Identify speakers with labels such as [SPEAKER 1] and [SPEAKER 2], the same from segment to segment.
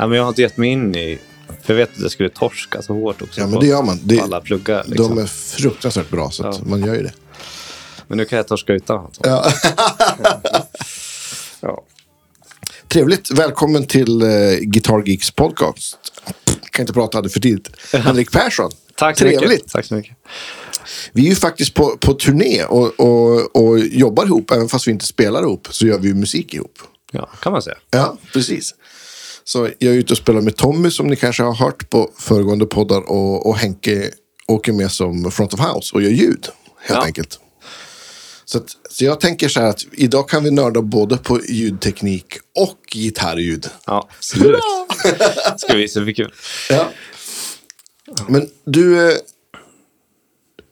[SPEAKER 1] Ja, men jag har inte gett mig in i... För jag vet att jag skulle torska så hårt också.
[SPEAKER 2] Ja, men det gör man. Det,
[SPEAKER 1] alla pluggar. Liksom.
[SPEAKER 2] De är fruktansvärt bra, så
[SPEAKER 1] Ja.
[SPEAKER 2] man gör ju det.
[SPEAKER 1] Men nu kan jag torska utan alltså.
[SPEAKER 2] Ja.
[SPEAKER 1] Ja.
[SPEAKER 2] Trevligt. Välkommen till uh, Guitar Geeks podcast. Kan inte prata alldeles för tidigt. Henrik Persson.
[SPEAKER 1] Tack så
[SPEAKER 2] Trevligt.
[SPEAKER 1] mycket. Tack så mycket.
[SPEAKER 2] Vi är ju faktiskt på, på turné och, och, och jobbar ihop. Även fast vi inte spelar ihop så gör vi musik ihop.
[SPEAKER 1] Ja, kan man säga.
[SPEAKER 2] Ja, precis. Så jag är ute och spelar med Tommy som ni kanske har hört på föregående poddar. Och, och Henke åker med som front of house och gör ljud. Helt
[SPEAKER 1] Ja.
[SPEAKER 2] enkelt. Så, att, så jag tänker så här att idag kan vi nörda både på ljudteknik och gitarrljud.
[SPEAKER 1] Ja, absolut. ska vi se, kul.
[SPEAKER 2] Ja. Men du, eh,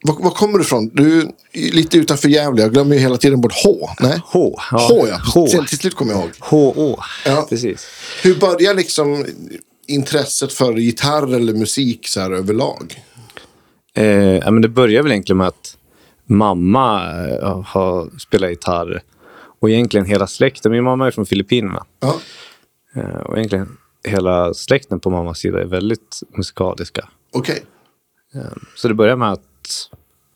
[SPEAKER 2] var, var kommer du ifrån? Du är lite utanför Gävle. Jag glömmer ju hela tiden bort H. Nej?
[SPEAKER 1] H.
[SPEAKER 2] H, ja.
[SPEAKER 1] H.
[SPEAKER 2] Sen till slut kommer jag ihåg.
[SPEAKER 1] H-Å.
[SPEAKER 2] Ja.
[SPEAKER 1] Precis.
[SPEAKER 2] Hur börjar liksom intresset för gitarr eller musik så här överlag?
[SPEAKER 1] Eh, ja, men det börjar väl egentligen med att mamma eh, har spelat gitarr. Och egentligen hela släkten. Min mamma är från Filippinerna.
[SPEAKER 2] Ja.
[SPEAKER 1] Eh, och egentligen hela släkten på mammas sida är väldigt musikaliska.
[SPEAKER 2] Okej.
[SPEAKER 1] Så det började med att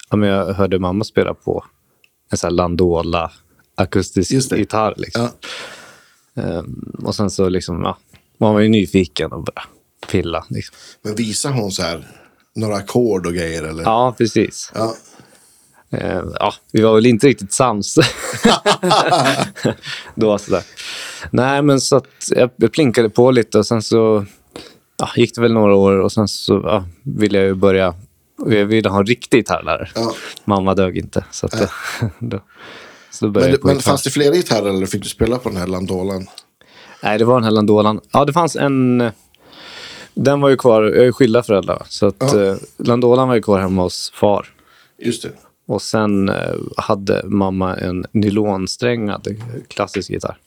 [SPEAKER 1] ja, men jag hörde mamma spela på en sån här Landola akustisk gitarr. Liksom.
[SPEAKER 2] Ja.
[SPEAKER 1] Ehm, och sen så liksom, ja, man var ju nyfiken och började pilla. Liksom.
[SPEAKER 2] Men visar hon så här några ackord och grejer? Eller?
[SPEAKER 1] Ja, precis.
[SPEAKER 2] Ja.
[SPEAKER 1] Ehm, ja, vi var väl inte riktigt sams. Då sådär. Nej, men så att jag jag plinkade på lite och sen så ja, gick det väl några år och sen så ja, ville jag ju börja. Jag ville ha en riktig gitarrlärare.
[SPEAKER 2] Ja.
[SPEAKER 1] Mamma dög inte. Så, att, då, så då började
[SPEAKER 2] Men, men fanns det flera gitarrer eller fick du spela på den här landolan?
[SPEAKER 1] Nej, det var den här Landolan. Ja, det fanns en... Den var ju kvar. Jag är skilda föräldrar. Så att
[SPEAKER 2] Ja.
[SPEAKER 1] eh, Landolan var ju kvar hemma hos far.
[SPEAKER 2] Just det.
[SPEAKER 1] Och sen eh, hade mamma en nylonsträngad klassisk gitarr.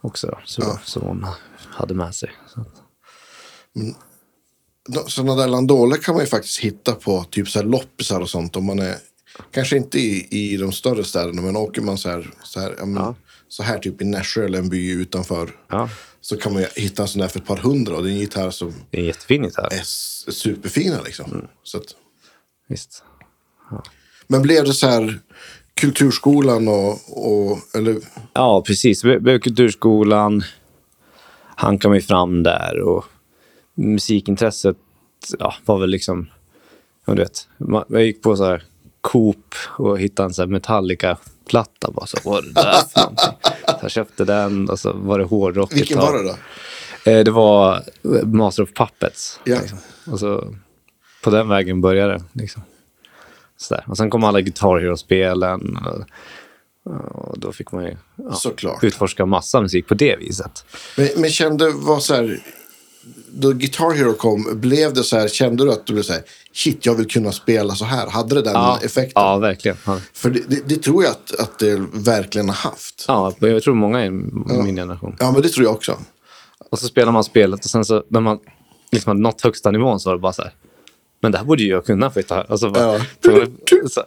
[SPEAKER 1] Också då, så,
[SPEAKER 2] Ja.
[SPEAKER 1] som hon hade med sig. Så. att-
[SPEAKER 2] Sådana där landoler kan man ju faktiskt hitta på typ så här loppisar och sånt. Om man är, kanske inte i, i de större städerna, men åker man så här, så här, ja, men,
[SPEAKER 1] Ja.
[SPEAKER 2] så här typ i Nässjö eller en by utanför.
[SPEAKER 1] Ja,
[SPEAKER 2] Så kan man ju hitta en sån där för ett par hundra. Och det är en gitarr som
[SPEAKER 1] det är en jättefin gitarr.
[SPEAKER 2] är superfina liksom.
[SPEAKER 1] Mm.
[SPEAKER 2] Så att,
[SPEAKER 1] Visst.
[SPEAKER 2] men blev det så här kulturskolan och, och eller
[SPEAKER 1] Ja, precis. Kulturskolan hankade mig fram där och musikintresset ja, var väl liksom, ja, du vet, man- jag gick på så här Coop och hittade en så här Metallica-platta. Bara så, vad är det där för någonting? Så jag köpte den och så var det hårdrock
[SPEAKER 2] vilken var det då?
[SPEAKER 1] Eh, Det var Master of Puppets.
[SPEAKER 2] Ja.
[SPEAKER 1] Liksom. Och så på den vägen började det. Liksom. Och sen kom alla Guitar Hero-spelen. Och, då fick man ju ja, utforska massa musik på det viset.
[SPEAKER 2] Men, men kände, vad så här, då Guitar Hero kom, blev det så här, kände du att du blev så här, shit, jag vill kunna spela så här? Hade det den
[SPEAKER 1] Ja,
[SPEAKER 2] effekten?
[SPEAKER 1] ja verkligen. Ja.
[SPEAKER 2] För det, det, det tror jag att, att det verkligen har haft.
[SPEAKER 1] Ja, jag tror många i min generation.
[SPEAKER 2] Ja, men det tror jag också.
[SPEAKER 1] Och så spelar man spelet och sen så när man liksom hade nått högsta nivån så var det bara så här. Men det här borde ju jag kunna på gitarr. Och så bara,
[SPEAKER 2] Ja.
[SPEAKER 1] var det, så,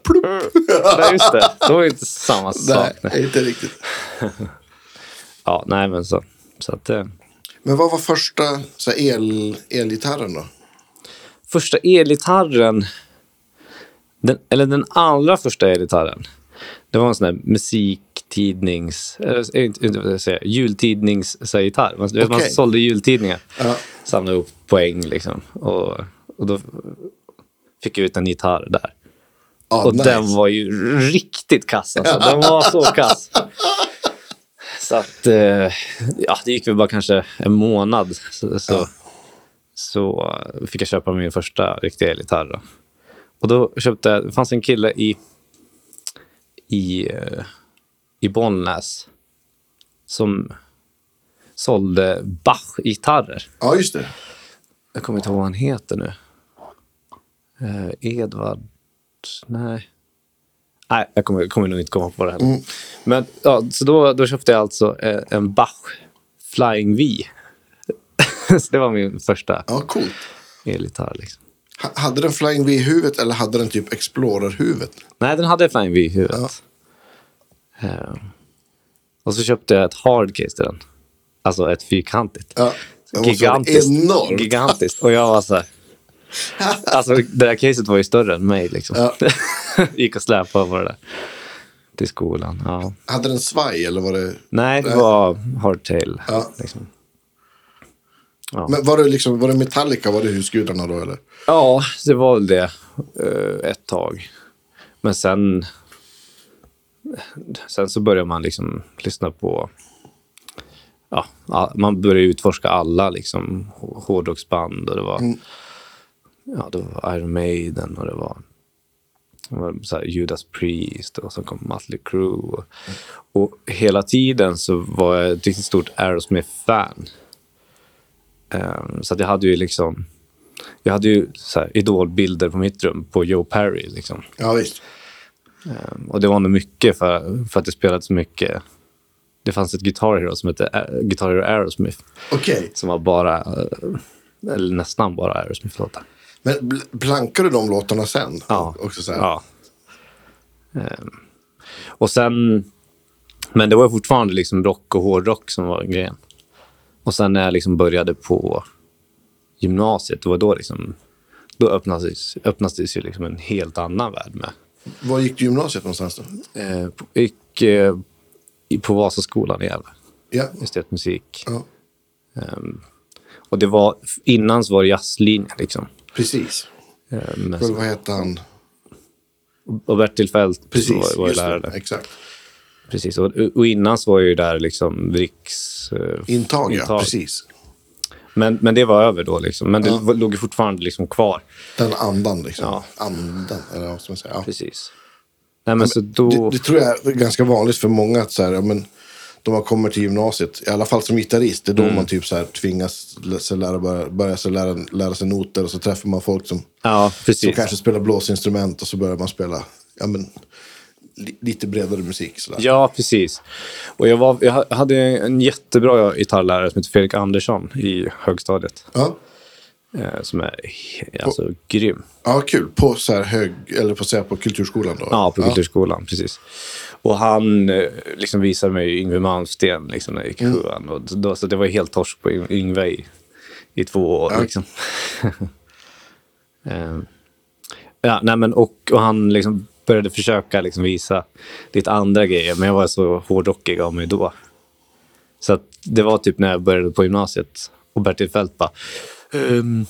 [SPEAKER 1] nej, just det. Det var ju inte samma sak.
[SPEAKER 2] Nej, inte riktigt.
[SPEAKER 1] Ja, nej men så. Så att, eh,
[SPEAKER 2] Men vad var första så här, el, elgitarren då?
[SPEAKER 1] första elgitarren, den, eller den allra första elgitarren, det var en sån där musiktidnings, eller inte, inte vad jag säger, jultidnings så här, gitarr. Man, man
[SPEAKER 2] Okej.
[SPEAKER 1] sålde jultidningar,
[SPEAKER 2] Ja.
[SPEAKER 1] samlade upp poäng liksom. Och, och då fick jag ut en gitarr där.
[SPEAKER 2] Ja,
[SPEAKER 1] och
[SPEAKER 2] nice.
[SPEAKER 1] den var ju riktigt kass alltså. Den var så kass. Så att, eh, ja, det gick väl bara kanske en månad. Så, så,
[SPEAKER 2] Ja.
[SPEAKER 1] så fick jag köpa min första riktiga elgitarr. då. Och då köpte jag, det fanns en kille i, i, eh, i Bollnäs som sålde Bach-gitarrer.
[SPEAKER 2] Ja, just det.
[SPEAKER 1] Jag kommer inte ihåg vad han heter nu. Eh, Edvard... Nej. Nej, jag kommer, kommer nog inte komma på det heller.
[SPEAKER 2] Mm.
[SPEAKER 1] Men ja, så då, då köpte jag alltså eh, en Bach Flying V. så det var min första
[SPEAKER 2] Ja, coolt.
[SPEAKER 1] elgitarr. Liksom.
[SPEAKER 2] Ha- Hade den Flying V-huvudet eller hade den typ Explorer-huvudet?
[SPEAKER 1] Nej, den hade Flying V i huvudet. Eh, och så köpte jag ett hardcase till den. Alltså ett fyrkantigt.
[SPEAKER 2] Ja.
[SPEAKER 1] Gigantiskt.
[SPEAKER 2] enormt.
[SPEAKER 1] Gigantiskt. Och jag var så här... Alltså, det där caset var ju större än mig. Liksom.
[SPEAKER 2] Ja.
[SPEAKER 1] Gick och släpade på det där. Till skolan. Ja.
[SPEAKER 2] Hade den svaj eller var det...
[SPEAKER 1] Nej, det var hardtail.
[SPEAKER 2] Ja.
[SPEAKER 1] Liksom.
[SPEAKER 2] Men var det, liksom, var det Metallica, var det husgudarna då eller?
[SPEAKER 1] Ja, det var väl det eh, ett tag. Men sen, sen så började man liksom lyssna på... Ja, man började utforska alla liksom, hå- hårdrocksband. Och det, var, ja, det var Iron Maiden och det var, det var så Judas Priest och så kom Mötley Crüe. Och, och hela tiden så var jag ett riktigt stort Aerosmith-fan. Ehm, så jag hade ju liksom... Jag hade ju så här, idolbilder på mitt rum på Joe Perry. Liksom.
[SPEAKER 2] Ja, visst.
[SPEAKER 1] Ehm, och det var nog mycket för, för att det spelade så mycket. Det fanns ett Guitar Hero som hette Ä- Guitar Hero Aerosmith.
[SPEAKER 2] Okej.
[SPEAKER 1] Som var bara, eh, eller nästan bara Aerosmith-låtar.
[SPEAKER 2] Men blankar du de låtarna sen?
[SPEAKER 1] Ja.
[SPEAKER 2] Också så
[SPEAKER 1] ja. Ehm, och sen, men det var fortfarande liksom rock och hårdrock som var grejen. Och sen när jag liksom började på gymnasiet, det var då liksom, då öppnades, öppnades ju liksom en helt annan värld med.
[SPEAKER 2] Var gick du gymnasiet någonstans då?
[SPEAKER 1] Eh, på- gick eh, på Vasaskolan i Gävle,
[SPEAKER 2] Ja.
[SPEAKER 1] estetmusik.
[SPEAKER 2] ja,
[SPEAKER 1] Och det var, innan så var det jazzlinjen liksom.
[SPEAKER 2] Precis.
[SPEAKER 1] Eh, med,
[SPEAKER 2] Vad vad heter han?
[SPEAKER 1] och Bertil Fält
[SPEAKER 2] Precis,
[SPEAKER 1] var, var ju
[SPEAKER 2] det.
[SPEAKER 1] lärare där.
[SPEAKER 2] Exakt.
[SPEAKER 1] Precis, och, och innan så var jag ju där liksom riks... eh,
[SPEAKER 2] Intag, ja.
[SPEAKER 1] intag.
[SPEAKER 2] Precis.
[SPEAKER 1] Men, men det var över då liksom. Men det
[SPEAKER 2] Ja.
[SPEAKER 1] låg ju fortfarande liksom kvar.
[SPEAKER 2] Den andan liksom.
[SPEAKER 1] Ja.
[SPEAKER 2] Andan, eller vad ska man säga. Ja.
[SPEAKER 1] Precis. Nej men så då...
[SPEAKER 2] Det, det tror jag är ganska vanligt för många att så här, men, då man kommer till gymnasiet, i alla fall som gitarrist, det är då
[SPEAKER 1] Mm.
[SPEAKER 2] man typ så här tvingas sig lära, börja, börja sig lära, lära sig noter och så träffar man folk som,
[SPEAKER 1] ja,
[SPEAKER 2] som kanske spelar blåsinstrument och så börjar man spela ja, men, li, lite bredare musik. Så där.
[SPEAKER 1] Ja, precis. Och jag, var, jag ha- hade en jättebra gitarrlärare som heter Fredrik Andersson i högstadiet.
[SPEAKER 2] Ja.
[SPEAKER 1] Eh, som är alltså, grym.
[SPEAKER 2] ja, kul. På så här hög, eller på, så här, på kulturskolan då?
[SPEAKER 1] Ja, på Kulturskolan. Precis. Och han eh, liksom visade mig Yngwie Malmsteen liksom, när jag gick i
[SPEAKER 2] Mm.
[SPEAKER 1] sjuan. Och då, så det var helt torsk på Yng- Yngwie i, i två år.
[SPEAKER 2] Ja.
[SPEAKER 1] Liksom. Eh, ja, nej, men, och, och han liksom började försöka liksom visa lite andra grejer. Men jag var så hårdrockig av mig då. Så att det var typ när jag började på gymnasiet. Och Bertil Fält bara... ehm,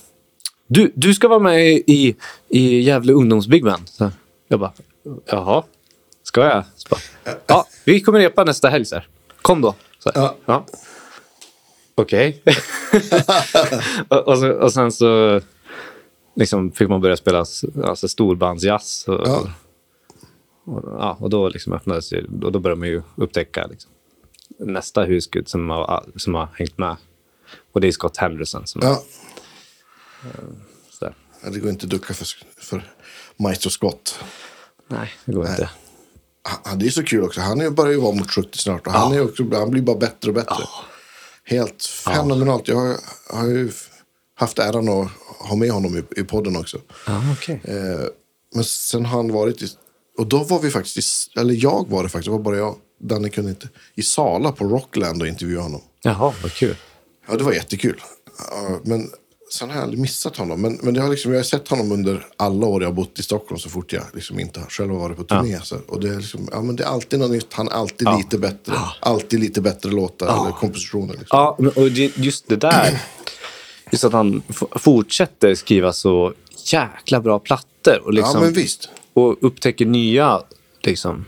[SPEAKER 1] du, du ska vara med i, i Gävle ungdomsbig band. Så jag bara, jaha, ska jag? Bara, ja, vi kommer repa nästa helg. Så. Kom då. Så
[SPEAKER 2] Ja.
[SPEAKER 1] ja. Okej. och, och, så, och sen så liksom fick man börja spela alltså, storbandsjazz. Och,
[SPEAKER 2] Ja.
[SPEAKER 1] och, ja, och då liksom öppnades det, och då började man ju upptäcka liksom, nästa husgud som har, som har hängt med. Och det är Scott Henderson. Som,
[SPEAKER 2] Ja.
[SPEAKER 1] Så där.
[SPEAKER 2] Ja, Det går inte att ducka för, för Maestro Scott.
[SPEAKER 1] Nej, det går inte.
[SPEAKER 2] Han- det är så kul också. Han börjar ju vara mot 70 snart. Och han, är också, han blir bara bättre och bättre. Helt fenomenalt. Jag har, har ju haft äran att ha med honom i, i podden också.
[SPEAKER 1] Ja, okej.
[SPEAKER 2] Eh, men sen har han varit i... Och då var vi faktiskt i, Eller jag var det faktiskt. Det var bara jag. Danne kunde inte. I Sala på Rockland och intervjuade honom.
[SPEAKER 1] Jaha, vad kul.
[SPEAKER 2] Ja, det var jättekul. Ja, men sen har jag aldrig missat honom. Men, men det har liksom, jag har sett honom under alla år jag har bott i Stockholm så fort jag liksom inte själv har varit på turné. Så, och det är, liksom, ja, men det är alltid något nytt. Han är alltid lite bättre. Alltid lite bättre låtar eller kompositioner. Liksom.
[SPEAKER 1] Ja, och just det där. Just att han fortsätter skriva så jäkla bra plattor. Och, liksom,
[SPEAKER 2] ja, men visst.
[SPEAKER 1] och upptäcker nya liksom,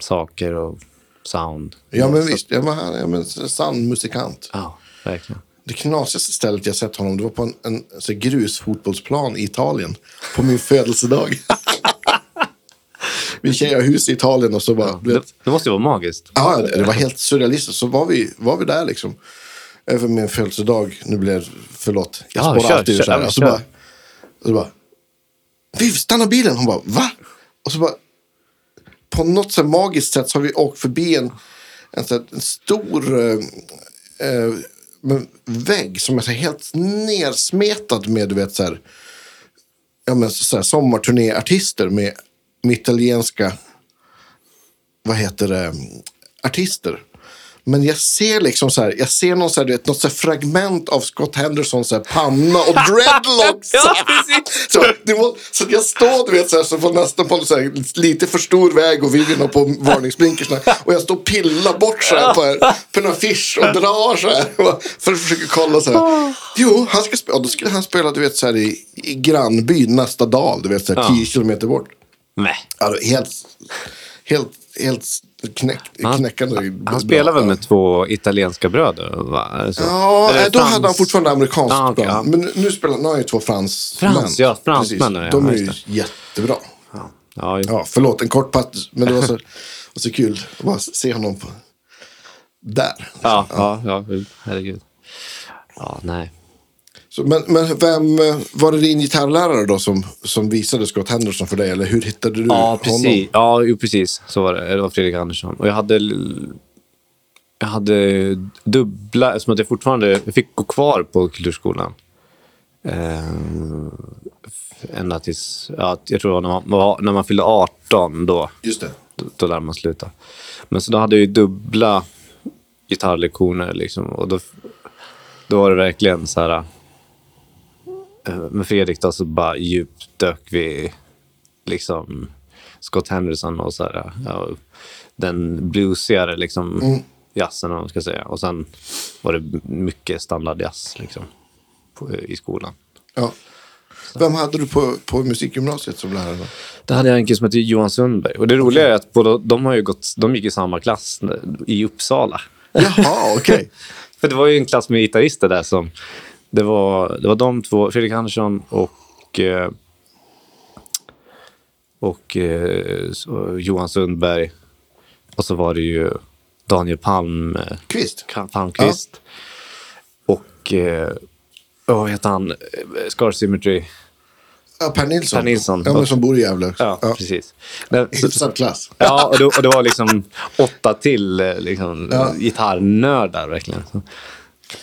[SPEAKER 1] saker och sound.
[SPEAKER 2] Ja, men visst. Ja, men han är en sann musikant.
[SPEAKER 1] Ja, verkligen.
[SPEAKER 2] Det knasigaste stället jag sett honom det var på en, en här grusfotbollsplan i Italien. På min födelsedag. vi tjejer hus i Italien och så bara... du
[SPEAKER 1] Det, det måste ju vara magiskt.
[SPEAKER 2] Ja, det det var helt surrealistiskt. Så var vi, var vi där liksom. Över min födelsedag. Nu blir det, förlåt. Jag
[SPEAKER 1] Ja,
[SPEAKER 2] spårar
[SPEAKER 1] kör,
[SPEAKER 2] alltid ur så här.
[SPEAKER 1] ja,
[SPEAKER 2] Och så bara, och så bara. Viv, stanna bilen. Hon bara, va? Och så bara. På något så magiskt sätt så har vi åkt förbi en, en, en stor eh, eh, men vägg som är så här helt nersmetad med, du vet så här. Ja, men så här, sommarturnéartister med, med italienska vad heter det, artister. Men jag ser liksom så här, jag ser någon så här, du vet, något så fragment av Scott Henderson så här, panna och dreadlocks.
[SPEAKER 1] Ja.
[SPEAKER 2] Så, var, så jag står du vet, så, här, så får nästan på så här, lite för stor väg och har på varningsblinkersna. Och jag står och pillar bort så här, på, på en affisch och drar så här. För att försöka kolla så här. Jo, han ska spela, och då skulle han spela du vet, så här, i, i grannbyn nästa dal. Du vet, så här, 10 kilometer bort.
[SPEAKER 1] Nej.
[SPEAKER 2] Ja, var helt, helt, helt knäck,
[SPEAKER 1] Han-
[SPEAKER 2] knäckande.
[SPEAKER 1] Han
[SPEAKER 2] bra.
[SPEAKER 1] spelar väl med två italienska bröder? Va? Så?
[SPEAKER 2] Ja,
[SPEAKER 1] Eller
[SPEAKER 2] nej, då
[SPEAKER 1] frans-
[SPEAKER 2] hade han fortfarande amerikanskt
[SPEAKER 1] Ja, okej,
[SPEAKER 2] band.
[SPEAKER 1] ja.
[SPEAKER 2] Men nu spelar han ju två fransmän.
[SPEAKER 1] Frans, ja, fransmän
[SPEAKER 2] Precis.
[SPEAKER 1] är
[SPEAKER 2] De
[SPEAKER 1] ja,
[SPEAKER 2] är ju jättebra.
[SPEAKER 1] Ja, ja, ju-
[SPEAKER 2] Ja, förlåt, en kort patt. Men det var så, var så kul att bara se honom på, där.
[SPEAKER 1] ja, ja, ja, herregud. Ja, nej.
[SPEAKER 2] Så, men, men vem eh, var det din gitarrlärare då som, som visade Scott Henderson för dig? Eller hur hittade du
[SPEAKER 1] Ja,
[SPEAKER 2] honom?
[SPEAKER 1] Ja, jo, precis. Så var det. Det var Fredrik Andersson. Och jag hade... Jag hade dubbla, eftersom att jag fortfarande jag fick gå kvar på kulturskolan. Eh, ända tills, ja, jag tror det var när man, när man fyllde 18 då,
[SPEAKER 2] Just det.
[SPEAKER 1] då, då lär man sluta. Men så då hade jag ju dubbla gitarrlektioner liksom. Och då, då var det verkligen så här... eh, Med Fredrik då så bara djupdök vi liksom Scott Henderson och så här, ja, den bluesigare liksom jazzen om man ska säga. Och sen var det mycket standardjazz liksom på, i skolan.
[SPEAKER 2] Ja. Vem hade du på, på musikgymnasiet som lärare? Då?
[SPEAKER 1] Där hade jag en kille som hette Johan Sundberg. Och det roliga är att båda, de, har ju gått, de gick i samma klass i Uppsala.
[SPEAKER 2] Jaha, okej.
[SPEAKER 1] För det var ju en klass med gitarrister där som... Det var, det var de två, Fredrik Andersson och... eh, Och eh, så Johan Sundberg. Och så var det ju Daniel Palm, eh,
[SPEAKER 2] Kvist.
[SPEAKER 1] Palmqvist. Och... Eh, vad heter han? Eh, Scar Symmetry.
[SPEAKER 2] Ja, Per Nilsson.
[SPEAKER 1] Per Nilsson.
[SPEAKER 2] Ja, men som bor i Gävle också.
[SPEAKER 1] Ja, precis.
[SPEAKER 2] Hyfsad klass.
[SPEAKER 1] Ja, och det, och det var liksom åtta till eh, liksom,
[SPEAKER 2] Ja.
[SPEAKER 1] gitarrnördar verkligen.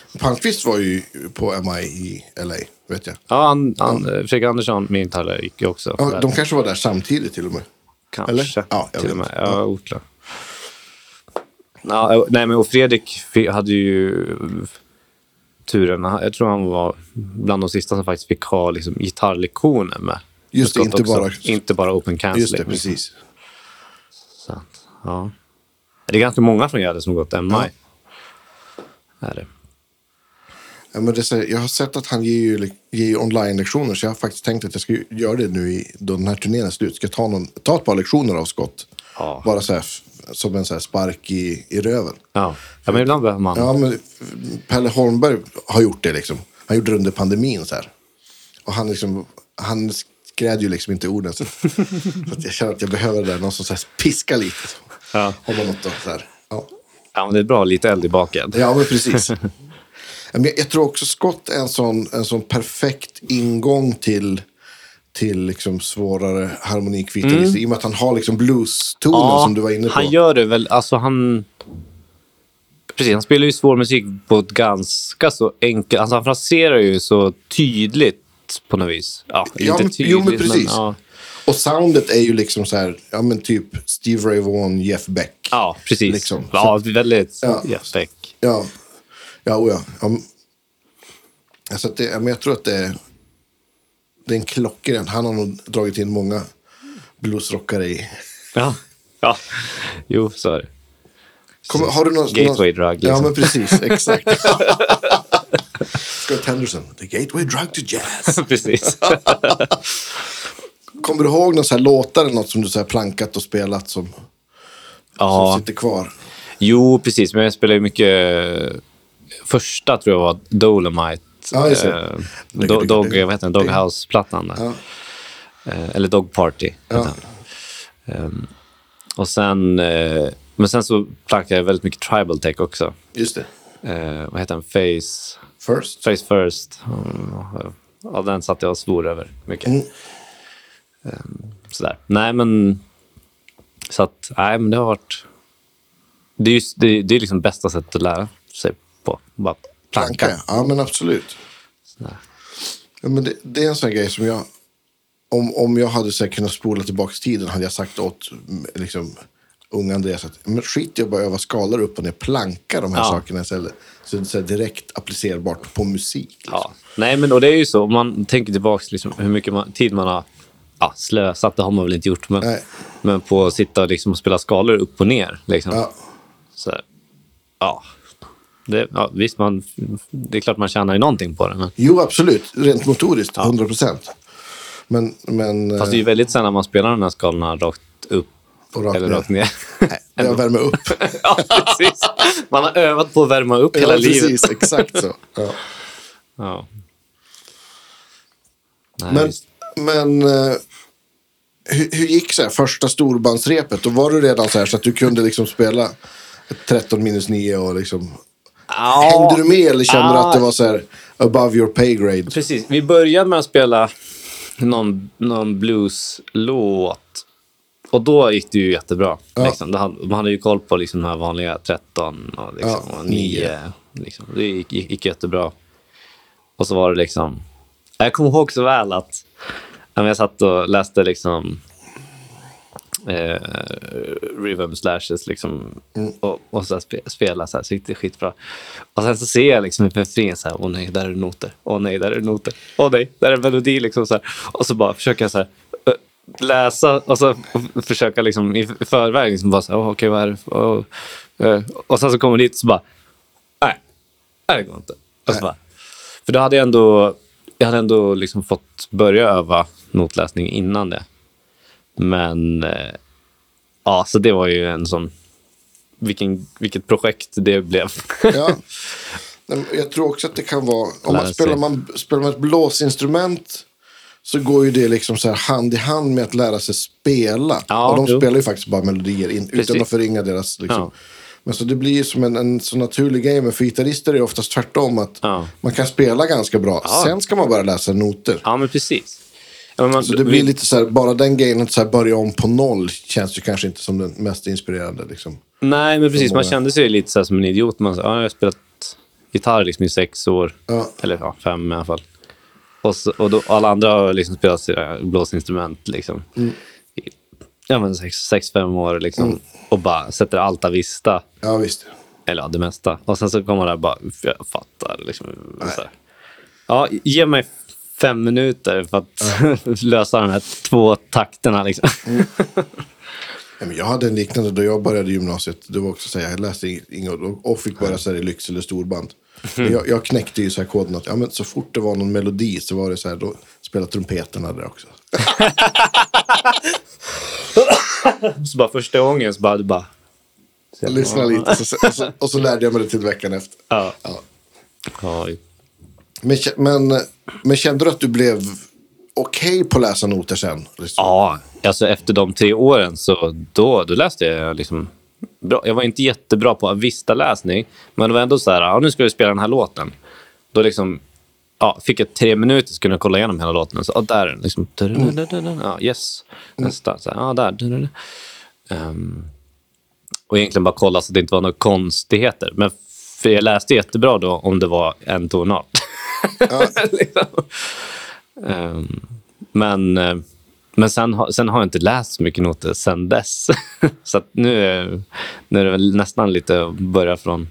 [SPEAKER 1] Så.
[SPEAKER 2] Palmqvist var ju på MI i LA, vet jag.
[SPEAKER 1] Ja, han, han, Fredrik Andersson, min gitarrlärare, gick ju också.
[SPEAKER 2] Ja, de kanske var där samtidigt till och med.
[SPEAKER 1] Kanske.
[SPEAKER 2] eller? Ja, jag
[SPEAKER 1] till och med. Ja, oklart. Ja, nej, men och Fredrik hade ju turen. Jag tror han var bland de sista som faktiskt fick ha liksom, gitarrlektioner med.
[SPEAKER 2] Just det, inte
[SPEAKER 1] också.
[SPEAKER 2] bara-
[SPEAKER 1] Inte bara open cancelling.
[SPEAKER 2] Just det, precis.
[SPEAKER 1] Så att, ja. Det är ganska många från Gävle som har gått MI.
[SPEAKER 2] Ja.
[SPEAKER 1] Är det.
[SPEAKER 2] Ja, men det är jag har sett att han ger ju, ger online-lektioner så jag har faktiskt tänkt att jag ska göra det nu i, då den här turnén är slut. Ska ta, någon, ta ett par lektioner av Scott.
[SPEAKER 1] Ja.
[SPEAKER 2] Bara så här, som en så här spark i, i röven.
[SPEAKER 1] Ja. ja, men ibland behöver man...
[SPEAKER 2] Ja, men Pelle Holmberg har gjort det liksom. Han gjorde det under pandemin så här. Och han liksom, han skräd ju liksom inte orden. Så, så jag känner att jag behöver det där, någon som så här piskar lite.
[SPEAKER 1] Ja.
[SPEAKER 2] Något och så här. Ja.
[SPEAKER 1] Ja, men det är bra. Lite eld i baken.
[SPEAKER 2] Ja, men precis. Men jag, tror också Scott är en sån, en sån perfekt ingång till, till liksom svårare harmonikvitalister. I och med att han har liksom blues-tonen som du var inne på.
[SPEAKER 1] Han gör det väl. Alltså han... Precis, han spelar ju svår musik på ett ganska så enkelt... Alltså han fraserar ju så tydligt på något vis. Ja,
[SPEAKER 2] Ja,
[SPEAKER 1] inte
[SPEAKER 2] men-
[SPEAKER 1] tydligt,
[SPEAKER 2] jo, men precis.
[SPEAKER 1] ja.
[SPEAKER 2] Och soundet är ju liksom så här, ja men typ Steve Ray Vaughan, Jeff Beck.
[SPEAKER 1] ja, precis.
[SPEAKER 2] Liksom.
[SPEAKER 1] Ja, väldigt
[SPEAKER 2] Ja.
[SPEAKER 1] Jeff Beck.
[SPEAKER 2] Ja, ja, oh ja. ja. Alltså det, men jag tror att det är, det är en klockren. Han har nog dragit in många bluesrockare i.
[SPEAKER 1] Ja. ja, jo, så är det.
[SPEAKER 2] Kommer, har du någon,
[SPEAKER 1] Gateway
[SPEAKER 2] någon,
[SPEAKER 1] drug, liksom.
[SPEAKER 2] Ja, men precis. Exakt. Scott Henderson, the gateway drug to jazz.
[SPEAKER 1] precis.
[SPEAKER 2] Kommer du ihåg någon så här låtar eller något som du så här plankat och spelat som,
[SPEAKER 1] ja.
[SPEAKER 2] som sitter kvar?
[SPEAKER 1] Jo, precis. Men jag spelar ju mycket... Första tror jag var Dolomite.
[SPEAKER 2] Ja, just det.
[SPEAKER 1] Eh, Do- Dog, vad heter den? Doghouse-plattan. där.
[SPEAKER 2] Ja.
[SPEAKER 1] Eh, eller Dog Party.
[SPEAKER 2] Ja.
[SPEAKER 1] Ehm, och sen... Eh, men sen så plankar jag väldigt mycket tribal tech också.
[SPEAKER 2] Just det.
[SPEAKER 1] Eh, vad heter den? Face...
[SPEAKER 2] First.
[SPEAKER 1] Face First. Mm, Ja, den satt jag och svor över mycket.
[SPEAKER 2] Mm.
[SPEAKER 1] Ehm, sådär. Nej, men... Så att, nej, men det har varit... Det är, just, det, det är liksom bästa sättet att lära. Bara planka.
[SPEAKER 2] Planka, ja. men absolut. Ja, men det, det är en sån grej som jag... Om, om jag hade så här, kunnat spola tillbaka tiden hade jag sagt åt mm, liksom, unga Andreas att men skit i att bara öva skalor upp och ner, planka de här
[SPEAKER 1] Ja.
[SPEAKER 2] sakerna istället. Så det är så direkt applicerbart på musik. Liksom.
[SPEAKER 1] Ja. Nej, men och det är ju så. Om man tänker tillbaka liksom, hur mycket man, tid man har ja, slösat, det har man väl inte gjort. Men,
[SPEAKER 2] Nej.
[SPEAKER 1] men på att sitta liksom, och spela skalor upp och ner. Liksom.
[SPEAKER 2] Ja.
[SPEAKER 1] Så, ja. Det, ja, visst, man, det är klart man tjänar ju någonting på det. Men,
[SPEAKER 2] Jo, absolut. Rent motoriskt, 100 procent. Men, men
[SPEAKER 1] fast det är ju
[SPEAKER 2] eh,
[SPEAKER 1] väldigt sällan man spelar de här skalorna rakt upp
[SPEAKER 2] och rakt
[SPEAKER 1] eller
[SPEAKER 2] ner.
[SPEAKER 1] rakt ner.
[SPEAKER 2] Nej, jag värmer upp.
[SPEAKER 1] ja, precis. Man har övat på att värma upp hela
[SPEAKER 2] ja,
[SPEAKER 1] livet.
[SPEAKER 2] precis. Exakt så. Ja.
[SPEAKER 1] Ja. Nej,
[SPEAKER 2] Men, men eh, hur, hur gick så här, första storbandsrepet? Då var du redan så här så att du kunde liksom spela ett 13 minus 9 och liksom...
[SPEAKER 1] Ja.
[SPEAKER 2] Hängde du med eller kände du att det var så här above your pay grade?
[SPEAKER 1] Precis. Vi började med att spela någon, någon blues-låt. Och då gick det ju jättebra.
[SPEAKER 2] Ja.
[SPEAKER 1] Liksom. Man hade ju koll på liksom de här vanliga 13 och, liksom,
[SPEAKER 2] Ja,
[SPEAKER 1] och 9. Liksom. Det gick, gick, gick jättebra. Och så var det liksom... Jag kommer ihåg så väl att jag satt och läste liksom eh, Rhythm Slashes liksom, och, och så spe, spela så här, så det skitbra. Och sen så ser jag liksom i periferin så här, åh nej, där är noter, åh nej, där är noter, åh nej, där är melodi liksom så här. Och så bara försöker jag så här, läsa och så försöka liksom i förväg liksom bara så här, okej, vad är det? Och, eh, och sen så kommer det dit och så bara, nej, det går inte. Och så bara, för då hade jag ändå, jag hade ändå liksom fått börja öva notläsning innan det. Men eh, ja, så det var ju en sån, vilken, vilket projekt det blev.
[SPEAKER 2] Ja. Jag tror också att det kan vara, om man spelar, man spelar man ett blåsinstrument så går ju det liksom så här hand i hand med att lära sig spela.
[SPEAKER 1] Ja,
[SPEAKER 2] och de
[SPEAKER 1] jo.
[SPEAKER 2] spelar ju faktiskt bara melodier in, utan att förringa deras... Liksom.
[SPEAKER 1] Ja.
[SPEAKER 2] Men så det blir ju som en, en så naturlig grej. Men för gitarrister är det oftast tvärtom. Att
[SPEAKER 1] Ja.
[SPEAKER 2] Man kan spela ganska bra. Sen ska man bara läsa noter.
[SPEAKER 1] ja, men precis. Man,
[SPEAKER 2] Så det blir lite så här, bara den grejen att så här börja om på noll känns ju kanske inte som den mest inspirerande. Liksom.
[SPEAKER 1] Nej, men precis. Man kände sig lite så här som en idiot. Man ja, jag har spelat gitarr liksom i sex år.
[SPEAKER 2] Ja.
[SPEAKER 1] Eller ja, fem i alla fall. Och, så, och då, alla andra har liksom spelat blåsinstrument liksom.
[SPEAKER 2] Mm.
[SPEAKER 1] i ja, men sex, sex, fem år liksom. Och bara sätter allt av vista.
[SPEAKER 2] Ja, visst.
[SPEAKER 1] Eller ja, det mesta. Och sen så kommer man där och bara, jag fattar. Liksom, här. Ja, ge mig fem minuter för att lösa de här två takterna. Liksom.
[SPEAKER 2] Ja, men jag hade en liknande då jag började gymnasiet. Det var också så här, jag läste inget och- fick börja så här i Lycksele storband. Men Jag, jag knäckte ju så här koden att ja, men så fort det var någon melodi så var det så här, då spelade trumpeterna där också.
[SPEAKER 1] Så bara första gången så bara, du bara...
[SPEAKER 2] Jag lyssnade lite så, och, så, och så lärde jag mig det till veckan efter.
[SPEAKER 1] Ja.
[SPEAKER 2] Ja.
[SPEAKER 1] Ja,
[SPEAKER 2] Men, men, men kände du att du blev okej på att läsa noter sen? Liksom?
[SPEAKER 1] Ja, alltså efter de tre åren så då, då läste jag liksom bra. Jag var inte jättebra på avista-läsning, men det var ändå så här, ja, nu ska vi spela den här låten. Då liksom, ja, fick jag tre minuter så kunde jag kolla igenom hela låten. Så, ja, där är den. Liksom, ja, yes. Nästa. Så, ja, där. Ehm, och egentligen bara kolla så att det inte var några konstigheter. Men för jag läste jättebra då om det var en tonart. liksom. Ehm, men eh, men sen, har- sen har jag inte läst så mycket noter sen dess. så nu, är, nu är det väl nästan lite att börja från...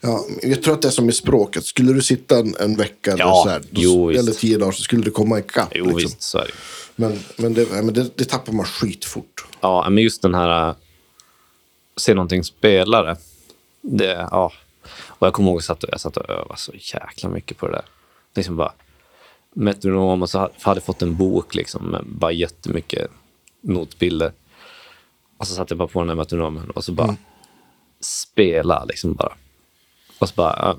[SPEAKER 2] Ja, jag tror att det är som i språket. Skulle du sitta en, en vecka eller,
[SPEAKER 1] Ja,
[SPEAKER 2] så här,
[SPEAKER 1] jo, visst.
[SPEAKER 2] eller tio dagar så skulle du komma ikapp.
[SPEAKER 1] Jo,
[SPEAKER 2] liksom.
[SPEAKER 1] visst, så är det.
[SPEAKER 2] Men, men, det, men det, det tappar man skitfort.
[SPEAKER 1] Ja, men just den här... äh, Se någonting spelare. Det, ja. Och jag kommer ihåg att jag satt och, jag satt och övade så jäkla mycket på det där. Liksom bara metronom och så hade jag fått en bok liksom, med bara jättemycket notbilder. Och så satte jag bara på den här metronomen och så bara spela liksom bara. Och så bara,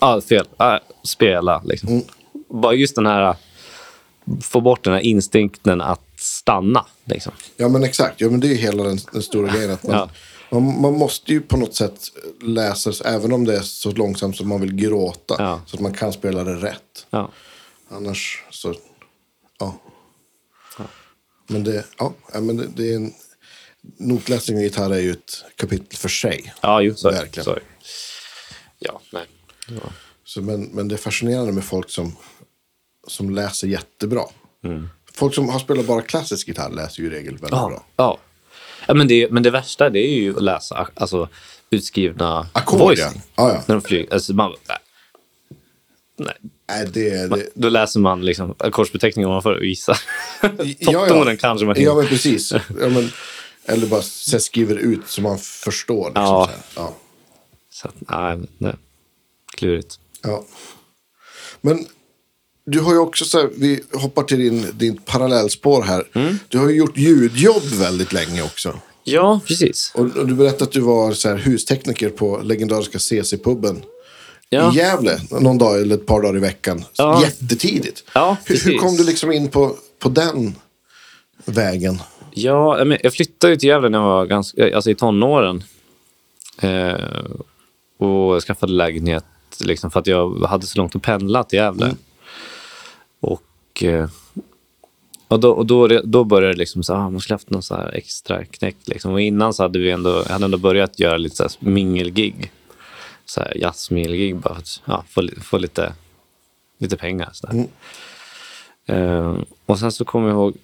[SPEAKER 1] ah, fel, ah, spela liksom. Bara just den här, få bort den här instinkten att stanna liksom.
[SPEAKER 2] Ja, men exakt. Ja, men det är hela den, den stora grejen. Att man,
[SPEAKER 1] Ja.
[SPEAKER 2] Man, man måste ju på något sätt läsa, även om det är så långsamt som man vill gråta.
[SPEAKER 1] Ja.
[SPEAKER 2] Så att man kan spela det rätt.
[SPEAKER 1] Ja.
[SPEAKER 2] Annars så, ja. Men det, ja, ja, men det, det är en... Notläsning och gitarr är ju ett kapitel för sig.
[SPEAKER 1] Ja, är det.
[SPEAKER 2] Verkligen.
[SPEAKER 1] Det. Ja, nej. Ja.
[SPEAKER 2] Så, men, men det är fascinerande med folk som, som läser jättebra. Folk som har spelat bara klassisk gitarr läser ju i regel väldigt
[SPEAKER 1] Ja.
[SPEAKER 2] bra.
[SPEAKER 1] ja. Ja, men, det, men det värsta det är ju att läsa alltså, utskrivna
[SPEAKER 2] Ackord,
[SPEAKER 1] voice.
[SPEAKER 2] ja. Ja, ja.
[SPEAKER 1] När de flyger. Alltså, man, nej. nej.
[SPEAKER 2] Nej, det, det,
[SPEAKER 1] Då läser man liksom ackordsbeteckningen ovanför och gissar.
[SPEAKER 2] Ja,
[SPEAKER 1] Topptonen kanske man
[SPEAKER 2] Ja, men precis. Ja, men, eller bara så skriver ut så man förstår. Liksom,
[SPEAKER 1] Ja.
[SPEAKER 2] så. Ja.
[SPEAKER 1] Så nej, nej. Klurigt.
[SPEAKER 2] ja. Men du har ju också så här, vi hoppar till din, din parallellspår här.
[SPEAKER 1] Mm.
[SPEAKER 2] Du har ju gjort ljudjobb väldigt länge också.
[SPEAKER 1] Ja, precis.
[SPEAKER 2] Och, och du berättade att du var så här, hustekniker på legendariska CC-puben
[SPEAKER 1] Ja.
[SPEAKER 2] i Gävle någon dag eller ett par dagar i veckan.
[SPEAKER 1] Ja.
[SPEAKER 2] Jättetidigt.
[SPEAKER 1] Ja,
[SPEAKER 2] hur, hur kom du liksom in på, på den vägen?
[SPEAKER 1] Ja, jag jag flyttade till Gävle när jag var ganska, alltså i tonåren. Eh, och skaffade lägenhet liksom, för att jag hade så långt att pendla till Gävle. Och, eh, och, då, och då, då började det liksom så, ah, man skulle haft någon så extra knäck. Liksom. Och innan så hade vi ändå, hade ändå börjat göra lite så här mingelgig. Så här jazzmingelgig bara för att ja, få, få lite, lite pengar. Så där. Eh, och sen så kommer jag ihåg,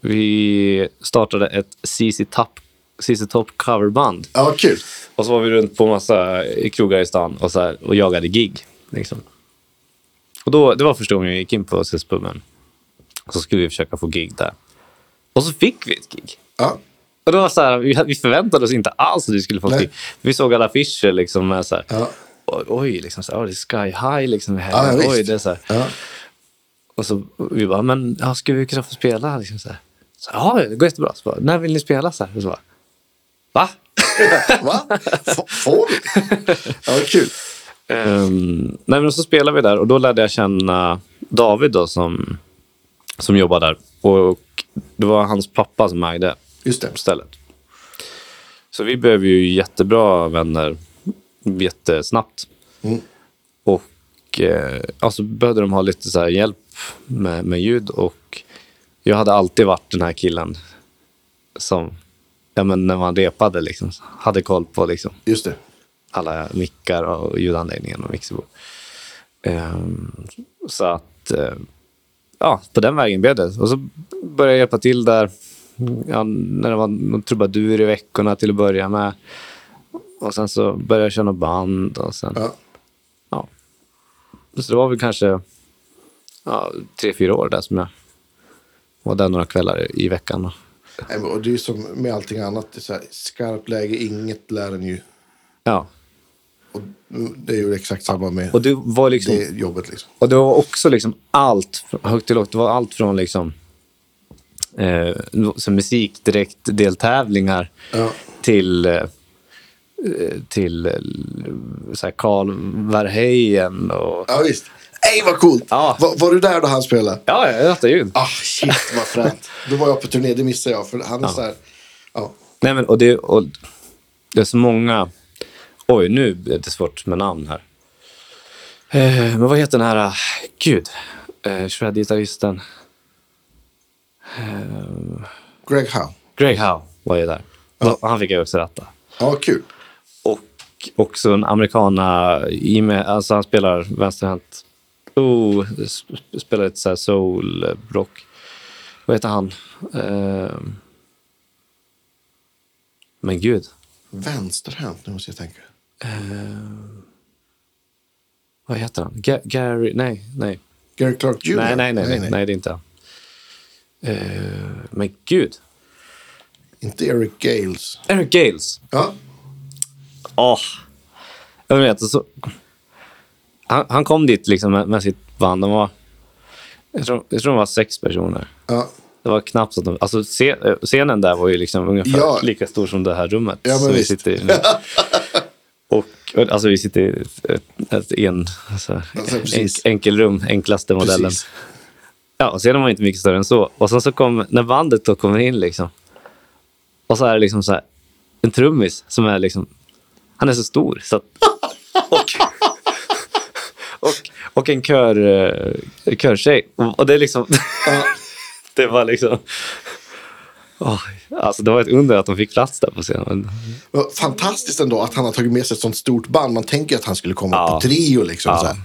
[SPEAKER 1] vi startade ett CC Top, CC Top coverband.
[SPEAKER 2] Ja, kul.
[SPEAKER 1] Och så var vi runt på massa krogar i stan och, så här, och jagade gig. Liksom. Och då, det var första gången jag gick in på CC-puben. Så skulle vi försöka få gig där. Och så fick vi ett gig.
[SPEAKER 2] Ja.
[SPEAKER 1] Och det var så här, vi, förväntade oss inte alls att vi skulle få ett gig. Vi såg alla affischer liksom med så här,
[SPEAKER 2] Ja.
[SPEAKER 1] oj, liksom, så här, oj, det är sky high liksom. Här.
[SPEAKER 2] Ja,
[SPEAKER 1] oj,
[SPEAKER 2] visst.
[SPEAKER 1] det är så.
[SPEAKER 2] Ja.
[SPEAKER 1] Och så vi bara, men ja, ska vi kunna få spela? Liksom så här. Så, ja, det går jättebra. Så bara, när vill ni spela? Så här. Och så bara, va?
[SPEAKER 2] Va? Får vi? Ja, kul.
[SPEAKER 1] Ehm, nej, men så spelade vi där och då lärde jag känna David då, som, som jobbade där. Och det var hans pappa som ägde
[SPEAKER 2] Just det.
[SPEAKER 1] stället. Så vi blev ju jättebra vänner jättesnabbt.
[SPEAKER 2] Mm.
[SPEAKER 1] Och eh, alltså behövde de ha lite så här hjälp med, med ljud. Och jag hade alltid varit den här killen som, ja, men när man repade, liksom, hade koll på liksom,
[SPEAKER 2] Just det.
[SPEAKER 1] Alla mickar och ljudanläggningen och mixerbord. Ehm, så att, eh, ja, på den vägen blev det. Och så började jag hjälpa till där. Ja, när det var någon trubadur i veckorna till att börja med. Och sen så började jag köra band och sen,
[SPEAKER 2] Ja.
[SPEAKER 1] ja. Så det var väl kanske ja, tre, fyra år där som jag var där några kvällar i veckan.
[SPEAKER 2] Nej, Och det är ju som med allting annat. Det är så här, skarpt läge, inget lär en ju.
[SPEAKER 1] ja.
[SPEAKER 2] Och det är ju exakt samma med
[SPEAKER 1] och det var liksom...
[SPEAKER 2] det jobbet. Liksom.
[SPEAKER 1] Och det var också liksom allt, högt till lågt, det var allt från liksom eh, så musik, direkt deltävlingar
[SPEAKER 2] Ja.
[SPEAKER 1] till, eh, till eh, så här Carl Verheyen och...
[SPEAKER 2] ja, visst. Nej, vad coolt!
[SPEAKER 1] Ja.
[SPEAKER 2] Var, var du där då han spelade?
[SPEAKER 1] Ja, jag rattar ljud.
[SPEAKER 2] Ah, shit vad fränt. Då var jag på turné, det missade jag. För han är så här... Ja.
[SPEAKER 1] Nej, men, och det, och det är så många... Oj, nu är det svårt med namn här. Eh, men vad heter den här... Gud. Eh, Shred-gitarristen.
[SPEAKER 2] Greg Howe.
[SPEAKER 1] Greg Howe var ju där. Han fick jag också ratta.
[SPEAKER 2] Ja, kul.
[SPEAKER 1] Och också en amerikana, alltså han spelar vänsterhänt. Oh, sp- spelar lite så här soul, rock. Vad heter han? Ehm. men gud.
[SPEAKER 2] Vänsterhänt, nu måste jag tänka.
[SPEAKER 1] Vad heter han? Ga- Gary? Nej, nej.
[SPEAKER 2] Gary Clark Jr.
[SPEAKER 1] Nej, nej, nej, nej, nej, det är inte han. Ehm, men gud.
[SPEAKER 2] Inte Eric Gales.
[SPEAKER 1] Eric Gales.
[SPEAKER 2] Ja,
[SPEAKER 1] Åh. Jag vet, så, han, han kom dit liksom med, med sitt band. De var, jag, tror, jag tror de var sex personer.
[SPEAKER 2] ja.
[SPEAKER 1] Det var knappt så att de, alltså scen, scenen där var ju liksom ungefär
[SPEAKER 2] Ja.
[SPEAKER 1] lika stor som det här rummet.
[SPEAKER 2] Ja, men
[SPEAKER 1] som vi
[SPEAKER 2] visst.
[SPEAKER 1] sitter i. och, alltså vi sitter i ett, ett, en, alltså,
[SPEAKER 2] Alltså, precis.
[SPEAKER 1] enkelrum, enklaste modellen.
[SPEAKER 2] Precis.
[SPEAKER 1] Ja, och scenen var inte mycket större än så. Och sen så kom, när bandet då kommer in liksom. Och så är det liksom så här, en trummis som är liksom, han är så stor. Så att, och, och, och en kör, eh, körtjej. Och, och det är liksom, det var liksom, Åh, alltså det var ett under att de fick plats där på scenen.
[SPEAKER 2] Fantastiskt ändå att han har tagit med sig ett sånt stort band. Man tänker att han skulle komma
[SPEAKER 1] Ja.
[SPEAKER 2] på trio liksom.
[SPEAKER 1] Ja.
[SPEAKER 2] Så här.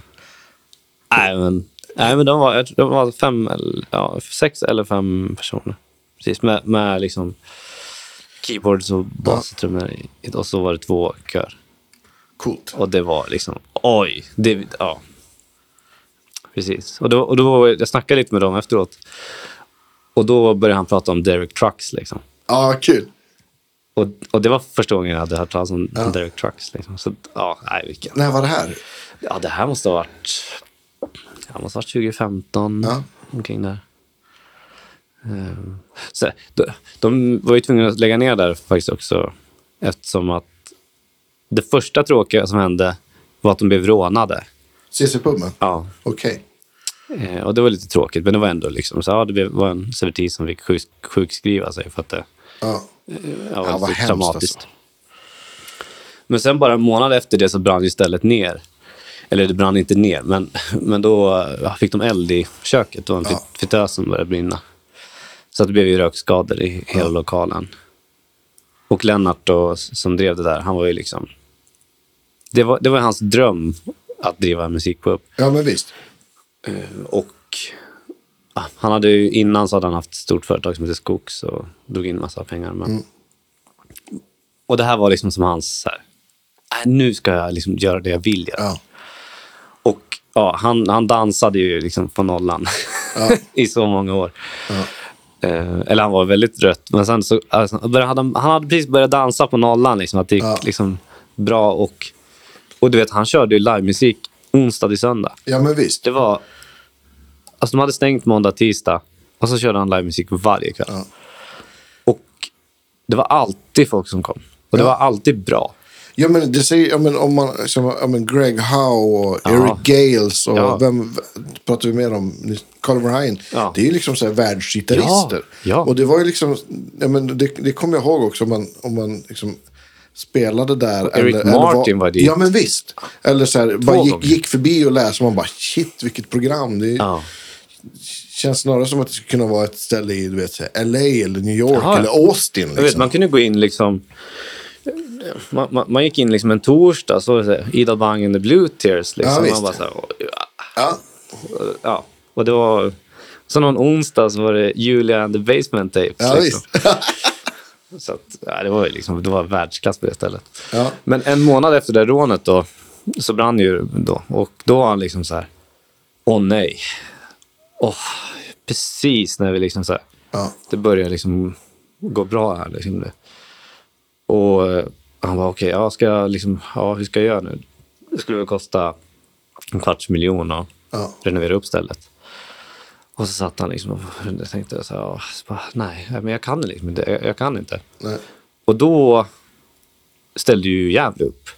[SPEAKER 1] Nej, men, nej, men de var, de var fem, ja, sex eller fem personer. Precis, med, med liksom keyboards och bas och trummor. i- Och så var det två kör.
[SPEAKER 2] Coolt.
[SPEAKER 1] Och det var liksom, oj. Det, ja. Precis. Och då, och då, jag snackade lite med dem efteråt. Och då började han prata om Derek Trucks. Liksom.
[SPEAKER 2] Ja, kul.
[SPEAKER 1] Och, och det var första gången jag hade hört talas om Derek Trucks. Liksom. Så ja, nej, vilken.
[SPEAKER 2] När var det här?
[SPEAKER 1] Ja, det här måste ha varit, ja, måste ha varit 2015.
[SPEAKER 2] Ja.
[SPEAKER 1] Omkring där. Ehm, Så, de, de var ju tvungna att lägga ner där faktiskt också. Eftersom att det första tråkiga som hände var att de blev rånade.
[SPEAKER 2] CC-puben?
[SPEAKER 1] Ja.
[SPEAKER 2] Okej.
[SPEAKER 1] Eh, och det var lite tråkigt, men det var ändå liksom så, ja, det var en servitris som fick sjuk, sjukskriva sig för att det
[SPEAKER 2] Ja.
[SPEAKER 1] ja,
[SPEAKER 2] Ja,
[SPEAKER 1] var
[SPEAKER 2] vad
[SPEAKER 1] lite traumatiskt.
[SPEAKER 2] alltså.
[SPEAKER 1] Men sen bara en månad efter det så brann ju stället ner. Eller det brann inte ner, men, men då ja, fick de eld i köket och en
[SPEAKER 2] Ja.
[SPEAKER 1] ja. fritös som började brinna. Så att det blev ju rökskador i hela lokalen. Och Lennart då, som drev det där, han var ju liksom... Det var, det var hans dröm att driva en musikpub.
[SPEAKER 2] Ja, men visst.
[SPEAKER 1] Och ja, han hade ju, innan så hade han haft ett stort företag som heter Skogs och drog in massa pengar. Men... Och det här var liksom som hans, så här, "Nej, nu ska jag liksom göra det jag vill göra.
[SPEAKER 2] Ja.
[SPEAKER 1] Och ja, han, han dansade ju liksom på nollan
[SPEAKER 2] Ja.
[SPEAKER 1] i så många år.
[SPEAKER 2] Ja.
[SPEAKER 1] Eh, eller han var väldigt trött. Men sen så, alltså, han, hade precis börjat dansa på nollan. Liksom, att det gick liksom bra. Och, och du vet, han körde ju livemusik onsdag till söndag.
[SPEAKER 2] ja, men visst.
[SPEAKER 1] Det var... Alltså de hade stängt måndag, tisdag. Och så körde han livemusik varje kväll.
[SPEAKER 2] Ja.
[SPEAKER 1] Och det var alltid folk som kom. Och det
[SPEAKER 2] Ja.
[SPEAKER 1] var alltid bra.
[SPEAKER 2] Ja, men det säger, ja, men om man, som, ja, men Greg Howe och
[SPEAKER 1] Ja.
[SPEAKER 2] Eric Gales och
[SPEAKER 1] Ja.
[SPEAKER 2] vem pratar vi mer om? Carl Verheyen.
[SPEAKER 1] Ja.
[SPEAKER 2] Det är ju liksom så här världsgitarrister.
[SPEAKER 1] Ja, ja.
[SPEAKER 2] Och det var ju liksom, ja, men det, det kommer jag ihåg också om man, om man liksom spelade där.
[SPEAKER 1] Eric Martin var dit.
[SPEAKER 2] Ja, men visst. Eller så här, bara gick, gick förbi och läste och man bara shit vilket program. Det
[SPEAKER 1] Ja.
[SPEAKER 2] känns snarare som att det skulle kunna vara ett ställe i du vet, LA eller New York
[SPEAKER 1] ja.
[SPEAKER 2] eller Austin.
[SPEAKER 1] Jag vet,
[SPEAKER 2] Liksom.
[SPEAKER 1] man kunde gå in liksom... Man, man, man gick in liksom en torsdag, så var det här, Ida Bang and the Blue Tears. Liksom.
[SPEAKER 2] Ja, visst.
[SPEAKER 1] man bara så här, "Åh, ja.
[SPEAKER 2] Ja.
[SPEAKER 1] Och det var... Så någon onsdag så var det Julia and the Basement Tapes.
[SPEAKER 2] Ja,
[SPEAKER 1] liksom. Så att, ja, det var liksom, det var världsklass på det stället.
[SPEAKER 2] Ja.
[SPEAKER 1] Men en månad efter det rånet då, så brann ju då. Och då var han liksom så här, åh nej. Åh, precis när vi liksom så här,
[SPEAKER 2] Ja.
[SPEAKER 1] det börjar liksom gå bra här. Liksom. Och eh, han var okej, ja, ska jag liksom, ja, hur ska jag göra nu? Det skulle väl kosta en kvarts miljon att
[SPEAKER 2] Ja.
[SPEAKER 1] renovera upp stället. Och så satt han liksom och tänkte så här, ja, så bara, nej, men jag kan liksom inte. Jag, jag kan inte.
[SPEAKER 2] Nej.
[SPEAKER 1] Och då ställde ju Gävle upp.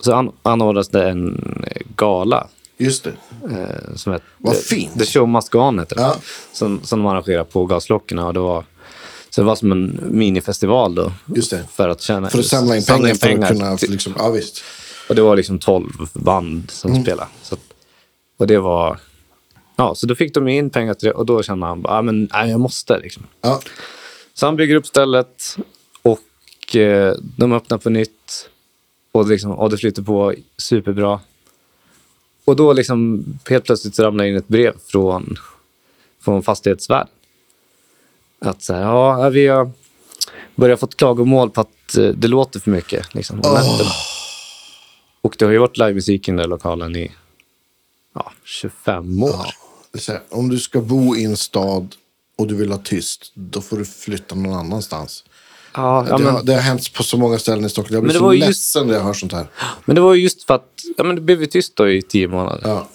[SPEAKER 1] Så an, anordnades det en gala.
[SPEAKER 2] Just det.
[SPEAKER 1] Eh, som hette,
[SPEAKER 2] Vad fint.
[SPEAKER 1] The Show Must Go On heter.
[SPEAKER 2] Ja.
[SPEAKER 1] Som, som de arrangerade på Gasklockorna. Och det var, så det var som en minifestival då.
[SPEAKER 2] Just det.
[SPEAKER 1] För att, tjäna,
[SPEAKER 2] För att samla in pengar, för att kunna... Liksom, ja, visst.
[SPEAKER 1] Och det var liksom 12 band som
[SPEAKER 2] Mm.
[SPEAKER 1] spelade. Så, och det var... Ja, så då fick de in pengar till det och då kände han bara, ah, men nej, jag måste liksom.
[SPEAKER 2] Ja.
[SPEAKER 1] Så han bygger upp stället och eh, de öppnar på nytt. Och, liksom, och det flyter på superbra. Och då liksom helt plötsligt ramlar in ett brev från, från fastighetsvärden. Att så här, ja, vi har börjat fått klagomål på att eh, det låter för mycket. Liksom, om nätterna. Och det har ju varit livemusik i den där lokalen i ja, 25 år.
[SPEAKER 2] Ja. Det här, om du ska bo i en stad och du vill ha tyst, då får du flytta någon annanstans.
[SPEAKER 1] Ja, ja,
[SPEAKER 2] det,
[SPEAKER 1] men,
[SPEAKER 2] har, det har hänt på så många ställen i Stockholm. Jag blir
[SPEAKER 1] Men det
[SPEAKER 2] så
[SPEAKER 1] var ju just-
[SPEAKER 2] ledsen när jag hör sånt här.
[SPEAKER 1] men det var ju just för att ja, men det blev ju tyst då i tio månader.
[SPEAKER 2] Ja.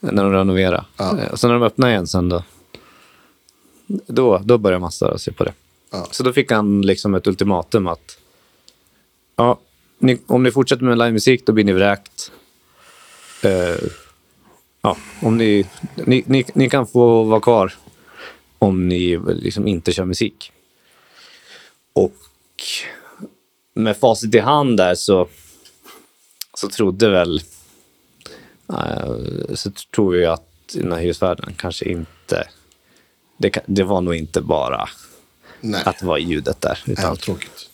[SPEAKER 1] när de renoverade.
[SPEAKER 2] Ja.
[SPEAKER 1] Eh, Och sen när de öppnade igen sen då, då, då började man störa sig på det.
[SPEAKER 2] Ja.
[SPEAKER 1] Så då fick han liksom ett ultimatum att ja, ni, om ni fortsätter med livemusik då blir ni vräkt. Eh, ja, om ni, ni, ni, ni kan få vara kvar om ni liksom inte kör musik. Och med facit i hand där så, så trodde väl Eh, så tror jag att den här hyresvärden kanske inte... Det, det var nog inte bara
[SPEAKER 2] Nej.
[SPEAKER 1] att det var ljudet där, utan
[SPEAKER 2] tråkigt.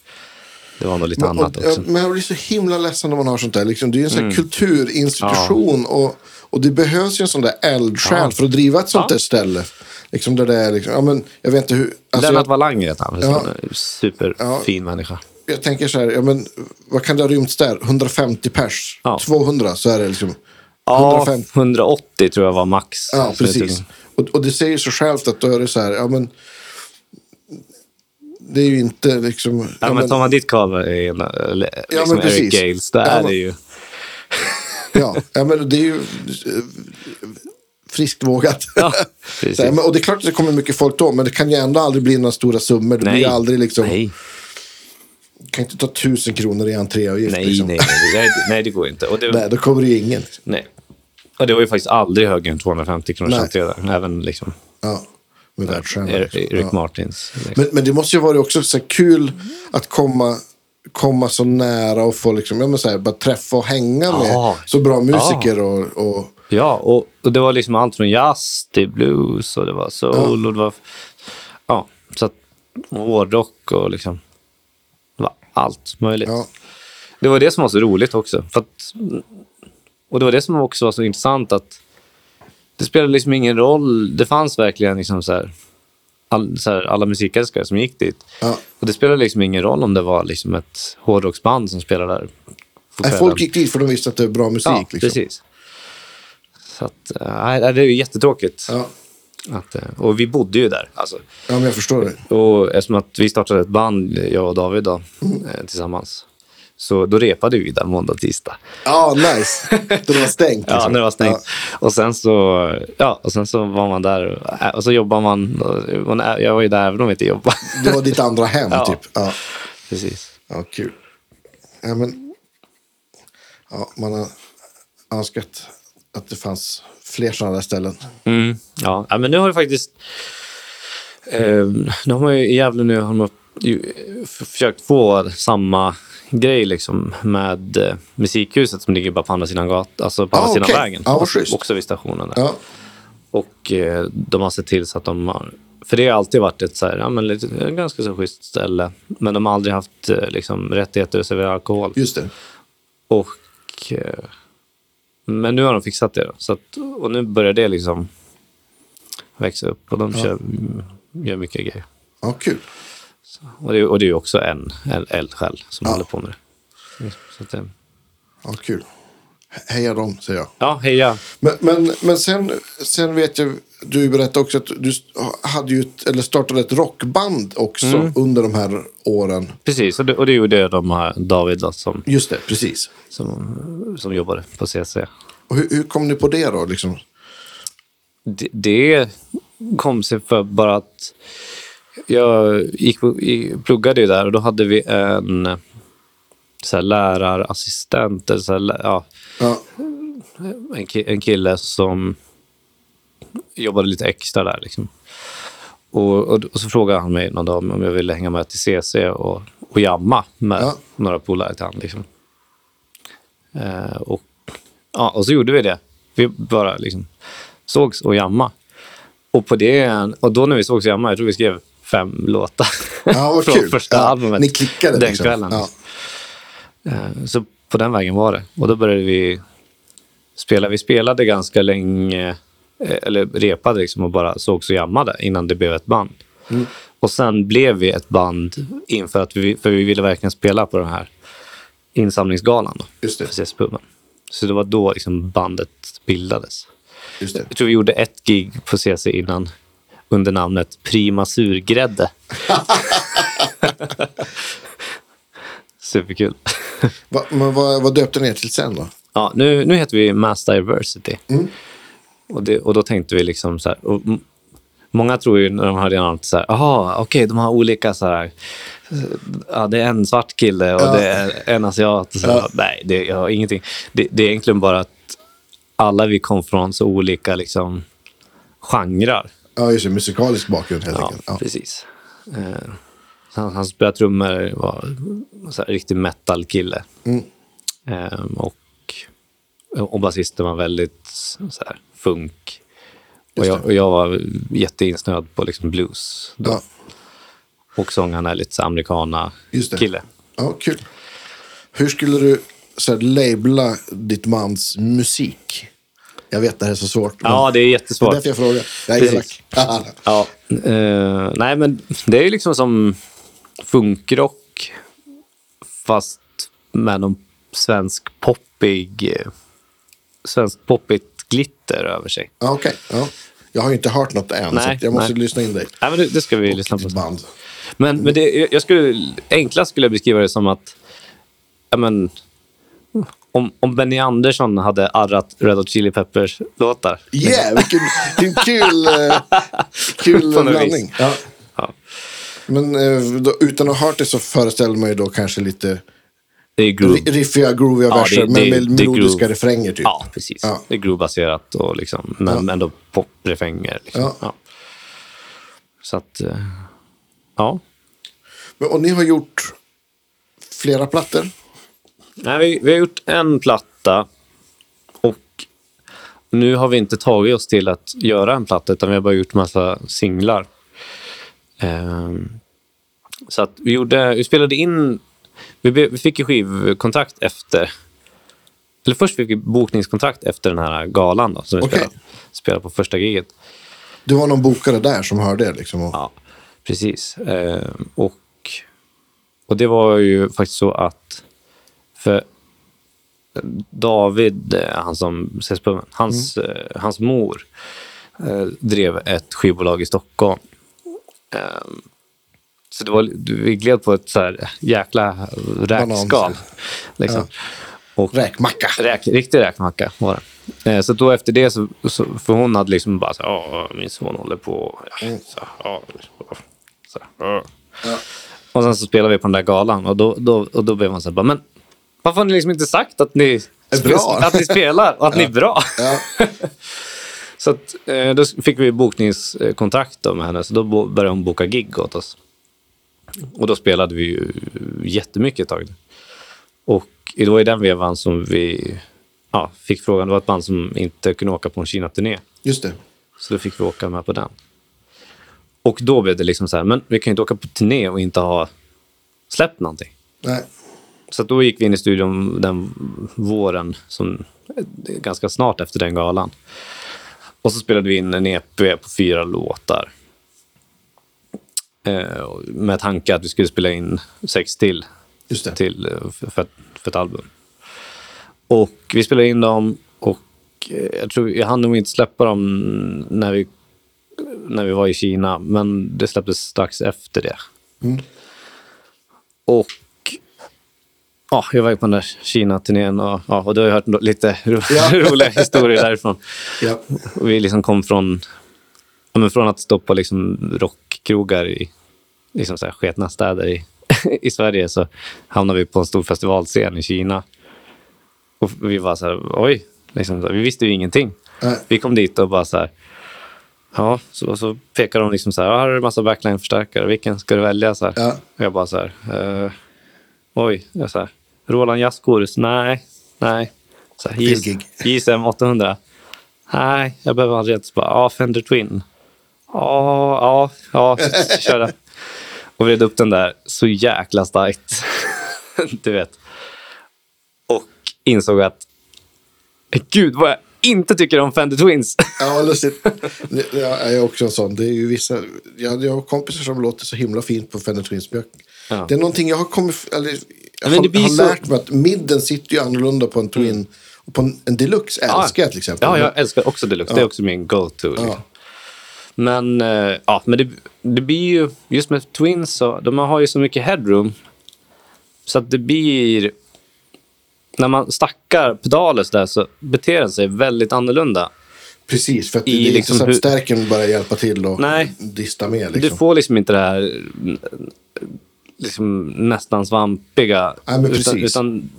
[SPEAKER 1] det var nog lite
[SPEAKER 2] Men,
[SPEAKER 1] annat
[SPEAKER 2] och,
[SPEAKER 1] också.
[SPEAKER 2] ja, men jag blir så himla ledsen när man har sånt där. Liksom, det är ju en sån
[SPEAKER 1] Mm.
[SPEAKER 2] kulturinstitution. Och, och det behövs ju en sån där eldsjäl
[SPEAKER 1] Ja.
[SPEAKER 2] för att driva ett sånt
[SPEAKER 1] Ja.
[SPEAKER 2] där ställe. Liksom där det är liksom, ja men jag vet inte hur. Alltså,
[SPEAKER 1] Lennart
[SPEAKER 2] jag,
[SPEAKER 1] Wallanger heter han.
[SPEAKER 2] Ja.
[SPEAKER 1] Ja. Superfin människa.
[SPEAKER 2] jag tänker så här, ja men vad kan det ha rymts där? 150 pers,
[SPEAKER 1] Ja.
[SPEAKER 2] 200 så är det liksom.
[SPEAKER 1] Ja,
[SPEAKER 2] 150.
[SPEAKER 1] 180 tror jag var max.
[SPEAKER 2] Ja, precis. Och, och det säger sig självt att då är det så här, ja men. Det är ju inte liksom.
[SPEAKER 1] Ja,
[SPEAKER 2] ja,
[SPEAKER 1] men
[SPEAKER 2] men-
[SPEAKER 1] tar man ditt cover,
[SPEAKER 2] Ja,
[SPEAKER 1] liksom
[SPEAKER 2] men
[SPEAKER 1] Eric
[SPEAKER 2] precis.
[SPEAKER 1] Gales, då
[SPEAKER 2] Ja,
[SPEAKER 1] är
[SPEAKER 2] men-
[SPEAKER 1] det ju...
[SPEAKER 2] Ja, men det är ju eh, friskt vågat.
[SPEAKER 1] Ja,
[SPEAKER 2] här, och det är klart att det kommer mycket folk då, men det kan ju ändå aldrig bli några stora summor. Det blir
[SPEAKER 1] Nej.
[SPEAKER 2] ju aldrig liksom,
[SPEAKER 1] Nej,
[SPEAKER 2] kan inte ta tusen kronor i entréavgift.
[SPEAKER 1] nej,
[SPEAKER 2] liksom.
[SPEAKER 1] nej, nej, nej, nej, det går inte. Och det,
[SPEAKER 2] Nej, då kommer det ju ingen. Liksom.
[SPEAKER 1] nej. Och det var ju faktiskt aldrig högre än 250 kronor entré där. Även liksom
[SPEAKER 2] Ja, med världsstjärnor. Liksom. Ja.
[SPEAKER 1] Martins. Liksom.
[SPEAKER 2] Men, men det måste ju vara också så kul att komma, komma så nära och få liksom, ja, men så här, bara träffa och hänga med
[SPEAKER 1] Ja.
[SPEAKER 2] så bra musiker. Och, och,
[SPEAKER 1] Ja, och, och det var liksom allt från jazz till blues och det var soul och det var... Ja, så att... Hårdrock och liksom... Det var allt möjligt.
[SPEAKER 2] ja,
[SPEAKER 1] Det var det som var så roligt också. För att, och det var det som också var så intressant att det spelade liksom ingen roll. Det fanns verkligen liksom så här, all, här, alla musikälskare som gick dit.
[SPEAKER 2] ja.
[SPEAKER 1] Och det spelade liksom ingen roll om det var liksom ett hårdrocksband som spelade där.
[SPEAKER 2] Nej, folk gick dit för de visste att det är bra musik.
[SPEAKER 1] Ja,
[SPEAKER 2] liksom.
[SPEAKER 1] precis. Så att, äh, nej, det är ju jättetråkigt.
[SPEAKER 2] Ja.
[SPEAKER 1] Att, eh, och vi bodde ju där. Alltså.
[SPEAKER 2] ja, men jag förstår det.
[SPEAKER 1] Och eftersom att vi startade ett band, jag och David då, eh, tillsammans. Så då repade vi där måndag tisdag.
[SPEAKER 2] Ja, nice. Då det var stängt.
[SPEAKER 1] Ja,
[SPEAKER 2] liksom.
[SPEAKER 1] när det var stängt. Och sen så, ja, och sen så var man där och, äh, och så jobbar man. När- jag var ju där även om jag inte jobbade.
[SPEAKER 2] Ja, det var ditt andra hem,
[SPEAKER 1] Ja.
[SPEAKER 2] typ. Ja,
[SPEAKER 1] Precis.
[SPEAKER 2] ja kul. Ja, men, ja, man har önskat att det fanns fler sådana där ställen.
[SPEAKER 1] Mm, ja. ja, men nu har det faktiskt... Eh, nu har man ju i Gävle nu har man försökt få samma grej liksom med eh, musikhuset som ligger bara på andra sidan gatan, alltså på
[SPEAKER 2] Ah,
[SPEAKER 1] andra sidan
[SPEAKER 2] okej.
[SPEAKER 1] vägen.
[SPEAKER 2] Ja, vad
[SPEAKER 1] också, också vid stationen där.
[SPEAKER 2] Ja,
[SPEAKER 1] Och eh, de har sett till så att de har... För det har alltid varit ett så här, ja, men lite, ganska så schysst ställe. Men de har aldrig haft eh, liksom, rättigheter att servera alkohol.
[SPEAKER 2] just det.
[SPEAKER 1] Och, eh, men nu har de fixat det. Då, så att, och nu börjar det liksom växa upp. Och de kör, gör mycket grejer.
[SPEAKER 2] Ja, kul.
[SPEAKER 1] Och det, och det är ju också en, en eldsjäl som
[SPEAKER 2] Ja.
[SPEAKER 1] håller på med det. Så att, eh,
[SPEAKER 2] Ja, kul. He- Heja dem, säger jag.
[SPEAKER 1] ja, heja.
[SPEAKER 2] Men, men, men sen, sen vet jag, du berättade också att du hade ju ett, eller startade ett rockband också
[SPEAKER 1] Mm.
[SPEAKER 2] under de här åren.
[SPEAKER 1] Precis, och det, och det är ju det de har, David då, som,
[SPEAKER 2] Just det, precis.
[SPEAKER 1] som, som jobbade på CC.
[SPEAKER 2] Och hur, hur kom ni på det då? Liksom?
[SPEAKER 1] Det, det kom sig för bara att jag gick pluggade ju där och då hade vi en så här, lärarassistent, eller så här, ja,
[SPEAKER 2] Ja,
[SPEAKER 1] en, ki, en kille som jobbade lite extra där. Liksom. Och, och, och så frågade han mig någon dag om jag ville hänga med till CC och, och jamma med
[SPEAKER 2] Ja.
[SPEAKER 1] några polare till han. Liksom. Eh, och, ja, och så gjorde vi det. Vi bara liksom sågs och jamma. Och, på det, och då när vi sågs och jamma, jag tror vi skrev fem låtar.
[SPEAKER 2] ja vad
[SPEAKER 1] från
[SPEAKER 2] kul.
[SPEAKER 1] första
[SPEAKER 2] ja,
[SPEAKER 1] albumet.
[SPEAKER 2] Ni klickade
[SPEAKER 1] den
[SPEAKER 2] liksom.
[SPEAKER 1] kvällen.
[SPEAKER 2] Ja.
[SPEAKER 1] Eh, Så på den vägen var det. Och då började vi spela. Vi spelade ganska länge, eh, eller repade liksom och bara sågs och jammade innan det blev ett band.
[SPEAKER 2] Mm.
[SPEAKER 1] Och sen blev vi ett band inför att vi, för vi ville verkligen spela på den här insamlingsgalan då,
[SPEAKER 2] Just det.
[SPEAKER 1] CS-puben. Så det var då liksom bandet bildades.
[SPEAKER 2] Just det.
[SPEAKER 1] Jag tror vi gjorde ett gig på CC innan under namnet Prima Surgrädde. Superkul.
[SPEAKER 2] Va, men vad, vad döpte ni er till sen då?
[SPEAKER 1] Ja, nu, nu heter vi Mass Diversity.
[SPEAKER 2] Mm.
[SPEAKER 1] Och, det, och då tänkte vi liksom så här. Och många tror ju när de hör det namnet så här. Jaha, okej, de har olika så här. Ja, det är en svart kille och
[SPEAKER 2] Ja.
[SPEAKER 1] det är en asiat. Så.
[SPEAKER 2] Ja.
[SPEAKER 1] Nej, det, har ingenting. Det, det är egentligen bara att alla vi kom från så olika liksom genrer.
[SPEAKER 2] Ja, just det. Musikalisk bakgrund helt
[SPEAKER 1] Ja,
[SPEAKER 2] enkelt. Ja.
[SPEAKER 1] precis. Eh, han, han spelade trummor, var en riktig metal-kille.
[SPEAKER 2] Mm.
[SPEAKER 1] Eh, och, och basisten var väldigt så här, funk. Och jag, och jag var jätteinsnöad på liksom blues. Då.
[SPEAKER 2] Ja,
[SPEAKER 1] Och sångaren är lite americana-kille.
[SPEAKER 2] ja, kul. Hur skulle du så här, labla ditt mans musik? Jag vet det här är så svårt.
[SPEAKER 1] Ja, det är
[SPEAKER 2] det är
[SPEAKER 1] jättesvårt.
[SPEAKER 2] därför jag frågar. Jag är elak.
[SPEAKER 1] Ja, eh, nej men det är ju liksom som funkrock fast med någon svensk poppig, eh, svensk poppigt glitter över sig.
[SPEAKER 2] Ja, okej. Ja. Jag har ju inte hört något än,
[SPEAKER 1] Nej,
[SPEAKER 2] så jag måste
[SPEAKER 1] nej.
[SPEAKER 2] lyssna in dig.
[SPEAKER 1] Nej, men det, det ska vi lyssna på.
[SPEAKER 2] Band.
[SPEAKER 1] Men, men det, jag skulle, enklast skulle jag beskriva det som att ja, men, om, om Benny Andersson hade arrat Red Hot Chili Peppers-låtar.
[SPEAKER 2] Yeah, vilken, vilken kul, eh, kul blandning. Ja.
[SPEAKER 1] Ja.
[SPEAKER 2] Men eh, då, utan att ha hört det så föreställer man ju då kanske lite
[SPEAKER 1] Det är groove.
[SPEAKER 2] ri- riffiga, grooviga
[SPEAKER 1] Ja,
[SPEAKER 2] verser
[SPEAKER 1] det-
[SPEAKER 2] med
[SPEAKER 1] det-
[SPEAKER 2] med melodiska
[SPEAKER 1] groove.
[SPEAKER 2] refränger typ.
[SPEAKER 1] Ja, precis.
[SPEAKER 2] Ja.
[SPEAKER 1] Det är groove-baserat och liksom, men ändå poprefränger. Liksom.
[SPEAKER 2] Ja.
[SPEAKER 1] Ja. Så att, eh, ja.
[SPEAKER 2] Men, och ni har gjort flera plattor.
[SPEAKER 1] Nej, vi, vi har gjort en platta och nu har vi inte tagit oss till att göra en platta utan vi har bara gjort massa singlar. Ehm, så att vi, gjorde, vi spelade in, vi, be- vi fick ju skivkontrakt efter, eller först fick vi bokningskontrakt efter den här galan då, som vi
[SPEAKER 2] Okej.
[SPEAKER 1] spelade, spelade på första giget.
[SPEAKER 2] Det var någon bokare där som hörde er liksom. Och,
[SPEAKER 1] Ja, precis. Eh, och, och det var ju faktiskt så att för David, eh, han som ses på hans,
[SPEAKER 2] Mm.
[SPEAKER 1] eh, hans mor eh, drev ett skivbolag i Stockholm. Eh, så det var, vi gled på ett så här jäkla räkskal. Liksom. Och,
[SPEAKER 2] Räkmacka.
[SPEAKER 1] Räk, riktig räkmacka var det. Eh, så då efter det, så, så, för hon hade liksom bara så "Ja, min son håller på. Ja, så, ja, så, ja.
[SPEAKER 2] Ja.
[SPEAKER 1] Och sen så spelade vi på den där galan och då, då, och då blev man så här, bara, men varför har ni liksom inte sagt att ni,
[SPEAKER 2] bra.
[SPEAKER 1] att ni spelar och att ni är bra?
[SPEAKER 2] Ja.
[SPEAKER 1] Så att, eh, då fick vi bokningskontrakt med henne, så då började hon boka gig åt oss. Och då spelade vi ju jättemycket ett tag. Och det var i den vevan som vi ja, fick frågan. Det var ett band som inte kunde åka på en Kina-turné.
[SPEAKER 2] Just det.
[SPEAKER 1] Så då fick vi åka med på den. Och då blev det liksom så här, men vi kan ju inte åka på turné och inte ha släppt någonting.
[SPEAKER 2] Nej.
[SPEAKER 1] Så då gick vi in i studion den våren, som, ganska snart efter den galan. Och så spelade vi in en EP på fyra låtar. Eh, med tanke att vi skulle spela in sex till, till eh, för, för, för ett album. Och vi spelade in dem och eh, jag tror jag hann nog inte släppa dem när vi, när vi var i Kina, men det släpptes strax efter det.
[SPEAKER 2] Mm.
[SPEAKER 1] Och ja, jag var ju på den där Kina-turnén och, ja, och du har ju hört lite ro
[SPEAKER 2] Ja.
[SPEAKER 1] roliga historier därifrån.
[SPEAKER 2] Ja.
[SPEAKER 1] Och vi liksom kom från, ja, men från att stå på liksom rockkrogar i liksom så här sketna städer i, i Sverige så hamnade vi på en stor festivalscen i Kina. Och vi var så här, oj, liksom, så här, vi visste ju ingenting.
[SPEAKER 2] Nej.
[SPEAKER 1] Vi kom dit och bara så här, ja, så, så pekade de liksom så här, "Ja, här är en massa backline-förstärkare, vilken ska du välja? Så här.
[SPEAKER 2] Ja.
[SPEAKER 1] Och jag bara så här, eh, oj, jag så här, Roland Jazzchorus, nej, nej. Så här. JSM 800, nej, jag behöver ha rent. Så bara, Ja, Fender Twin, ja, ja, ja, kör det. Och vred upp den där så jäkla starkt. du vet. Och insåg att, gud vad jag inte tycker om Fender Twins.
[SPEAKER 2] Ja, lustigt. Jag är också en sån. Det är ju vissa, jag, jag har kompisar som låter så himla fint på Fender Twins. jag-
[SPEAKER 1] Ja.
[SPEAKER 2] Det är någonting jag har kommit... Eller, jag
[SPEAKER 1] men
[SPEAKER 2] har,
[SPEAKER 1] det blir
[SPEAKER 2] har
[SPEAKER 1] så-
[SPEAKER 2] lärt mig att midden sitter ju annorlunda på en Twin. Och på en, en Deluxe älskar jag till exempel.
[SPEAKER 1] Ja, jag älskar också Deluxe. Det är också min go-to. Liksom. Men, eh, ja, men det, det blir ju, just med Twins, så, de har ju så mycket headroom. Så att det blir, när man stackar pedaler så där så beter den sig väldigt annorlunda.
[SPEAKER 2] Precis, för att det, är
[SPEAKER 1] liksom
[SPEAKER 2] inte så att
[SPEAKER 1] hur-
[SPEAKER 2] stärken bara hjälpa till och
[SPEAKER 1] Nej.
[SPEAKER 2] dista med.
[SPEAKER 1] Du
[SPEAKER 2] Liksom.
[SPEAKER 1] får liksom inte det här liksom, nästan svampiga.
[SPEAKER 2] Men
[SPEAKER 1] utan, utan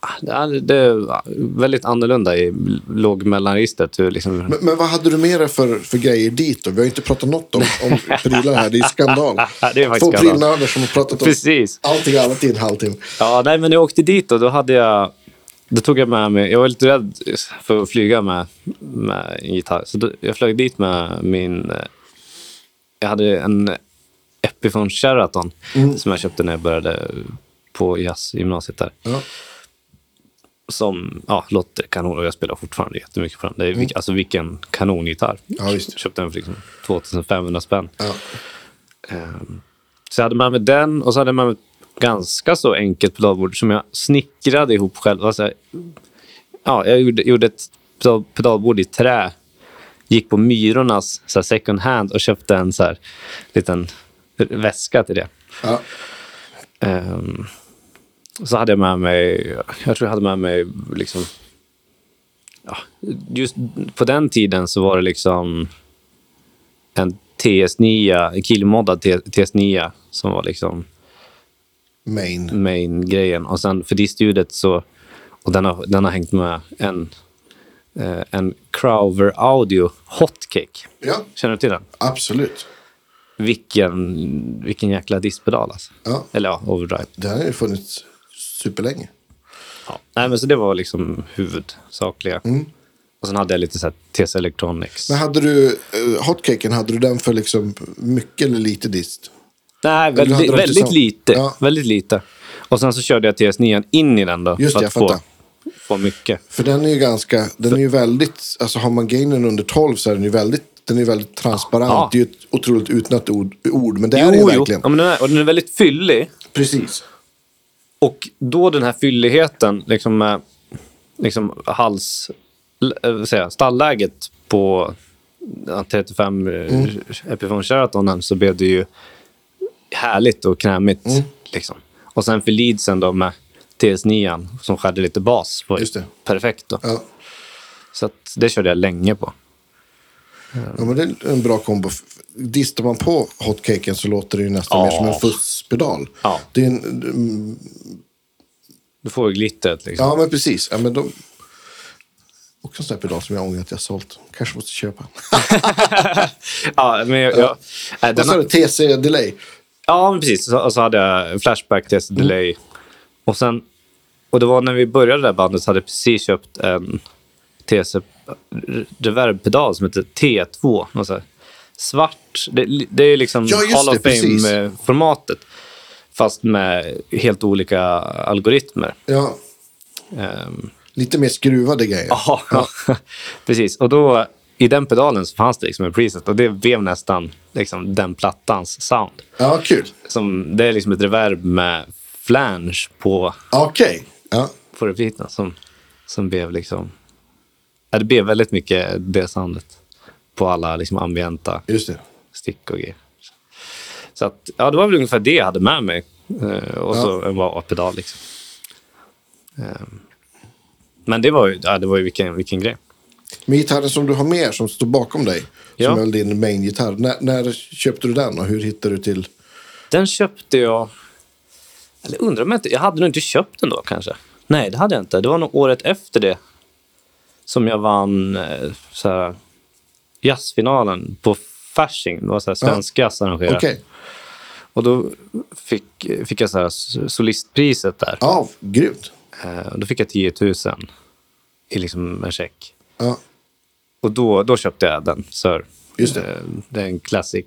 [SPEAKER 1] ah, det är, det är väldigt annorlunda i låg-mellanregistret. hur Liksom,
[SPEAKER 2] Men, men vad hade du med dig för, för grejer dit då? Vi har inte pratat något om, om prylar här. Det är skandal.
[SPEAKER 1] Det är faktiskt
[SPEAKER 2] Två prylnördar som har pratat om
[SPEAKER 1] Precis.
[SPEAKER 2] allting annat i en halvtimme.
[SPEAKER 1] Ja, nej, men när jag åkte dit och då hade jag... Då tog jag med mig... Jag var lite rädd för att flyga med, med en gitarr. Så då, jag flög dit med min... Jag hade en Epiphone Sheraton som jag köpte när jag började på jazzgymnasiet där.
[SPEAKER 2] Ja.
[SPEAKER 1] som ja, låter kanon och jag spelar fortfarande jättemycket på den. Det är, vilk- Alltså vilken kanongitarr.
[SPEAKER 2] Ja, visst.
[SPEAKER 1] Köpte den för liksom 2500 spänn.
[SPEAKER 2] Ja.
[SPEAKER 1] Ehm, Så hade med mig den och så hade jag med mig ett ganska så enkelt pedalbord som jag snickrade ihop själv. Alltså, ja, jag gjorde, gjorde ett pedal- pedalbord i trä. Gick på Myrornas så second hand och köpte en så här, liten väska till det.
[SPEAKER 2] Ja.
[SPEAKER 1] Ehm, så hade jag med mig, jag tror jag hade med mig liksom, ja, just på den tiden så var det liksom en TS9, en killmoddad T- TS9 som var liksom
[SPEAKER 2] Main.
[SPEAKER 1] main-grejen. Och sen för distljudet så, och den har, den har hängt med en, eh, en Crowver Audio Hotcake.
[SPEAKER 2] Ja,
[SPEAKER 1] Känner du till den?
[SPEAKER 2] absolut.
[SPEAKER 1] Vilken, vilken jäkla distpedal alltså.
[SPEAKER 2] Ja.
[SPEAKER 1] Eller ja, overdrive.
[SPEAKER 2] Det har ju funnits superlänge.
[SPEAKER 1] Ja. Nej, men så det var liksom huvudsakliga. Och sen hade jag lite så här TC Electronics.
[SPEAKER 2] Men hade du uh, hotcaken, hade du den för liksom mycket eller lite dist?
[SPEAKER 1] Nej, väldigt,
[SPEAKER 2] dem
[SPEAKER 1] väldigt
[SPEAKER 2] tillsammans?
[SPEAKER 1] lite.
[SPEAKER 2] Ja.
[SPEAKER 1] Väldigt lite. Och sen så körde jag TS9 in i den då.
[SPEAKER 2] Just
[SPEAKER 1] för
[SPEAKER 2] det, jag
[SPEAKER 1] få, få mycket.
[SPEAKER 2] För den är ju ganska, den är ju väldigt, alltså har man gainen under 12 så är den ju väldigt, den är väldigt transparent.
[SPEAKER 1] Ja.
[SPEAKER 2] Det är ju ett otroligt utnött ord, ord men det är det ju
[SPEAKER 1] Jo, jo.
[SPEAKER 2] verkligen.
[SPEAKER 1] Ja, men den är, och den är väldigt fyllig.
[SPEAKER 2] Precis.
[SPEAKER 1] Och då den här fylligheten, liksom med liksom hals... säger jag, stallläget på ja, 35 mm. Epiphone Sheratonen så blev det ju härligt och krämigt.
[SPEAKER 2] Mm.
[SPEAKER 1] Liksom. Och sen för leadsen då med TS9 som skärde lite bas var ju
[SPEAKER 2] Just det.
[SPEAKER 1] perfekt. Då.
[SPEAKER 2] Ja.
[SPEAKER 1] Så det körde jag länge på.
[SPEAKER 2] Ja, men det är en bra kombo. Distar man på hotcaken så låter det ju nästan
[SPEAKER 1] Ja.
[SPEAKER 2] mer som en fusspedal.
[SPEAKER 1] Ja.
[SPEAKER 2] Det är en, mm,
[SPEAKER 1] Du får ju glittret. Liksom.
[SPEAKER 2] ja, men precis. Ja, men de, också en sån här pedal som jag ångrar att jag sålt. Kanske måste köpa.
[SPEAKER 1] Ja, men jag, jag, äh, den
[SPEAKER 2] sa
[SPEAKER 1] har-
[SPEAKER 2] du? TC Delay?
[SPEAKER 1] Ja, men precis. Så, och så hade jag Flashback Test
[SPEAKER 2] Mm.
[SPEAKER 1] Och, sen, och det var när vi började det här bandet så hade jag precis köpt en TC reverbpedal som heter T2. Någon så här svart. Det, det är liksom
[SPEAKER 2] Ja,
[SPEAKER 1] Hall of. Fame-formatet. Fast med helt olika algoritmer.
[SPEAKER 2] Ja,
[SPEAKER 1] Ehm,
[SPEAKER 2] lite mer skruvade grejer.
[SPEAKER 1] Ja, precis. Och då i den pedalen så fanns det liksom en preset och det blev nästan liksom den plattans sound.
[SPEAKER 2] Ja, kul.
[SPEAKER 1] Som, det är liksom ett reverb med flange på,
[SPEAKER 2] Okej. Ja,
[SPEAKER 1] på repeaten som, som blev liksom... Ja, det blev väldigt mycket det soundet på alla liksom ambienta stick och grejer. Så att, ja, det var väl ungefär det jag hade med mig. Eh, och så en wah-pedal liksom. Eh, men det var ja, det var ju vilken, vilken grej.
[SPEAKER 2] Men gitarren som du har med som står bakom dig,
[SPEAKER 1] Ja.
[SPEAKER 2] som är din main-gitarr. När, när köpte du den och hur hittade du till?
[SPEAKER 1] Den köpte jag... Eller undrar om jag inte... Jag hade nog inte köpt den då kanske. Nej, det hade jag inte. Det var nog året efter det som jag vann eh, så här, jazzfinalen på Fasching. Det var så här, svensk jazz arrangerad.
[SPEAKER 2] Okej.
[SPEAKER 1] Och då fick, fick jag så här s- solistpriset där.
[SPEAKER 2] Ja, grymt.
[SPEAKER 1] Eh, då fick jag 10 000 i liksom en check.
[SPEAKER 2] Ja,
[SPEAKER 1] Och då, då köpte jag den, Sir.
[SPEAKER 2] Just det.
[SPEAKER 1] Eh, det är en Classic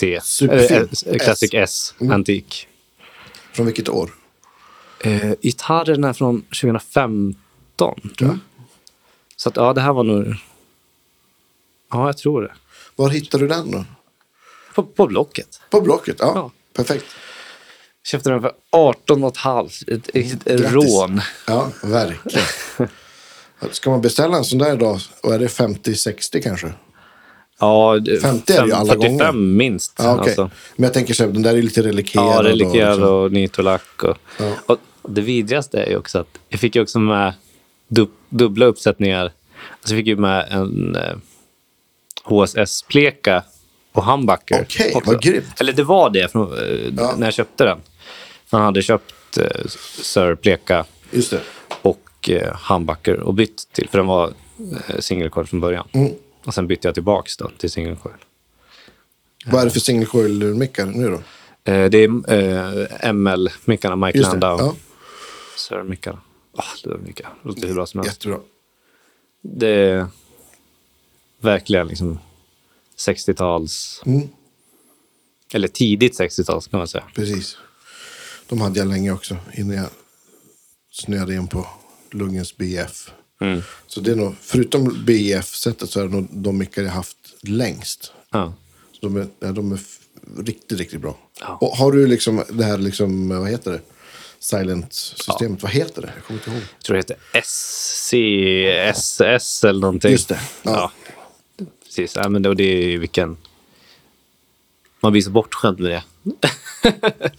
[SPEAKER 1] T.
[SPEAKER 2] Superfin.
[SPEAKER 1] Classic S, antik.
[SPEAKER 2] från vilket år?
[SPEAKER 1] Eh, gitarren är från 2015, tror jag. Så att, ja, det här var nog... Ja, jag tror det.
[SPEAKER 2] Var hittade du den då?
[SPEAKER 1] På, på Blocket.
[SPEAKER 2] På Blocket? Ja,
[SPEAKER 1] Ja.
[SPEAKER 2] perfekt.
[SPEAKER 1] Köpte den för 18,5. Ett, ett, ett
[SPEAKER 2] Grattis.
[SPEAKER 1] rån.
[SPEAKER 2] Ja, verkligen. Ska man beställa en sån där idag, och är det 50-60 kanske?
[SPEAKER 1] Ja, det-
[SPEAKER 2] 50 är det ju alla
[SPEAKER 1] 45
[SPEAKER 2] gånger.
[SPEAKER 1] minst.
[SPEAKER 2] Ja, okej.
[SPEAKER 1] alltså.
[SPEAKER 2] Men jag tänker så här, den där är lite relikerad.
[SPEAKER 1] Ja,
[SPEAKER 2] och
[SPEAKER 1] relikerad
[SPEAKER 2] liksom-
[SPEAKER 1] och nitrolack. Och,
[SPEAKER 2] Ja.
[SPEAKER 1] och det vidrigaste är ju också att jag fick ju också med dub, dubbla uppsättningar. Alltså jag fick ju med en eh, HSS-pleka och humbucker.
[SPEAKER 2] Okej,
[SPEAKER 1] också.
[SPEAKER 2] vad grymt.
[SPEAKER 1] Eller det var det från, eh,
[SPEAKER 2] Ja.
[SPEAKER 1] när jag köpte den. Han hade köpt eh, Sir-pleka
[SPEAKER 2] Just det.
[SPEAKER 1] och eh, humbucker och bytt till, för den var eh, single coil från början.
[SPEAKER 2] Mm.
[SPEAKER 1] Och sen bytte jag tillbaks då till single coil.
[SPEAKER 2] Vad är det för single coil-mickar nu då?
[SPEAKER 1] Eh, det är eh, ML-mickarna, Mike. Landau.
[SPEAKER 2] Ja,
[SPEAKER 1] Sir-mickarna. Ah, det var mycket. Det låter hur bra som helst.
[SPEAKER 2] jättebra.
[SPEAKER 1] Det är verkligen liksom 60-tals...
[SPEAKER 2] Mm.
[SPEAKER 1] Eller tidigt 60-tals kan man säga.
[SPEAKER 2] Precis. De hade jag länge också innan jag snöade in på Lungens BF.
[SPEAKER 1] Mm.
[SPEAKER 2] Så det är nog, förutom BF-sättet så är det nog de mickar jag haft längst.
[SPEAKER 1] Ja.
[SPEAKER 2] Så de är, de är riktigt, riktigt bra.
[SPEAKER 1] Ja.
[SPEAKER 2] Och har du liksom det här, liksom, vad heter det? Silent-systemet, vad heter det? Jag kommer inte ihåg.
[SPEAKER 1] Jag tror det heter SCSS eller någonting.
[SPEAKER 2] Just det.
[SPEAKER 1] Ja.
[SPEAKER 2] Ja.
[SPEAKER 1] Precis. Ja, men och det är ju vilken... Man blir så bortskämd med det.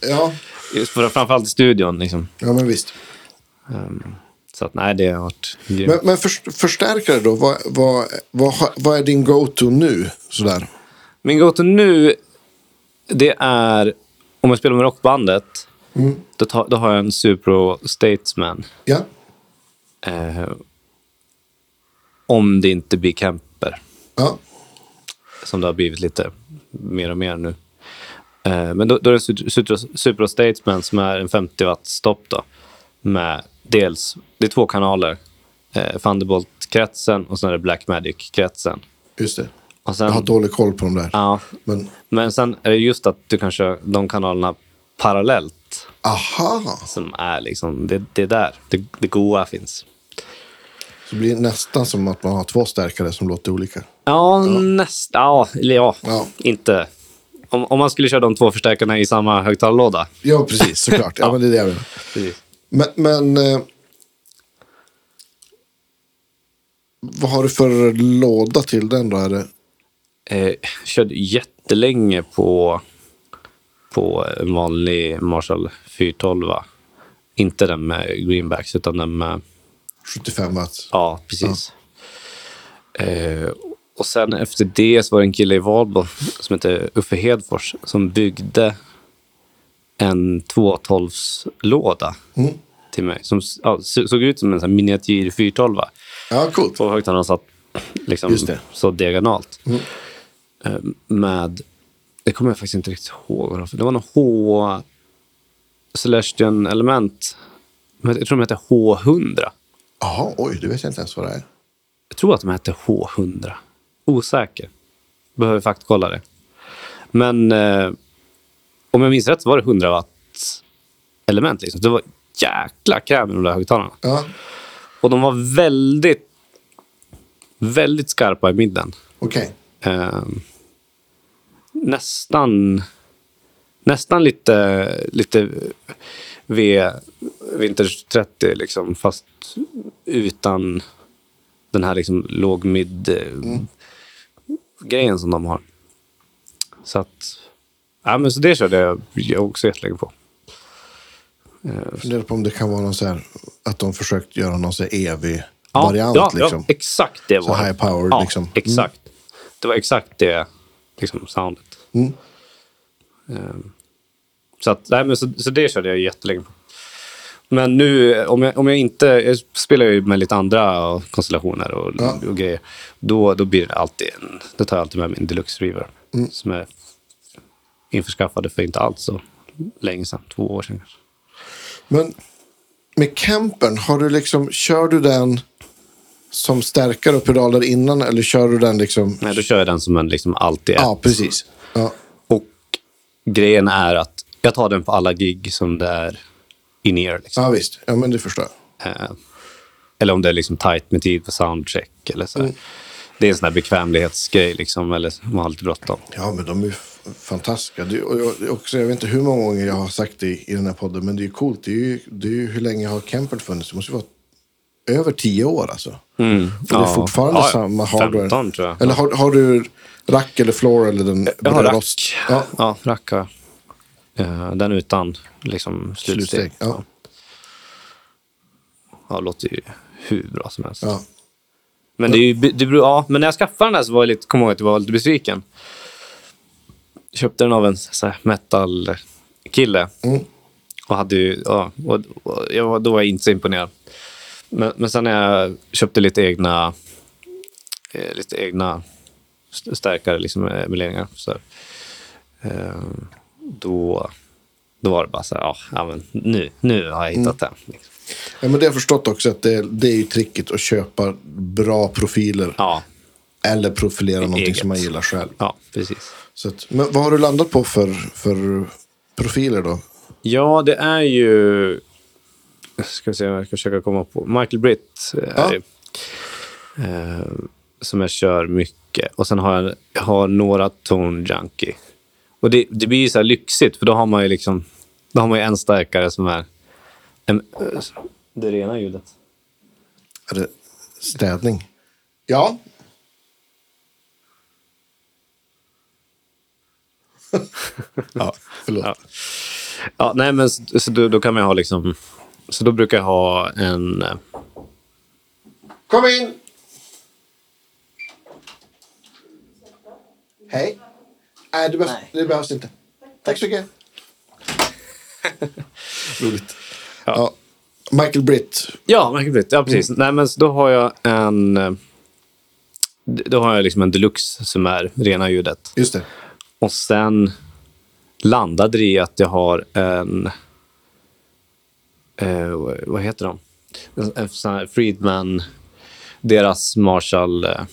[SPEAKER 2] Ja,
[SPEAKER 1] Just för, framförallt i studion. Liksom.
[SPEAKER 2] ja men visst.
[SPEAKER 1] Um, så att nej, det har varit grymt.
[SPEAKER 2] Men, men för, förstärkare då, vad, vad, vad, vad är din go-to nu? Sådär.
[SPEAKER 1] Min go-to nu, det är om jag spelar med rockbandet.
[SPEAKER 2] Mm.
[SPEAKER 1] Då, tar, då har jag en Supro Statesman.
[SPEAKER 2] Ja,
[SPEAKER 1] Eh, om det inte blir Kemper.
[SPEAKER 2] ja,
[SPEAKER 1] Som det har blivit lite mer och mer nu. Eh, men då, då är det Supro, Supro, Statesman som är en 50 watt stopp då. Med dels, det är två kanaler. Eh, Thunderbolt-kretsen och sen är det Blackmagic-kretsen.
[SPEAKER 2] just det.
[SPEAKER 1] Sen,
[SPEAKER 2] Jag har dålig koll på de där.
[SPEAKER 1] ja,
[SPEAKER 2] Men,
[SPEAKER 1] men sen är det just att du kan köra de kanalerna parallellt.
[SPEAKER 2] Aha,
[SPEAKER 1] Som är liksom, det, det är där det, det goa finns.
[SPEAKER 2] så blir det nästan som att man har två stärkare som låter olika.
[SPEAKER 1] Ja, nästan. Ja, eller ja,
[SPEAKER 2] Ja.
[SPEAKER 1] inte. Om, om man skulle köra de två förstärkarna i samma högtalarlåda.
[SPEAKER 2] Ja, precis, såklart. Ja,
[SPEAKER 1] Ja.
[SPEAKER 2] men det är det jag menar. Men, men eh, vad har du för låda till den då? Är det?
[SPEAKER 1] Eh, körde jättelänge på, på en vanlig Marshall 412. Inte den med greenbacks, utan den med...
[SPEAKER 2] 75 watt?
[SPEAKER 1] Ja, precis. Eh, och sen efter det så var det en kille i Valbo som hette Uffe Hedfors som byggde en 212-låda
[SPEAKER 2] Mm.
[SPEAKER 1] till mig. Som ja, så- såg ut som en sån miniatyr 412.
[SPEAKER 2] Ja, coolt.
[SPEAKER 1] Två högtalare satt liksom så diagonalt.
[SPEAKER 2] Mm.
[SPEAKER 1] Eh, Med, det kommer jag faktiskt inte riktigt ihåg. det var någon H Celestion element. Men Jag tror de hette H100.
[SPEAKER 2] Jaha, oj, det vet jag inte ens vad det är.
[SPEAKER 1] Jag tror att de hette H100. Osäker. Behöver faktkolla det. Men eh, om jag minns rätt så var det 100 watt element. Liksom. Det var jäkla kräm i de där högtalarna.
[SPEAKER 2] Ja,
[SPEAKER 1] Och de var väldigt, väldigt skarpa i midden.
[SPEAKER 2] okej.
[SPEAKER 1] Eh, nästan, nästan lite, lite V Vintage 30, liksom, fast utan den här liksom låg mid eh, grejen som de har. Så att, ja men så det körde jag, också jättelänge på.
[SPEAKER 2] Jag funderar på om det kan vara någon så här, att de försökt göra någon så här
[SPEAKER 1] Ja,
[SPEAKER 2] EV-variant.
[SPEAKER 1] ja,
[SPEAKER 2] liksom.
[SPEAKER 1] ja, exakt det
[SPEAKER 2] Så
[SPEAKER 1] var det.
[SPEAKER 2] high power,
[SPEAKER 1] ja,
[SPEAKER 2] liksom. Mm.
[SPEAKER 1] Exakt. Det var exakt det liksom, soundet.
[SPEAKER 2] Mm.
[SPEAKER 1] Ehm, så, att, nej, men så, så det körde jag jättelänge på. Men nu, om jag, om jag inte... Jag spelar ju med lite andra konstellationer och,
[SPEAKER 2] Ja.
[SPEAKER 1] och grejer. Då, då blir det alltid en... Då tar jag alltid med min Deluxe Reaver.
[SPEAKER 2] Mm.
[SPEAKER 1] Som är införskaffade för inte alls så länge sedan. Två år sedan kanske.
[SPEAKER 2] Men med campern, har du liksom, kör du den som stärkare och pedaler innan eller kör du den liksom?
[SPEAKER 1] Nej, då kör jag den som en liksom alltid är.
[SPEAKER 2] Ja, precis. Ja,
[SPEAKER 1] Och grejen är att jag tar den på alla gig som det är in ear. Liksom.
[SPEAKER 2] ja visst. Ja, men det förstår jag.
[SPEAKER 1] Eh, eller om det är liksom tight med tid för soundcheck. Eller så.
[SPEAKER 2] Mm.
[SPEAKER 1] Det är en sån här bekvämlighetsgrej, liksom, eller man har lite bråttom.
[SPEAKER 2] Ja, men de är fantastiska. Det, och jag, också, jag vet inte hur många gånger jag har sagt det i, i den här podden, men det är ju coolt. Det är ju, det är ju hur länge har Campern funnits? Det måste ju vara över tio år alltså. Och det är
[SPEAKER 1] Ja.
[SPEAKER 2] fortfarande
[SPEAKER 1] Ja, ja.
[SPEAKER 2] samma hardware.
[SPEAKER 1] 15 tror jag.
[SPEAKER 2] Eller har, har du rack eller floor eller den
[SPEAKER 1] Jag har rack.
[SPEAKER 2] Ja,
[SPEAKER 1] Ja, rack har jag. Eh, Den utan liksom, slutsteg.
[SPEAKER 2] slutsteg. Ja.
[SPEAKER 1] Ja, låter ju hur bra som helst.
[SPEAKER 2] Ja.
[SPEAKER 1] Men, det är ju, det beror, ja, men när jag skaffade den här så var jag lite, kom jag ihåg att jag var lite besviken. Jag köpte den av en metal-kille.
[SPEAKER 2] Mm.
[SPEAKER 1] Och hade ju, ja, och, och jag, då var jag inte så imponerad. Men, men sen när jag köpte lite egna, eh, lite egna st- stärkare, liksom eh, emuleringar, så, eh, då, då var det bara så här, ja, ja men nu, nu har jag hittat den. Liksom.
[SPEAKER 2] ja, men det har jag förstått också att det, det är ju tricket att köpa bra profiler.
[SPEAKER 1] Ja,
[SPEAKER 2] Eller profilera någonting
[SPEAKER 1] Eget.
[SPEAKER 2] som man gillar själv.
[SPEAKER 1] ja, precis.
[SPEAKER 2] Så att, men vad har du landat på för, för profiler då?
[SPEAKER 1] Ja, det är ju ska vi se, jag ska försöka komma på. Michael Britt är, eh, som jag kör mycket. Och sen har jag, jag har några Tone Junkie. Och det, det blir ju så lyxigt, för då har man ju liksom då har man ju en starkare som är en, eh, det rena ljudet.
[SPEAKER 2] Är det städning? Ja. ja, förlåt.
[SPEAKER 1] Ja. Ja, nej, men så, så då, då kan man ha liksom... Så då brukar jag ha en... eh,
[SPEAKER 2] Kom in! Hej. Nej, det behövs, det behövs inte. Tack så mycket. Roligt. Ja. Michael Britt.
[SPEAKER 1] Ja, Michael Britt. Ja, precis. Nej, men så då har jag en... eh, Då har jag liksom en deluxe som är rena ljudet.
[SPEAKER 2] Just det.
[SPEAKER 1] Och sen landade det i att jag har en... Eh, vad- vad heter de? En, en sån här Friedman... Deras Marshall... Eh,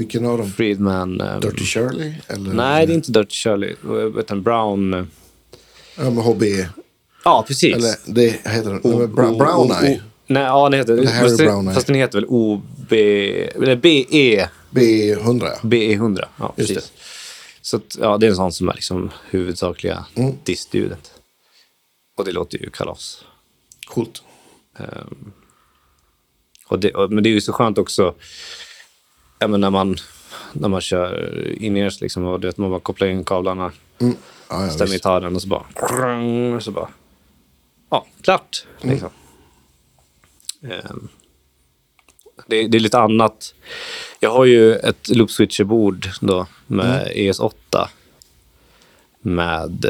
[SPEAKER 2] Vilken av dem?
[SPEAKER 1] Friedman... Eh,
[SPEAKER 2] Dirty Shirley? Eller?
[SPEAKER 1] Nej, det är inte Dirty Shirley. Utan Brown... eh,
[SPEAKER 2] Ja, med HB.
[SPEAKER 1] Ja, precis.
[SPEAKER 2] Eller det heter den?
[SPEAKER 1] O-
[SPEAKER 2] Brown,
[SPEAKER 1] o-
[SPEAKER 2] brown Eye.
[SPEAKER 1] o- Nej, ja, den heter...
[SPEAKER 2] Eller Harry Brown Eye.
[SPEAKER 1] fast den heter väl OB... Eller BE...
[SPEAKER 2] B100 ja.
[SPEAKER 1] BE100. Ja,
[SPEAKER 2] Just
[SPEAKER 1] precis. Så att, ja, det är en sån som är liksom huvudsakliga
[SPEAKER 2] Mm.
[SPEAKER 1] distljudet. Och det låter ju kalas.
[SPEAKER 2] Coolt.
[SPEAKER 1] Och det, och, men det är ju så skönt också men när, man, när man kör in liksom, och du vet, man bara kopplar in kablarna,
[SPEAKER 2] Mm. Ja, ja,
[SPEAKER 1] stämmer gitarren och så bara... Och så bara ja, klart.
[SPEAKER 2] Mm.
[SPEAKER 1] Liksom. Ehm, det, det är lite annat. Jag har ju ett loop switcher-bord då med
[SPEAKER 2] Mm.
[SPEAKER 1] ES8 med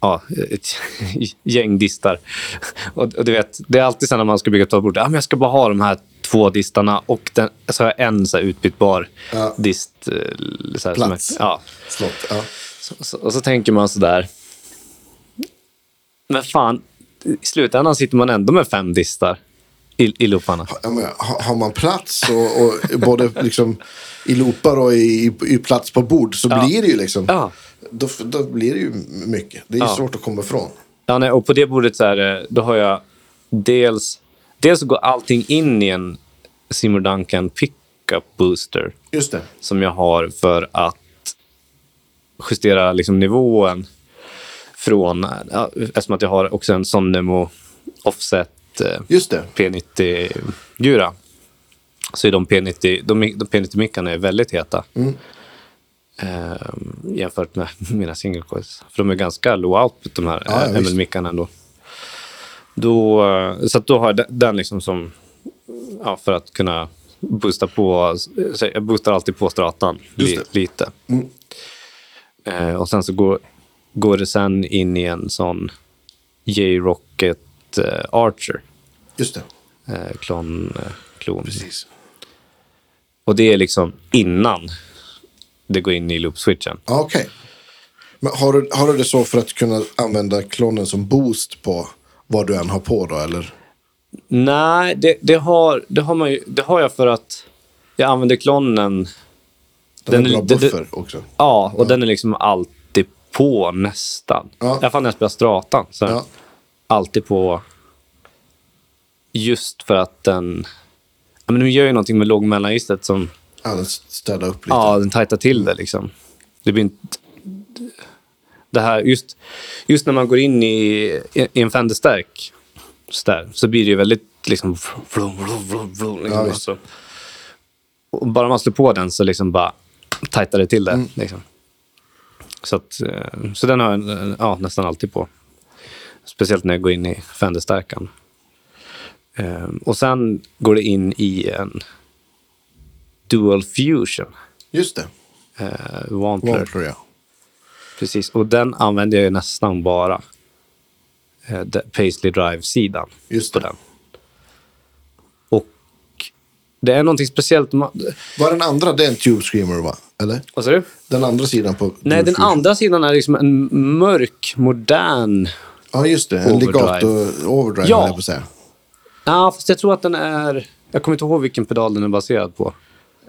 [SPEAKER 1] ja, ett gäng distar. Och, och du vet, det är alltid så när man ska bygga ett bord. Ja, men jag ska bara ha de här två distarna och den, så har jag en så utbytbar
[SPEAKER 2] Ja.
[SPEAKER 1] dist. eh, Så här,
[SPEAKER 2] Plats.
[SPEAKER 1] är, ja.
[SPEAKER 2] Slott. Ja.
[SPEAKER 1] Så, så, och så tänker man så där. Men fan, i slutändan sitter man ändå med fem distar i, i looparna.
[SPEAKER 2] Ja, men, har, har man plats och, och både liksom i loopar och i, i plats på bord så blir det ju liksom.
[SPEAKER 1] Ja.
[SPEAKER 2] Då, då blir det ju mycket. Det är
[SPEAKER 1] Ja.
[SPEAKER 2] svårt att komma ifrån.
[SPEAKER 1] Ja, nej, och på det bordet så här, eh, då har jag dels... Dels går allting in i en Seymour Duncan pickup booster
[SPEAKER 2] Just det.
[SPEAKER 1] som jag har för att justera liksom nivån från... Ja, eftersom att jag har också en Sonnemo offset
[SPEAKER 2] Just det.
[SPEAKER 1] P90-gura. Så är de P90, de, de P90-mickarna är väldigt heta.
[SPEAKER 2] Mm.
[SPEAKER 1] Ehm, jämfört med mina single coils. För de är ganska low output de här
[SPEAKER 2] Ja, ja, visst.
[SPEAKER 1] ML-mickarna ändå. Då, eh, så då har jag den- liksom som... Ja, för att kunna boosta på... så Jag boostar alltid på stratan li, lite.
[SPEAKER 2] Mm.
[SPEAKER 1] Eh, och sen så går, går det sen in i en sån J-Rocket eh, Archer.
[SPEAKER 2] Just det.
[SPEAKER 1] Eh, klon, eh, klon.
[SPEAKER 2] Precis.
[SPEAKER 1] Och det är liksom innan det går in i loop-switchen.
[SPEAKER 2] Ja, Okej. Men har du, har du det så för att kunna använda klonen som boost på vad du än har på då? Eller?
[SPEAKER 1] Nej, det, det, har, det, har man ju, det har jag för att jag använder klonen.
[SPEAKER 2] Den,
[SPEAKER 1] Den
[SPEAKER 2] är
[SPEAKER 1] är
[SPEAKER 2] bra
[SPEAKER 1] li- det-
[SPEAKER 2] buffer också.
[SPEAKER 1] Ja, och den är liksom alltid på nästan.
[SPEAKER 2] Ja.
[SPEAKER 1] I alla fall när jag spelar stratan. Så
[SPEAKER 2] Ja.
[SPEAKER 1] Alltid på. Just för att den... Ja, men den gör ju någonting med lågmellanregistret som...
[SPEAKER 2] Ja, den städar upp lite.
[SPEAKER 1] Ja, den tajtar till det liksom. Det blir inte... Det här, just, just när man går in i, i en Fender-stärk så, där, så blir det ju väldigt liksom... Vlum, vlum, vlum, vlum, liksom
[SPEAKER 2] Ja, visst.
[SPEAKER 1] alltså. och bara man slår på den så liksom bara tajtar det till det.
[SPEAKER 2] Mm.
[SPEAKER 1] Liksom. Så, att, eh, så den har jag eh, ja, nästan alltid på. Speciellt när jag går in i Fender-stärkan. Eh, Och sen går det in i en Dual Fusion.
[SPEAKER 2] Just det.
[SPEAKER 1] Eh, Wantler.
[SPEAKER 2] Wantler, ja.
[SPEAKER 1] Precis, och den använder jag ju nästan bara. Eh, Paisley Drive-sidan
[SPEAKER 2] Just
[SPEAKER 1] på
[SPEAKER 2] det.
[SPEAKER 1] den. Och det är någonting speciellt.
[SPEAKER 2] Var den andra, det är en Tube Screamer va? Eller?
[SPEAKER 1] Vad sa du?
[SPEAKER 2] Den andra sidan på...
[SPEAKER 1] Nej, den andra sidan är liksom en mörk, modern...
[SPEAKER 2] Ja, just det. En
[SPEAKER 1] Overdrive.
[SPEAKER 2] legato overdrive,
[SPEAKER 1] Ja.
[SPEAKER 2] jag på säga.
[SPEAKER 1] Ja, fast jag tror att den är... Jag kommer inte ihåg vilken pedal den är baserad på.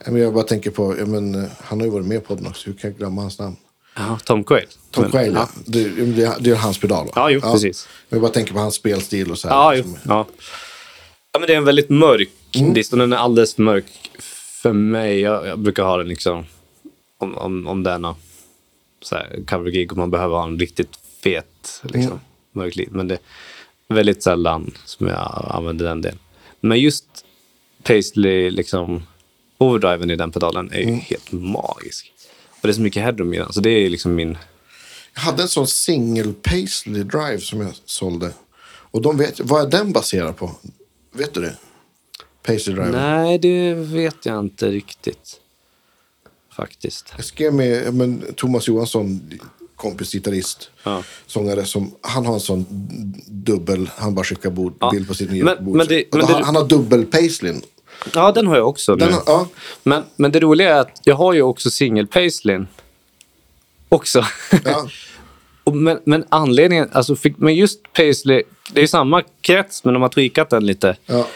[SPEAKER 2] Ja, jag bara tänker på, ja, men, eh, han har ju varit med på podden också. Hur kan jag glömma hans namn?
[SPEAKER 1] Ja, Tom Quayle.
[SPEAKER 2] Tom
[SPEAKER 1] Men-
[SPEAKER 2] Quayle, ja. det, det, det är hans pedal. va?
[SPEAKER 1] Ja, jo, precis.
[SPEAKER 2] Jag bara tänker på hans spelstil och så här.
[SPEAKER 1] Ja, jo,
[SPEAKER 2] liksom.
[SPEAKER 1] ja. ja, men det är en väldigt mörk
[SPEAKER 2] Mm.
[SPEAKER 1] dist och den är alldeles för mörk för mig. Jag, jag brukar ha den liksom, om, om, om cover-gig och man behöver ha en riktigt fet liksom,
[SPEAKER 2] Mm.
[SPEAKER 1] Mörk lid. Men det är väldigt sällan som jag använder den delen. Men just Paisley, liksom, overdriven i den pedalen är ju
[SPEAKER 2] Mm.
[SPEAKER 1] helt magisk. Och det är så mycket headroom i den, så det är liksom min...
[SPEAKER 2] Jag hade en sån single Paisley Drive som jag sålde. Och de vet, vad är den baserad på? Vet du det? Paisley Drive.
[SPEAKER 1] Nej, det vet jag inte riktigt. Faktiskt.
[SPEAKER 2] Jag skrev med men, Thomas Johansson, kompis, gitarrist,
[SPEAKER 1] Ja.
[SPEAKER 2] sångare. Som, han har en sån dubbel, han bara skickar bord,
[SPEAKER 1] Ja.
[SPEAKER 2] bild på sitt nya
[SPEAKER 1] Men-
[SPEAKER 2] bord.
[SPEAKER 1] men det- men
[SPEAKER 2] han,
[SPEAKER 1] det-
[SPEAKER 2] han har dubbel Paisley.
[SPEAKER 1] Ja, den har jag också.
[SPEAKER 2] Den har, ja,
[SPEAKER 1] Men, men det roliga är att jag har ju också singel Paisley. Också.
[SPEAKER 2] ja,
[SPEAKER 1] Och men, men anledningen, alltså fick, men just Paisley, det är samma krets men de har tweakat den lite
[SPEAKER 2] ja,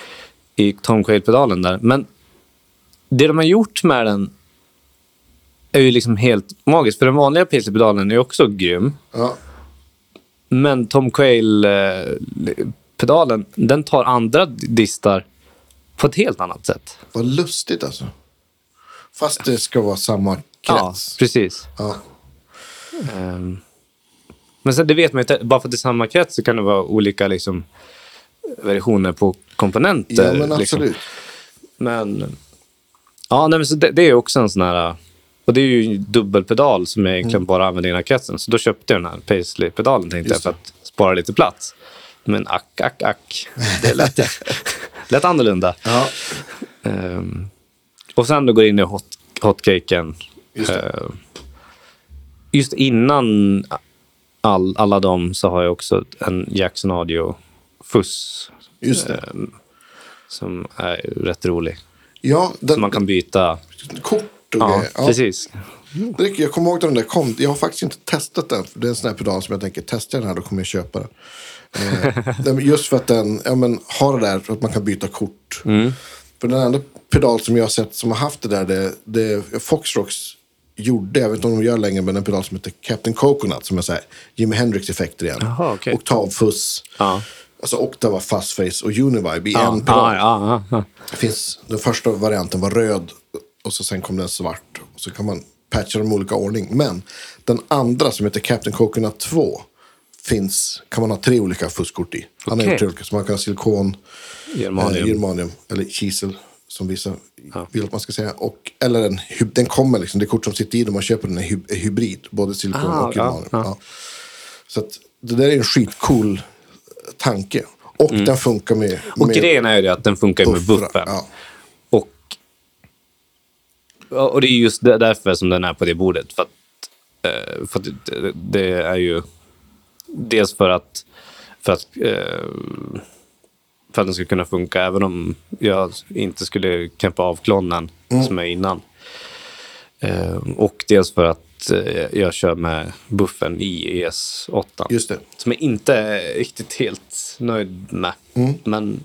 [SPEAKER 1] i Tom Quayle-pedalen där. Men det de har gjort med den är ju liksom helt magiskt. För den vanliga Paisley-pedalen är också grym.
[SPEAKER 2] ja.
[SPEAKER 1] Men Tom Quayle-pedalen, den tar andra distar på ett helt annat sätt.
[SPEAKER 2] Vad lustigt alltså. Fast det ska vara samma
[SPEAKER 1] Ja,
[SPEAKER 2] krets.
[SPEAKER 1] precis.
[SPEAKER 2] Ja,
[SPEAKER 1] Ehm, Men sen det vet man inte, bara för att det är samma krets så kan det vara olika liksom, versioner på komponenter.
[SPEAKER 2] ja men
[SPEAKER 1] liksom.
[SPEAKER 2] absolut.
[SPEAKER 1] Men, ja, nej, men så det, det är också en sån här... Och det är ju dubbelpedal som jag egentligen bara använder i den här kretsen. Så då köpte jag den här Paisley-pedalen tänkte jag för att spara lite plats. Men ack, ack, ack. Det lät, lät annorlunda.
[SPEAKER 2] Ja,
[SPEAKER 1] Ehm, och sen då går jag in i hot, hotcaken.
[SPEAKER 2] Just.
[SPEAKER 1] Ehm, just innan all, alla dem så har jag också en Jackson Audio Fuss.
[SPEAKER 2] just
[SPEAKER 1] ehm, som är rätt rolig.
[SPEAKER 2] Ja, den,
[SPEAKER 1] Som man kan byta.
[SPEAKER 2] kort och
[SPEAKER 1] Ja,
[SPEAKER 2] grejer. Ja.
[SPEAKER 1] precis.
[SPEAKER 2] Jag kommer ihåg när den där kom. Jag har faktiskt inte testat den. För det är en sån här pedal som jag tänker, testar jag den här då kommer jag köpa den. Eh, den- just för att den ja, men, har det där för att man kan byta kort. För den enda pedal som jag har sett som har haft det där, det, det Foxrocks gjorde, jag vet inte om de gör längre, men en pedal som heter Captain Coconut som är så här Jimi Hendrix-effekter igen.
[SPEAKER 1] Jaha, okej.
[SPEAKER 2] Oktavfuss,
[SPEAKER 1] Ja.
[SPEAKER 2] alltså Octava, Fuzzface och Univibe i
[SPEAKER 1] Ja,
[SPEAKER 2] en pedal.
[SPEAKER 1] ja, ja, ja.
[SPEAKER 2] Det finns, den första varianten var röd och så sen kom den svart. Och så kan man patcha dem i olika ordning. Men den andra som heter Captain Coconut 2 finns, kan man ha tre olika fuskkort i. Han har gjort tre olika, så man kan ha silikon,
[SPEAKER 1] Germanium.
[SPEAKER 2] eh, germanium eller kisel som vissa vill att man ska säga. Och, eller en, den kommer liksom, det kort som sitter i när man köper den är, hy, är hybrid. Både silikon
[SPEAKER 1] Ah,
[SPEAKER 2] och
[SPEAKER 1] ja,
[SPEAKER 2] germanium.
[SPEAKER 1] ja.
[SPEAKER 2] Ja. Så att, det där är en skitcool tanke. Och den funkar med,
[SPEAKER 1] Mm. Och
[SPEAKER 2] med
[SPEAKER 1] grejen är ju att den funkar ju med buffen.
[SPEAKER 2] Ja.
[SPEAKER 1] Och, det är just därför som den är på det bordet. För att, eh, för att det, är ju dels för att, för att, eh, för att den ska kunna funka även om jag inte skulle kämpa av klonen
[SPEAKER 2] Mm.
[SPEAKER 1] som är innan. Eh, och dels för att jag kör med buffen i ES8.
[SPEAKER 2] Just det.
[SPEAKER 1] Som jag inte är riktigt helt nöjd med.
[SPEAKER 2] Mm.
[SPEAKER 1] Men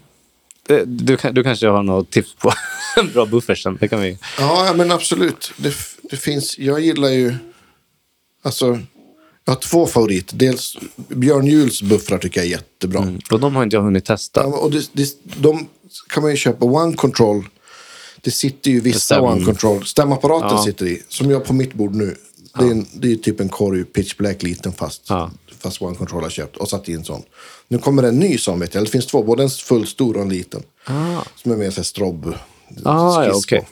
[SPEAKER 1] det, du, du kanske har något tips på en bra buffer sen. Det kan vi...
[SPEAKER 2] Ja, men absolut. Det, det finns, jag gillar ju, alltså, jag har två favoriter. Dels Björn Juhls buffrar tycker jag är jättebra.
[SPEAKER 1] Och de har inte jag hunnit testa.
[SPEAKER 2] Ja, och det, det, de kan man ju köpa. One Control, det sitter ju vissa
[SPEAKER 1] Stäm-
[SPEAKER 2] One Control. Stämapparaten
[SPEAKER 1] Ja.
[SPEAKER 2] sitter i, som jag på mitt bord nu. Det är, en, det är typ en korg pitch black liten fast,
[SPEAKER 1] Ja.
[SPEAKER 2] Fast One Control har köpt och satt i en sån. Nu kommer det en ny sån vet jag. Det finns två, både en full stor och en liten.
[SPEAKER 1] Ah.
[SPEAKER 2] Som är med en strobb.
[SPEAKER 1] Ah, ja,
[SPEAKER 2] på.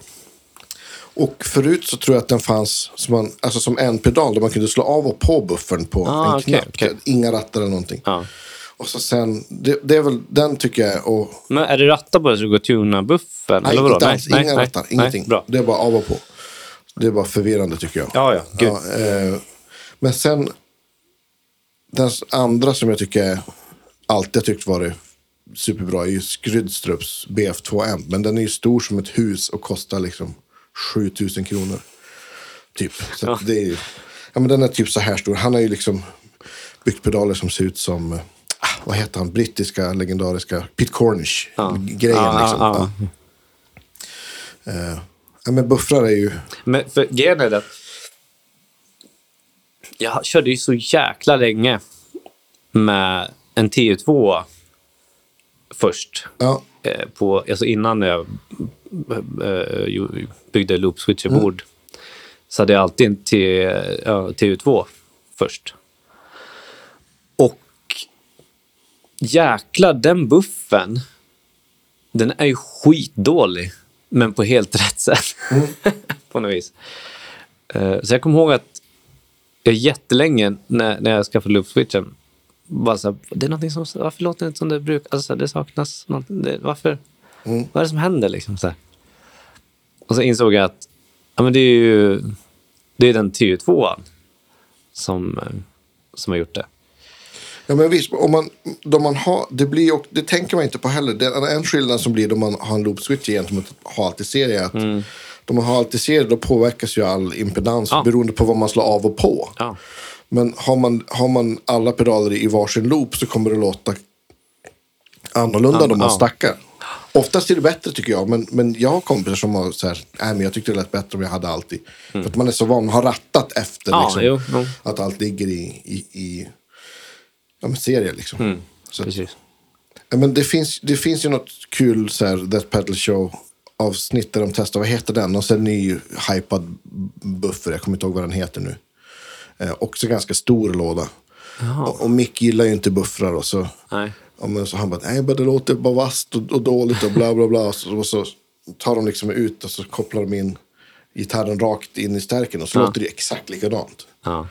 [SPEAKER 2] Och förut så tror jag att den fanns som, man, alltså som en pedal där man kunde slå av och på buffern på
[SPEAKER 1] Ah,
[SPEAKER 2] en knapp.
[SPEAKER 1] okej.
[SPEAKER 2] Inga rattar eller någonting.
[SPEAKER 1] Ja.
[SPEAKER 2] Och så sen, det, det är väl, den tycker jag, och
[SPEAKER 1] Men är det rattar på det så det går att tuna buffen?
[SPEAKER 2] Nej,
[SPEAKER 1] eller vadå?
[SPEAKER 2] inte alls. Inga rattar. Ingenting.
[SPEAKER 1] bra.
[SPEAKER 2] Det är bara av och på. Det är bara förvirrande tycker jag.
[SPEAKER 1] Ja, ja. Gud.
[SPEAKER 2] eh, men sen, den andra som jag tycker alltid har tyckt varit superbra är ju Skrydstrups BF2M. Men den är ju stor som ett hus och kostar liksom 7000 kronor. Typ. Så att det är ju, ja, men den är typ så här stor. Han har ju liksom byggt pedaler som ser ut som, ah, vad heter han, brittiska legendariska Pete Cornish. Grejen
[SPEAKER 1] Ja,
[SPEAKER 2] liksom.
[SPEAKER 1] ja, ja.
[SPEAKER 2] Ja. Eh, ja, men buffrar är ju...
[SPEAKER 1] Men för grejen är det att jag körde ju så jäkla länge med en TU2 först.
[SPEAKER 2] Ja,
[SPEAKER 1] Eh, på, alltså innan jag eh, byggde loop switcherbord så hade jag alltid en T, ja, TU2 först. Och jäklar, den buffen, den är ju skitdålig, men på helt rätt sätt. på något vis. Eh, Så jag kommer ihåg att jag jättelänge när, när jag skaffade loop-switchen bara så här, det är någonting som, varför låter det inte som det brukar? Alltså, det saknas någonting. Det, varför? Vad är det som händer liksom? Så här. Och så insåg jag att ja, men det är ju det är den TU2 som, eh, som har gjort det.
[SPEAKER 2] Ja men visst, om man, då man har, det, blir, ju- det tänker man inte på heller. Det, en skillnad som blir då man har en loop switch gentemot att ha alltid serie är att då man har alltid serie då påverkas ju all impedans
[SPEAKER 1] Ja.
[SPEAKER 2] beroende på vad man slår av och på.
[SPEAKER 1] Ja.
[SPEAKER 2] Men har man, har man alla pedaler i varsin loop så kommer det låta annorlunda
[SPEAKER 1] Ja,
[SPEAKER 2] då man
[SPEAKER 1] ja.
[SPEAKER 2] stackar. Oftast är det bättre tycker jag, men, men jag har kompisar som har så här, nej men jag tyckte det lät bättre om jag hade alltid. För att man är så van, man har rattat efter
[SPEAKER 1] Mm. Ja,
[SPEAKER 2] liksom,
[SPEAKER 1] jo, jo.
[SPEAKER 2] att allt ligger i, i, i ja, men serier liksom.
[SPEAKER 1] Mm.
[SPEAKER 2] Så
[SPEAKER 1] Precis.
[SPEAKER 2] men det, finns, det finns ju något kul så här, Death Pedal Show avsnitt där de testar, vad heter den? Och sen ny hypad buffer, jag kommer inte ihåg vad den heter nu. Eh, också ganska stor låda. Och, och Mick gillar ju inte buffrar och så,
[SPEAKER 1] Nej.
[SPEAKER 2] men så han bara, nej men det låter bara vasst och, och dåligt och bla bla bla. Och så, och så tar de liksom ut och så kopplar de in gitarren rakt in i stärken och så
[SPEAKER 1] Ja.
[SPEAKER 2] låter det exakt likadant.
[SPEAKER 1] Ja.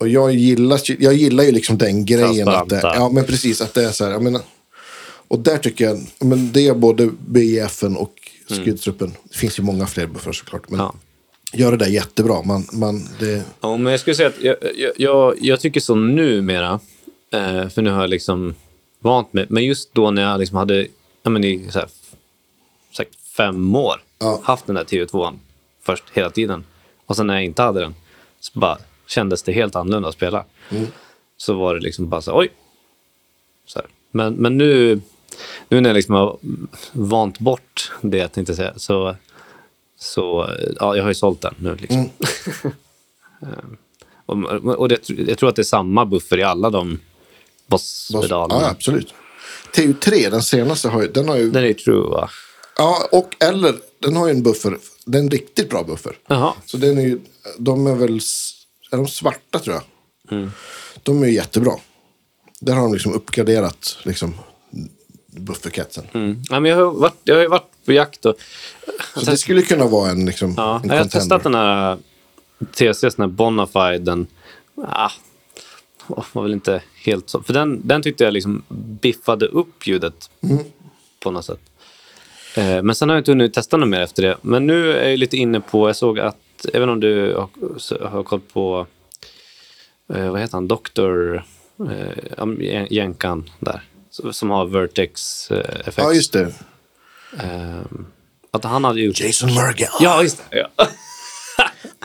[SPEAKER 2] Och jag gillar, jag gillar ju liksom den grejen. Att det, ja, men precis. Att det är så här. Jag menar, och där tycker jag, men det är både BIFen och Skydstruppen. Det finns ju många fler buffrar såklart. Men
[SPEAKER 1] Ja.
[SPEAKER 2] gör det där jättebra. Man, man, det,
[SPEAKER 1] Ja, men jag skulle säga att jag, jag, jag, jag tycker så numera, eh, för nu har jag liksom vant mig, men just då när jag liksom hade ja, men i så här, sagt fem år
[SPEAKER 2] Ja.
[SPEAKER 1] haft den där TV2an först hela tiden och sen när jag inte hade den så bara kändes det helt annorlunda att spela. Så var det liksom bara så oj. Så här. Men, men nu, nu när jag liksom har vant bort det jag tänkte säga så, så ja, jag har ju sålt den nu. Liksom. Och, och det, jag tror att det är samma buffer i alla de bosspedalerna.
[SPEAKER 2] ja, absolut. TU3, den senaste, har ju, den har ju...
[SPEAKER 1] Den är true va?
[SPEAKER 2] Ja, och eller den har ju en buffer. Det är en riktigt bra buffer.
[SPEAKER 1] Jaha.
[SPEAKER 2] Så den är ju, de är väl, är de svarta tror jag. De är ju jättebra. Där har de liksom uppgraderat liksom, bufferkretsen.
[SPEAKER 1] Mm. Ja, men jag, har varit, jag har ju varit på jakt och...
[SPEAKER 2] Så det skulle kunna vara en, liksom,
[SPEAKER 1] Ja,
[SPEAKER 2] en
[SPEAKER 1] jag har
[SPEAKER 2] contender.
[SPEAKER 1] testat den här TCs, den här Bonafide. Den ah, var väl inte helt så. För den, den tyckte jag liksom biffade upp ljudet på något sätt. Eh, men sen har jag inte hunnit testa något mer efter det. Men nu är jag lite inne på, jag såg att, även om du har, har koll på, eh, vad heter han, Dr. Eh, jänkan där. Som har Vertex eh, effekt.
[SPEAKER 2] Ja, just det.
[SPEAKER 1] Eh, att han hade gjort...
[SPEAKER 2] Jason Murgel.
[SPEAKER 1] Ja, just det. Ja.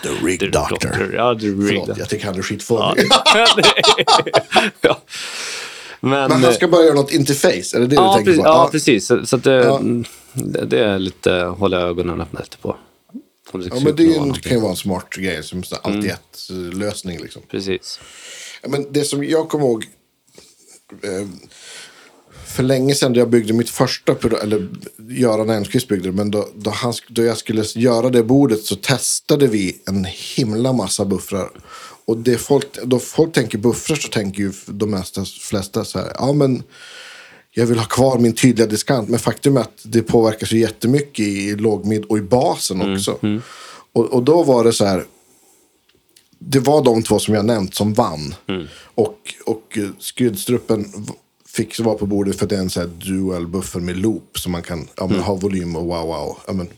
[SPEAKER 2] The Rig
[SPEAKER 1] The
[SPEAKER 2] Doctor.
[SPEAKER 1] Ja, The Rig
[SPEAKER 2] Förlåt, jag tycker han är skitfånig.
[SPEAKER 1] ja. Men,
[SPEAKER 2] Men han ska börja göra något interface, är det det
[SPEAKER 1] ja,
[SPEAKER 2] du tänker
[SPEAKER 1] precis,
[SPEAKER 2] på?
[SPEAKER 1] ja, precis. Så, så att det,
[SPEAKER 2] Ja.
[SPEAKER 1] det, det är lite, håller jag ögonen öppna efter på.
[SPEAKER 2] Ja, men det en, kan ju vara en smart grej, som så
[SPEAKER 1] Mm.
[SPEAKER 2] alltid ett eh, lösning liksom.
[SPEAKER 1] Precis.
[SPEAKER 2] Men det som jag kommer ihåg eh, för länge sedan då jag byggde mitt första, eller Göran Elmqvist byggde det, men då, då, han, då jag skulle göra det bordet så testade vi en himla massa buffrar. Och det folk, då folk tänker buffrar så tänker ju de mesta, flesta så här, ja men jag vill ha kvar min tydliga diskant. Men faktum är att det påverkas ju jättemycket i låg, mid och i basen också. Och, och då var det så här, det var de två som jag nämnt som vann. Och, och Skydstruppen v- fick vara på bordet för att det är en så här dual buffer med loop. Så man kan ja, men, ha volym och wow wow. Ja, men,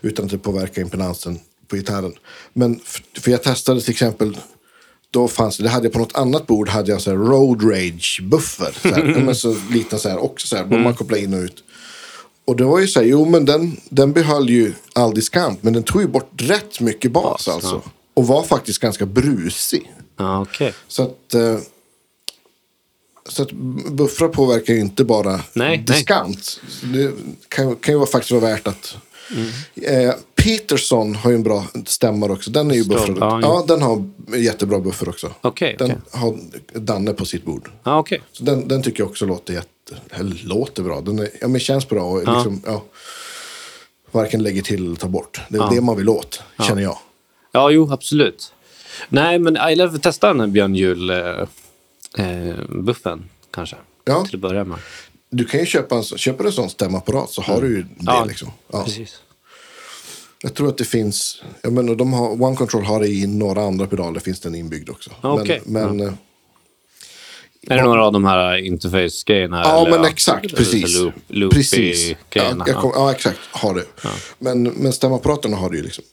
[SPEAKER 2] Utan att det påverkar impedansen på gitarren. Men för jag testade till exempel. Då fanns det, hade jag på något annat bord hade jag så här road rage buffer. Så här, men så liten så här också så här. Mm. Man kopplar in och ut. Och det var ju så här, jo men den, den behöll ju all diskant. Men den tog ju bort rätt mycket bas
[SPEAKER 1] Bas,
[SPEAKER 2] alltså. Och var faktiskt ganska brusig.
[SPEAKER 1] Ja, okej.
[SPEAKER 2] Så att, eh, så att buffrar påverkar ju inte bara
[SPEAKER 1] Nej,
[SPEAKER 2] diskant. Det kan, kan ju vara- faktiskt vara värt att... Eh, Peterson har ju en bra stämmare också. Den är ju buffrad.
[SPEAKER 1] ja,
[SPEAKER 2] Ja, den har jättebra buffer också.
[SPEAKER 1] Okej,
[SPEAKER 2] Den
[SPEAKER 1] okej.
[SPEAKER 2] har Danne på sitt bord.
[SPEAKER 1] Ja, okej.
[SPEAKER 2] Så den, den tycker jag också låter jätte... Eller låter bra. Den är, ja, men känns bra och liksom, ja. Varken lägger till eller tar bort. Det är det man vill åt, känner jag.
[SPEAKER 1] Ja, jo, absolut. Nej, men jag lär testa den här Björn Juhl-buffen kanske.
[SPEAKER 2] Ja.
[SPEAKER 1] Till att börja med.
[SPEAKER 2] Du kan ju köpa en, du en sån stämapparat så har du ju det
[SPEAKER 1] Ja,
[SPEAKER 2] liksom. Ja.
[SPEAKER 1] precis.
[SPEAKER 2] Jag tror att det finns, jag menar, de har, One Control har det i några andra pedaler, finns den inbyggd också.
[SPEAKER 1] Ja, okej.
[SPEAKER 2] Men, men eh,
[SPEAKER 1] Är det några av de här interface-grejerna?
[SPEAKER 2] ja, men exakt,
[SPEAKER 1] eller
[SPEAKER 2] precis.
[SPEAKER 1] Loop,
[SPEAKER 2] precis. Ja, kom, ja, exakt, har det. Men, men stämapparaterna har det ju liksom.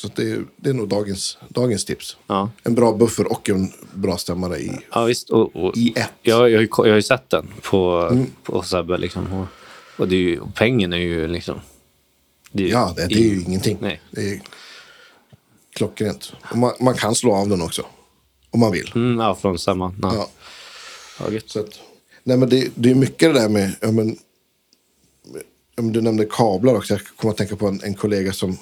[SPEAKER 2] Så det, är, det är nog dagens, dagens tips.
[SPEAKER 1] Ja.
[SPEAKER 2] En bra buffer och en bra stämmare i,
[SPEAKER 1] Ja, visst. Och, och,
[SPEAKER 2] i ett.
[SPEAKER 1] jag, jag, har ju jag har ju sett den på,
[SPEAKER 2] Mm.
[SPEAKER 1] på Sebbe. Liksom, och, och, det är ju, och pengen är ju liksom... Det är, ju
[SPEAKER 2] Ja, det, det är ju ingenting.
[SPEAKER 1] Nej.
[SPEAKER 2] Det är klockrent. Man, man kan slå av den också. Om man vill.
[SPEAKER 1] Mm, ja, från samma. Ja.
[SPEAKER 2] Ja.
[SPEAKER 1] Ja.
[SPEAKER 2] Så att, nej men det, det är mycket det där med, ja men du nämnde kablar också. Jag kommer att tänka på en, en kollega som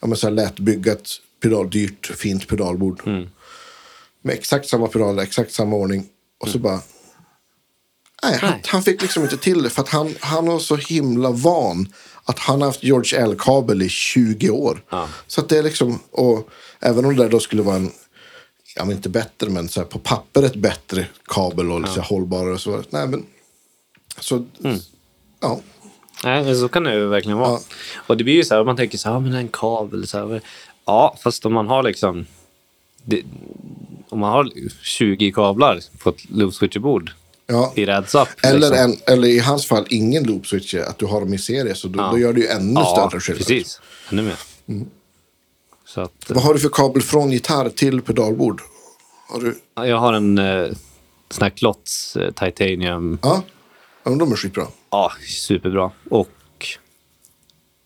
[SPEAKER 2] ja men så här lät bygga ett pedal, dyrt, fint pedalbord. Med exakt samma pedaler, exakt samma ordning. Och så bara, nej, han, han fick liksom inte till det. För att han, han var så himla van att han har haft George L-kabel i 20 år.
[SPEAKER 1] Ja.
[SPEAKER 2] Så att det är liksom, och även om det där då skulle vara en ja, men inte bättre, men så här, på pappret bättre kabel och lite hållbarare. Och så, nej, men, så, ja,
[SPEAKER 1] Nej, så kan det ju verkligen vara.
[SPEAKER 2] Ja.
[SPEAKER 1] Och det blir ju så här, man tänker så här, ja, men en kabel. Så här, ja, fast om man har liksom... Det, om man har 20 kablar på ett loop-switcherbord
[SPEAKER 2] ja.
[SPEAKER 1] i rädsap.
[SPEAKER 2] Eller,
[SPEAKER 1] liksom.
[SPEAKER 2] en, eller i hans fall ingen loop switch, att du har dem i serie. Så då,
[SPEAKER 1] Ja.
[SPEAKER 2] då gör det ju ännu
[SPEAKER 1] Ja,
[SPEAKER 2] större skillnad.
[SPEAKER 1] precis. Ännu mer.
[SPEAKER 2] Mm.
[SPEAKER 1] Att,
[SPEAKER 2] Vad har du för kabel från gitarr till pedalbord? Har du,
[SPEAKER 1] ja, jag har en eh, sån här Klotz eh, Titanium.
[SPEAKER 2] ja, ja de är skitbra.
[SPEAKER 1] Ja, superbra. Och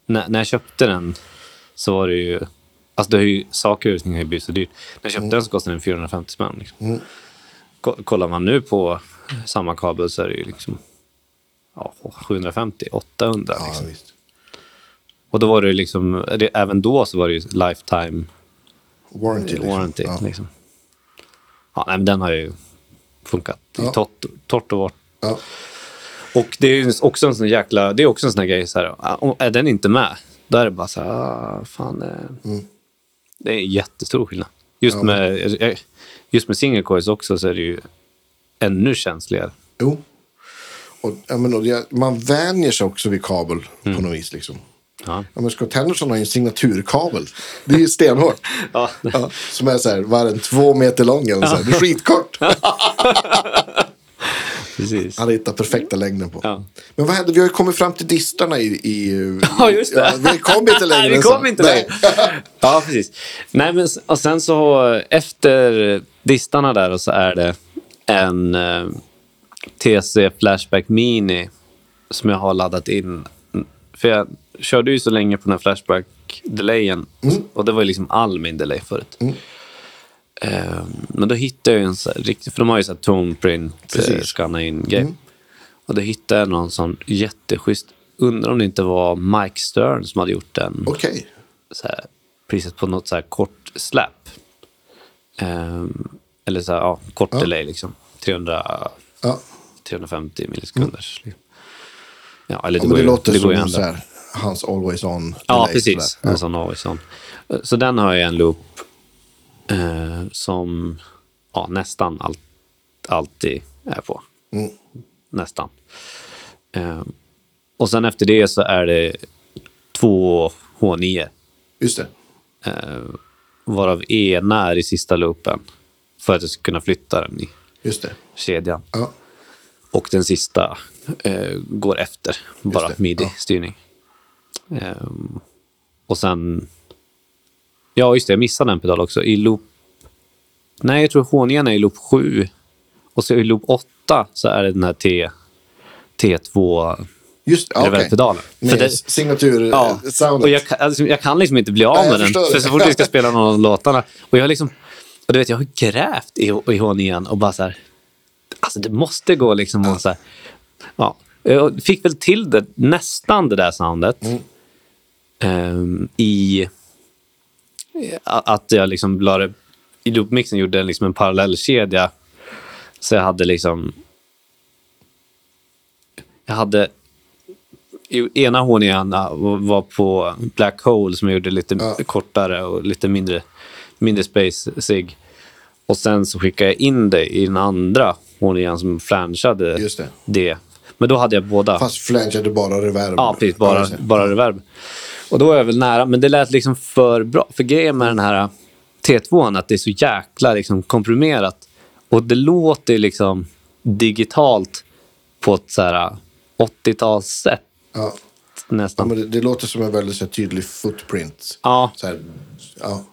[SPEAKER 1] när, när jag köpte den så var det ju... Alltså det har ju, saker och ting har ju blivit så dyrt. När jag köpte den så kostade den 450 spänn. Liksom. Ko- Kollar man nu på samma kabel så är det ju liksom ja, 750, 800.
[SPEAKER 2] Ja,
[SPEAKER 1] Liksom.
[SPEAKER 2] visst.
[SPEAKER 1] Och då var det ju liksom, det, även då så var det ju lifetime
[SPEAKER 2] Warranty. Liksom.
[SPEAKER 1] warranty.
[SPEAKER 2] Ja.
[SPEAKER 1] Liksom. Ja, nej, men den har ju funkat
[SPEAKER 2] Ja.
[SPEAKER 1] torrt, torrt och vart.
[SPEAKER 2] Ja.
[SPEAKER 1] Och det är också en sån jäkla, det är också en sån här grej så här, ah, är den inte med, då är det bara så här, ah, fan. eh, Det är jättestor skillnad. Just
[SPEAKER 2] Mm. Ja,
[SPEAKER 1] med, eh, just med single coils också så är det ju ännu känsligare.
[SPEAKER 2] Jo. Och, ja, men, och det, man vänjer sig också vid kabel
[SPEAKER 1] Mm.
[SPEAKER 2] på något vis. Liksom.
[SPEAKER 1] Ja.
[SPEAKER 2] Ja, men Scott Henderson har ju en signaturkabel. Det är ju stenhårt.
[SPEAKER 1] Ja.
[SPEAKER 2] Ja, som är så här, vad är den, två meter lång eller så här. Det är skitkort.
[SPEAKER 1] Precis.
[SPEAKER 2] Han hittar perfekta längden på.
[SPEAKER 1] Ja.
[SPEAKER 2] Men vad hände? Vi har ju kommit fram till distarna i... i
[SPEAKER 1] Ja, just det.
[SPEAKER 2] vi kom inte längre
[SPEAKER 1] Nej, vi kom inte
[SPEAKER 2] Nej.
[SPEAKER 1] längre. Ja, precis. Nej, men och sen så efter distarna där och så är det en eh, TC Flashback Mini som jag har laddat in. För jag körde ju så länge på den här Flashback-delayen och det var ju liksom all min delay förut. Eh, men då hittade jag en riktig, för de har ju så här tone print, eh,
[SPEAKER 2] Precis.
[SPEAKER 1] scanna in grej. Och då hittade jag någon sån jätteschysst, undrar om det inte var Mike Stern som hade gjort den
[SPEAKER 2] Okej.
[SPEAKER 1] så här, priset på något så här kort slap. Ehm, eller så här, ja, kort
[SPEAKER 2] Ja.
[SPEAKER 1] delay liksom. 300,
[SPEAKER 2] Ja.
[SPEAKER 1] 350 millisekunder. Ja, eller
[SPEAKER 2] ja,
[SPEAKER 1] det
[SPEAKER 2] men
[SPEAKER 1] går
[SPEAKER 2] det
[SPEAKER 1] ju,
[SPEAKER 2] låter
[SPEAKER 1] det går
[SPEAKER 2] som så här, hans always on.
[SPEAKER 1] Ja, precis. En sån always on. Så den har jag en loop eh, som ja, nästan allt, alltid är på.
[SPEAKER 2] Mm.
[SPEAKER 1] Nästan. Eh, och sen efter det så är det två H9.
[SPEAKER 2] Just det.
[SPEAKER 1] Eh, varav ena är i sista loopen. För att jag ska kunna flytta den i
[SPEAKER 2] Just det.
[SPEAKER 1] kedjan.
[SPEAKER 2] Ja.
[SPEAKER 1] Och den sista eh, går efter. Bara midi-styrning. Ehm, och sen... Ja, just det. Jag missade en pedal också. I loop... Nej, jag tror håningen är i loop 7. Och så i loop 8 så är det den här T... T2
[SPEAKER 2] Just. Ja, okej.
[SPEAKER 1] reverb-pedalen. Det-
[SPEAKER 2] signatur
[SPEAKER 1] Ja,
[SPEAKER 2] soundet.
[SPEAKER 1] och jag, kan- alltså, jag kan liksom inte bli av
[SPEAKER 2] Nej,
[SPEAKER 1] med den. För så fort vi ska spela någon av låtarna. Och jag liksom... Och du vet, jag har grävt i, i håningen och bara så här... Alltså det måste gå liksom och så här... Ja. Jag fick väl till det, nästan det där soundet.
[SPEAKER 2] Mm.
[SPEAKER 1] ehm, i att jag liksom la det, i loopmixen gjorde jag liksom en parallellkedja. Så jag hade liksom, jag hade, i ena håningen var på Black Hole som jag gjorde lite
[SPEAKER 2] Ja.
[SPEAKER 1] kortare och lite mindre, mindre space sig. Och sen så skickade jag in det i den andra håningen som flanchade
[SPEAKER 2] Just det.
[SPEAKER 1] det. Men då hade jag båda.
[SPEAKER 2] Fast flangeade bara reverb.
[SPEAKER 1] Ja, precis. Bara, bara reverb. Och då var jag väl nära, men det lät liksom för bra. För grejen med den här T2 att det är så jäkla liksom komprimerat. Och det låter liksom digitalt på ett så här 80-talssätt
[SPEAKER 2] Ja. Ja,
[SPEAKER 1] nästan.
[SPEAKER 2] men det, det låter som en väldigt så här, tydlig footprint.
[SPEAKER 1] Ja,
[SPEAKER 2] här, ja.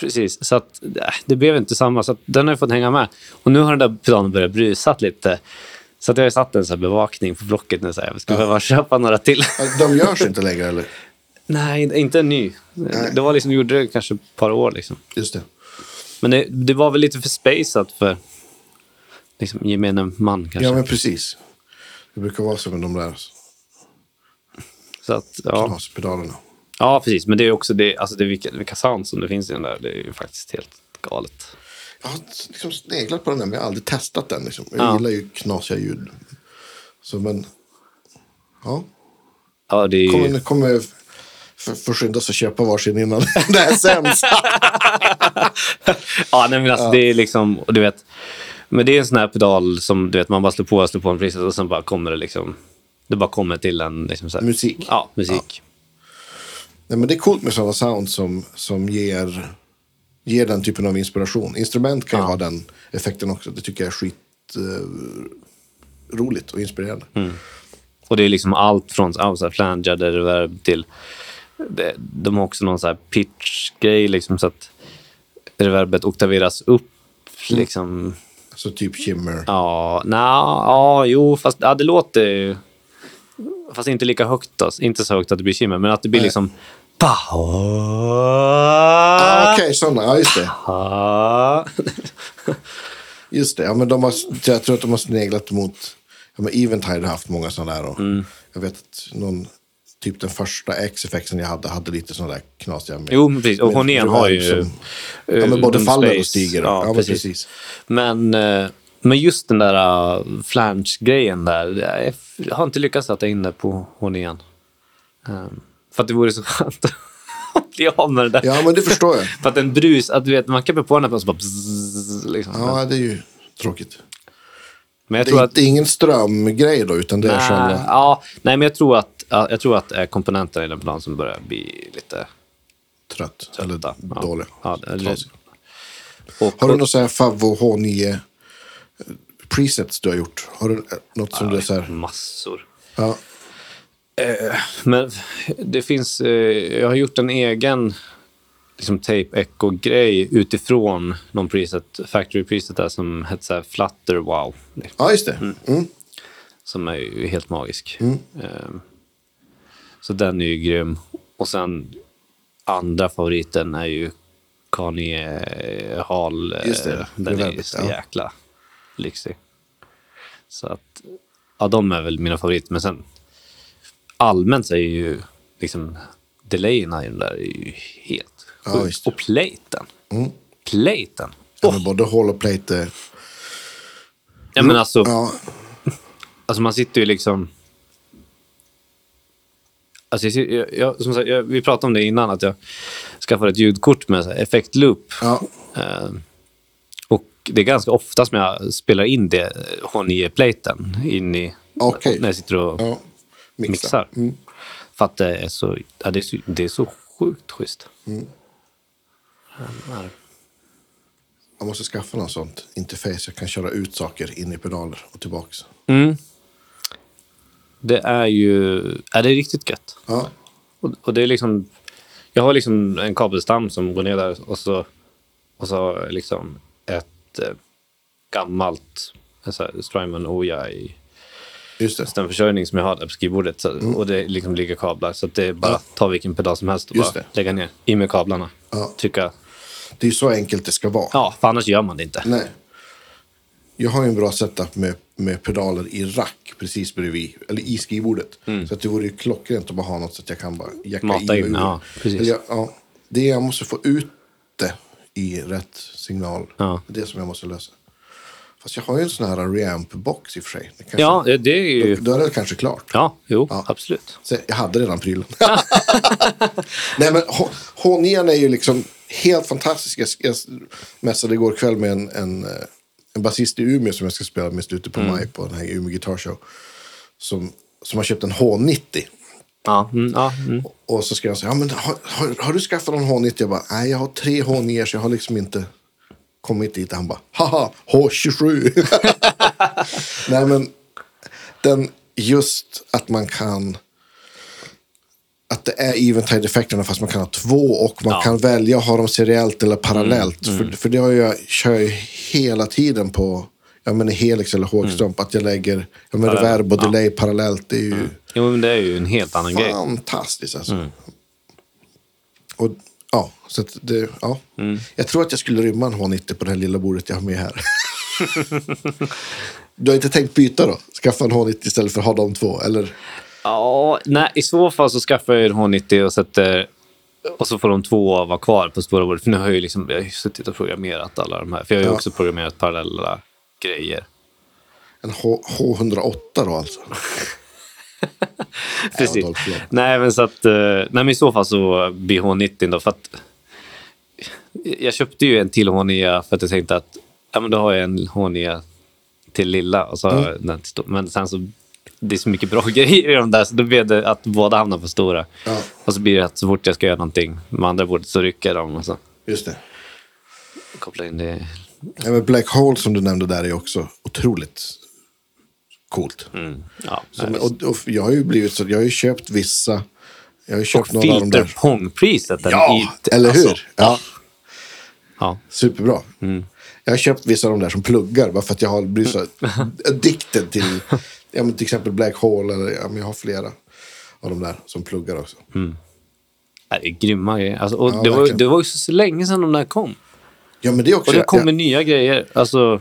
[SPEAKER 1] precis. Så att, äh, det blev inte samma. Så den har ju fått hänga med. Och nu har den där pedalen börjat brusat lite. Så att jag har satt en så bevakning på blocket nu. Så här, jag skulle behöva köpa några till.
[SPEAKER 2] De görs inte längre, eller?
[SPEAKER 1] Nej, inte en ny. Det var liksom, gjorde det kanske ett par år liksom.
[SPEAKER 2] Just det.
[SPEAKER 1] Men det, det var väl lite för spacet för liksom, gemene man kanske.
[SPEAKER 2] Ja, men precis. Det brukar vara så med de där
[SPEAKER 1] Så att, ja.
[SPEAKER 2] knaspedalerna.
[SPEAKER 1] ja, precis. Men det är också det, alltså det vilka, vilka sound som det finns i den där. Det är ju faktiskt helt galet.
[SPEAKER 2] Jag har liksom sneglat på den där, men jag har aldrig testat den. Liksom. Jag
[SPEAKER 1] Ja.
[SPEAKER 2] gillar ju knasiga ljud. Så, men... Ja.
[SPEAKER 1] Ja, det är ju...
[SPEAKER 2] Kommer, kommer f- försynda sig att köpa varsin innan det här sänds.
[SPEAKER 1] ja, nej, men alltså, det är liksom, och du vet, men det är en sån här pedal som du vet, man bara slår på och slår på en preset och sen bara kommer det liksom, det bara kommer till en liksom så här,
[SPEAKER 2] Musik.
[SPEAKER 1] Ja, musik.
[SPEAKER 2] Nej, men det är coolt med sådana sound som, som ger, ger den typen av inspiration. Instrument kan ju ha den effekten också. Det tycker jag är skit eh, roligt och inspirerande.
[SPEAKER 1] Och det är liksom allt från ja, så här flangeade reverb till... Det, de har också någon så pitch-grej, liksom, så att reverbet oktaveras upp. Liksom.
[SPEAKER 2] Så typ shimmer.
[SPEAKER 1] Ja, na, ja, jo, fast ja, det låter ju... Fast inte lika högt. Då. Inte så högt att det blir shimmer, men att det blir
[SPEAKER 2] Nej.
[SPEAKER 1] liksom...
[SPEAKER 2] Ah, Okej, sådana. Ja, just det. Just det. Ja, men de har, jag tror att de har sneglat mot... Ja, men Eventide har haft många sådana där. Och
[SPEAKER 1] Mm.
[SPEAKER 2] Jag vet att någon... Typ den första X-effekten jag hade, hade lite sådana där knasiga. Med,
[SPEAKER 1] Jo, precis. Och Honén har ju...
[SPEAKER 2] som- Ja, men både
[SPEAKER 1] eh,
[SPEAKER 2] faller
[SPEAKER 1] space.
[SPEAKER 2] och stiger.
[SPEAKER 1] Ja,
[SPEAKER 2] men
[SPEAKER 1] precis.
[SPEAKER 2] precis.
[SPEAKER 1] Men, eh, men just den där uh, flange-grejen där. Jag har inte lyckats sätta in det på Honén. Um, för att det vore så skönt att bli av med det där.
[SPEAKER 2] Ja, men det förstår jag.
[SPEAKER 1] För att en brus, att du vet, man kan på den här och så bara bzzz, liksom.
[SPEAKER 2] Ja, det är ju tråkigt.
[SPEAKER 1] Men jag
[SPEAKER 2] Det
[SPEAKER 1] tror
[SPEAKER 2] är,
[SPEAKER 1] att...
[SPEAKER 2] är ingen strömgrej då, utan det är själva...
[SPEAKER 1] ja, nej, men jag tror att, ja, jag tror att det är komponenterna i den planen som börjar bli lite
[SPEAKER 2] Trött. Eller
[SPEAKER 1] trötta. Ja.
[SPEAKER 2] dålig.
[SPEAKER 1] Ja, eller,
[SPEAKER 2] Trasig.
[SPEAKER 1] och,
[SPEAKER 2] Har du några så här Favvo H9 eh, presets du har gjort? Har du eh, något som du är så här...
[SPEAKER 1] massor.
[SPEAKER 2] Ja,
[SPEAKER 1] Men det finns, eh, jag har gjort en egen liksom tape echo-grej utifrån någon preset, factory preset där som heter så här Flutter Wow.
[SPEAKER 2] ja just det. Mm.
[SPEAKER 1] Som är ju helt magisk. Ehm, så den är ju grym. Och sen andra favoriten är ju Kanye Hall. eh,
[SPEAKER 2] Just det,
[SPEAKER 1] Den är ju så
[SPEAKER 2] ja.
[SPEAKER 1] jäkla lyxig. Så att, ja de är väl mina favoriter. Men sen allmänt så är ju liksom delayerna i den där är ju helt
[SPEAKER 2] Ja,
[SPEAKER 1] sjukt. Och platen.
[SPEAKER 2] Mm.
[SPEAKER 1] Platen.
[SPEAKER 2] Ja, men både håll och plate. är-
[SPEAKER 1] Ja men alltså,
[SPEAKER 2] Ja,
[SPEAKER 1] Alltså man sitter ju liksom... Alltså jag, jag, som sagt, jag, vi pratade om det innan, att jag skaffade ett ljudkort med effektloop.
[SPEAKER 2] ja,
[SPEAKER 1] Eh, och det är ganska ofta som jag spelar in det H9-platen in i...
[SPEAKER 2] Okej.
[SPEAKER 1] När jag sitter och
[SPEAKER 2] ja. Mixa.
[SPEAKER 1] mixar.
[SPEAKER 2] Mm.
[SPEAKER 1] För att det är så, ja, det är så, det är så sjukt schysst.
[SPEAKER 2] Mm.
[SPEAKER 1] Ja,
[SPEAKER 2] Jag måste skaffa något sånt interface. Jag kan köra ut saker in i pedaler och tillbaks.
[SPEAKER 1] Mm. Det är ju... Ja, det är riktigt gött.
[SPEAKER 2] Ja,
[SPEAKER 1] Och, och det är liksom... Jag har liksom en kabelstam som går ner där och så, och så liksom ett eh, gammalt Strymon Oya i
[SPEAKER 2] just det.
[SPEAKER 1] den försörjning som jag har där på skrivbordet. Så, Och det liksom ligger kablar. Så det är bara
[SPEAKER 2] Ja.
[SPEAKER 1] ta vilken pedal som helst och
[SPEAKER 2] Just
[SPEAKER 1] bara
[SPEAKER 2] det.
[SPEAKER 1] lägga ner. I med kablarna.
[SPEAKER 2] Ja.
[SPEAKER 1] Trycka.
[SPEAKER 2] Det är så enkelt det ska vara.
[SPEAKER 1] Ja, för annars gör man det inte.
[SPEAKER 2] Nej. Jag har ju en bra setup med, med pedaler i rack precis bredvid, eller i skrivbordet. Så att det vore ju klockrent att bara ha något så att jag kan bara jacka
[SPEAKER 1] Mm. Mata in,
[SPEAKER 2] ur.
[SPEAKER 1] ja, precis.
[SPEAKER 2] Eller ja, det jag måste få ut det i rätt signal.
[SPEAKER 1] Ja.
[SPEAKER 2] Det är det som jag måste lösa. Fast jag har ju en sån här reamp-box i och för sig. Det kanske,
[SPEAKER 1] Ja, det är ju...
[SPEAKER 2] Då är det kanske klart.
[SPEAKER 1] Ja, jo,
[SPEAKER 2] Ja.
[SPEAKER 1] absolut.
[SPEAKER 2] Så jag hade redan prylen. Nej men H- H9 är ju liksom helt fantastisk. Jag, jag mässade igår kväll med en, en, eh, en basist i Umeå som jag ska spela med i slutet på maj på den här Umeå Guitar Show. Som, som har köpt en H90.
[SPEAKER 1] Ja, mm, ja, mm.
[SPEAKER 2] Och så ska jag säga, ja, men har, har, har du skaffat någon H90? Jag bara, nej jag har tre H9 så jag har liksom inte kommit dit. Han bara, haha, H27. nej men, den, just att man kan, att det är eventide-effekterna fast man kan ha två och man
[SPEAKER 1] Ja.
[SPEAKER 2] kan välja att ha dem seriellt eller parallellt. För, för det har jag, kör jag hela tiden på, ja men i Helix eller Hågström, att jag lägger, ja men
[SPEAKER 1] Parallellt,
[SPEAKER 2] reverb och
[SPEAKER 1] ja.
[SPEAKER 2] delay parallellt. Det är ju,
[SPEAKER 1] Jo, men det är ju en helt annan grej.
[SPEAKER 2] Fantastiskt alltså. Och, ja, så det, ja. Jag tror att jag skulle rymma en H90 på det här lilla bordet jag har med här. du har inte tänkt byta då? Skaffa en H90 istället för att ha de två? Eller?
[SPEAKER 1] Ja, nej, i så fall så skaffar jag en H90 och sätter... Och så får de två vara kvar på stora bordet. För nu har jag ju liksom, jag har ju suttit och programmerat alla de här. För jag har ju
[SPEAKER 2] Ja.
[SPEAKER 1] också programmerat parallella grejer.
[SPEAKER 2] En H, H108 då alltså?
[SPEAKER 1] Precis.
[SPEAKER 2] Lundgren.
[SPEAKER 1] Nej, men så att... eh, Nej, men i så fall så blir H90 då. För att jag köpte ju en till H9 för att jag tänkte att ja, men då har jag en H9 till lilla. Och så jag den till stor. Men sen så det är så mycket bra grejer i de där så då blev det att båda hamnar på stora.
[SPEAKER 2] Ja.
[SPEAKER 1] Och så blir det att så fort jag ska göra någonting med andra bordet så rycker de och så
[SPEAKER 2] Just det.
[SPEAKER 1] kopplar in det.
[SPEAKER 2] Ja, men Black Hole som du nämnde där är också otroligt coolt.
[SPEAKER 1] Mm. Ja,
[SPEAKER 2] Som, och, och jag har ju blivit så, jag har ju köpt vissa, jag har ju köpt
[SPEAKER 1] och
[SPEAKER 2] några av de där.
[SPEAKER 1] filterpongpriset.
[SPEAKER 2] Ja, eller hur?
[SPEAKER 1] Alltså,
[SPEAKER 2] ja.
[SPEAKER 1] ja.
[SPEAKER 2] Superbra.
[SPEAKER 1] Mm.
[SPEAKER 2] Jag har köpt vissa av de där som pluggar bara för att jag har blivit så addicted till ja, men till exempel Black Hole. Eller, ja, men jag har flera av de där som pluggar också.
[SPEAKER 1] Nej, Det är grymma grejer. Alltså, och
[SPEAKER 2] Ja,
[SPEAKER 1] det, var, det var ju så länge sedan de där kom.
[SPEAKER 2] Ja, men det också...
[SPEAKER 1] Och det kommer
[SPEAKER 2] jag,
[SPEAKER 1] nya grejer. Alltså,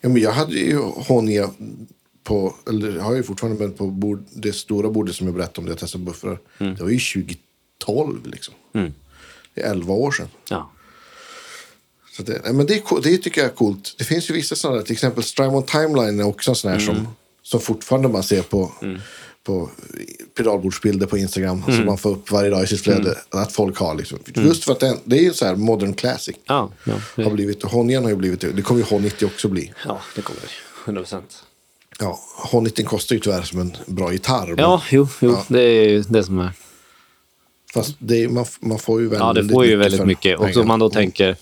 [SPEAKER 2] ja, men jag hade ju H9 på, eller jag har ju fortfarande, men på bord, det stora bordet som jag berättade om, det jag testade buffrar.
[SPEAKER 1] Mm.
[SPEAKER 2] Det var ju 2012 liksom. Det är 11 år sedan.
[SPEAKER 1] ja.
[SPEAKER 2] Så det, men det, är, det tycker jag är coolt. Det finns ju vissa sådana, där, till exempel Strymon Timeline är också en sån här som, som fortfarande man ser på, på pedalbordsbilder på Instagram. Som man får upp varje dag i sitt flöde. Att folk har liksom. Just för att det, det är ju så här modern classic.
[SPEAKER 1] Ja, ja,
[SPEAKER 2] Har blivit, H9 har ju blivit det. Det kommer ju H90 också bli.
[SPEAKER 1] ja, det kommer det. 100 procent.
[SPEAKER 2] Ja, H90 kostar ju tyvärr som en bra gitarr. men-
[SPEAKER 1] Ja, jo, jo
[SPEAKER 2] Ja.
[SPEAKER 1] det är ju det som är.
[SPEAKER 2] Fast det man, man får ju väldigt
[SPEAKER 1] Ja, det får ju väldigt mycket. Och om man då tänker...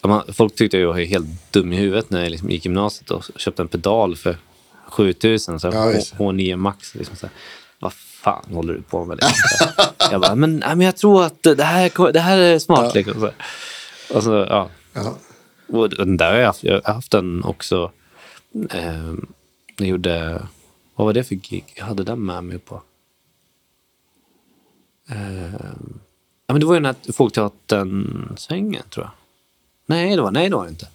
[SPEAKER 1] om Man, folk tyckte jag var helt dum i huvudet när jag liksom gick i gymnasiet och köpte en pedal för 7000. Så
[SPEAKER 2] Ja,
[SPEAKER 1] H,
[SPEAKER 2] visst.
[SPEAKER 1] H9 Max. Liksom så här. Vad fan håller du på med? Liksom, så här. jag bara, men, men jag tror att det här, det här är smart.
[SPEAKER 2] Ja.
[SPEAKER 1] Liksom, så här. Och så, ja.
[SPEAKER 2] Ja.
[SPEAKER 1] Och den där har jag haft. Jag har haft den också. Eh, jag gjorde... Vad var det för gig? Jag hade den med mig på. Eh, ja, men det var ju den här Folkteatern-svängen, tror jag. Nej, det var, nej, det var det inte.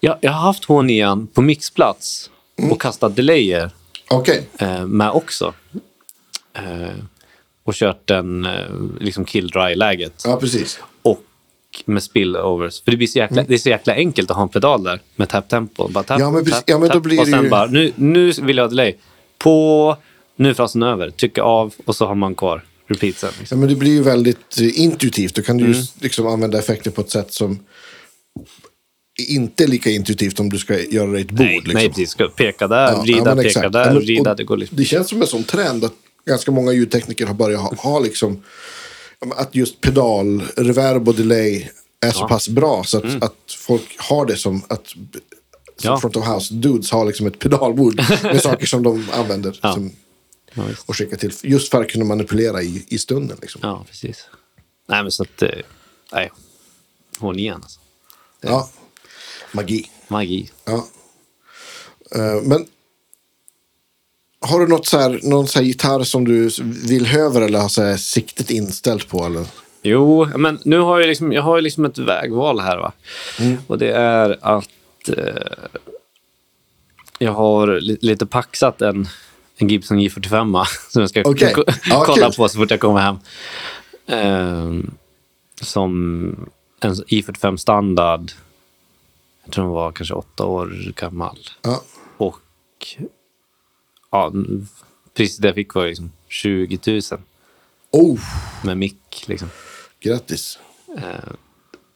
[SPEAKER 1] Jag, jag har haft H9 på mixplats och kastat delayer
[SPEAKER 2] Okej,
[SPEAKER 1] eh, med också. Eh, och kört den eh, liksom kill dry-läget.
[SPEAKER 2] ja precis.
[SPEAKER 1] Och med spillovers. För det blir så jäkla, det är så jäkla enkelt att ha en pedal där med tap tempo. Bara tap,
[SPEAKER 2] Mm. Ja, men precis.
[SPEAKER 1] tap,
[SPEAKER 2] Ja, men då blir
[SPEAKER 1] och sen
[SPEAKER 2] ju-
[SPEAKER 1] bara, nu, nu vill jag ha delay. På, nu är frasen över. Trycka av och så har man kvar repeatsen.
[SPEAKER 2] Ja,
[SPEAKER 1] Liksom.
[SPEAKER 2] men det blir ju väldigt intuitivt. Då kan du ju
[SPEAKER 1] Mm.
[SPEAKER 2] s- liksom använda effekter på ett sätt som inte lika intuitivt om du ska göra det i ett bord.
[SPEAKER 1] Nej,
[SPEAKER 2] liksom.
[SPEAKER 1] nej, precis. Peka där,
[SPEAKER 2] Ja,
[SPEAKER 1] vrida,
[SPEAKER 2] ja,
[SPEAKER 1] peka
[SPEAKER 2] exakt.
[SPEAKER 1] där,
[SPEAKER 2] Ja, men-
[SPEAKER 1] vrida. Det går liksom.
[SPEAKER 2] Det känns som en sån trend att ganska många ljudtekniker har börjat ha, ha liksom, att just pedal, reverb och delay är så.
[SPEAKER 1] Mm.
[SPEAKER 2] pass bra så att, att folk har det som att som front of house dudes har liksom ett pedalbord med saker som de använder som, och skickar till. Just för att kunna manipulera i, i stunden. Liksom.
[SPEAKER 1] ja, precis. Nej, men så att... eh, Nej. H9 alltså.
[SPEAKER 2] Ja. Magi.
[SPEAKER 1] Magi.
[SPEAKER 2] Ja. Eh, men har du något så här, någon så här gitarr som du vill över eller har så här siktet inställt på? Eller?
[SPEAKER 1] Jo, men nu har jag liksom, jag har liksom ett vägval här. va. Och det är att... Eh, Jag har li- lite paxat en, en Gibson J45 som jag ska
[SPEAKER 2] Ja,
[SPEAKER 1] kolla
[SPEAKER 2] kul.
[SPEAKER 1] på så fort jag kommer hem. Ehm, som en J45 standard. Jag tror den var kanske åtta år gammal.
[SPEAKER 2] Ja.
[SPEAKER 1] Och ja, priset jag fick var liksom 20 000
[SPEAKER 2] Oh,
[SPEAKER 1] med mick. Liksom.
[SPEAKER 2] grattis.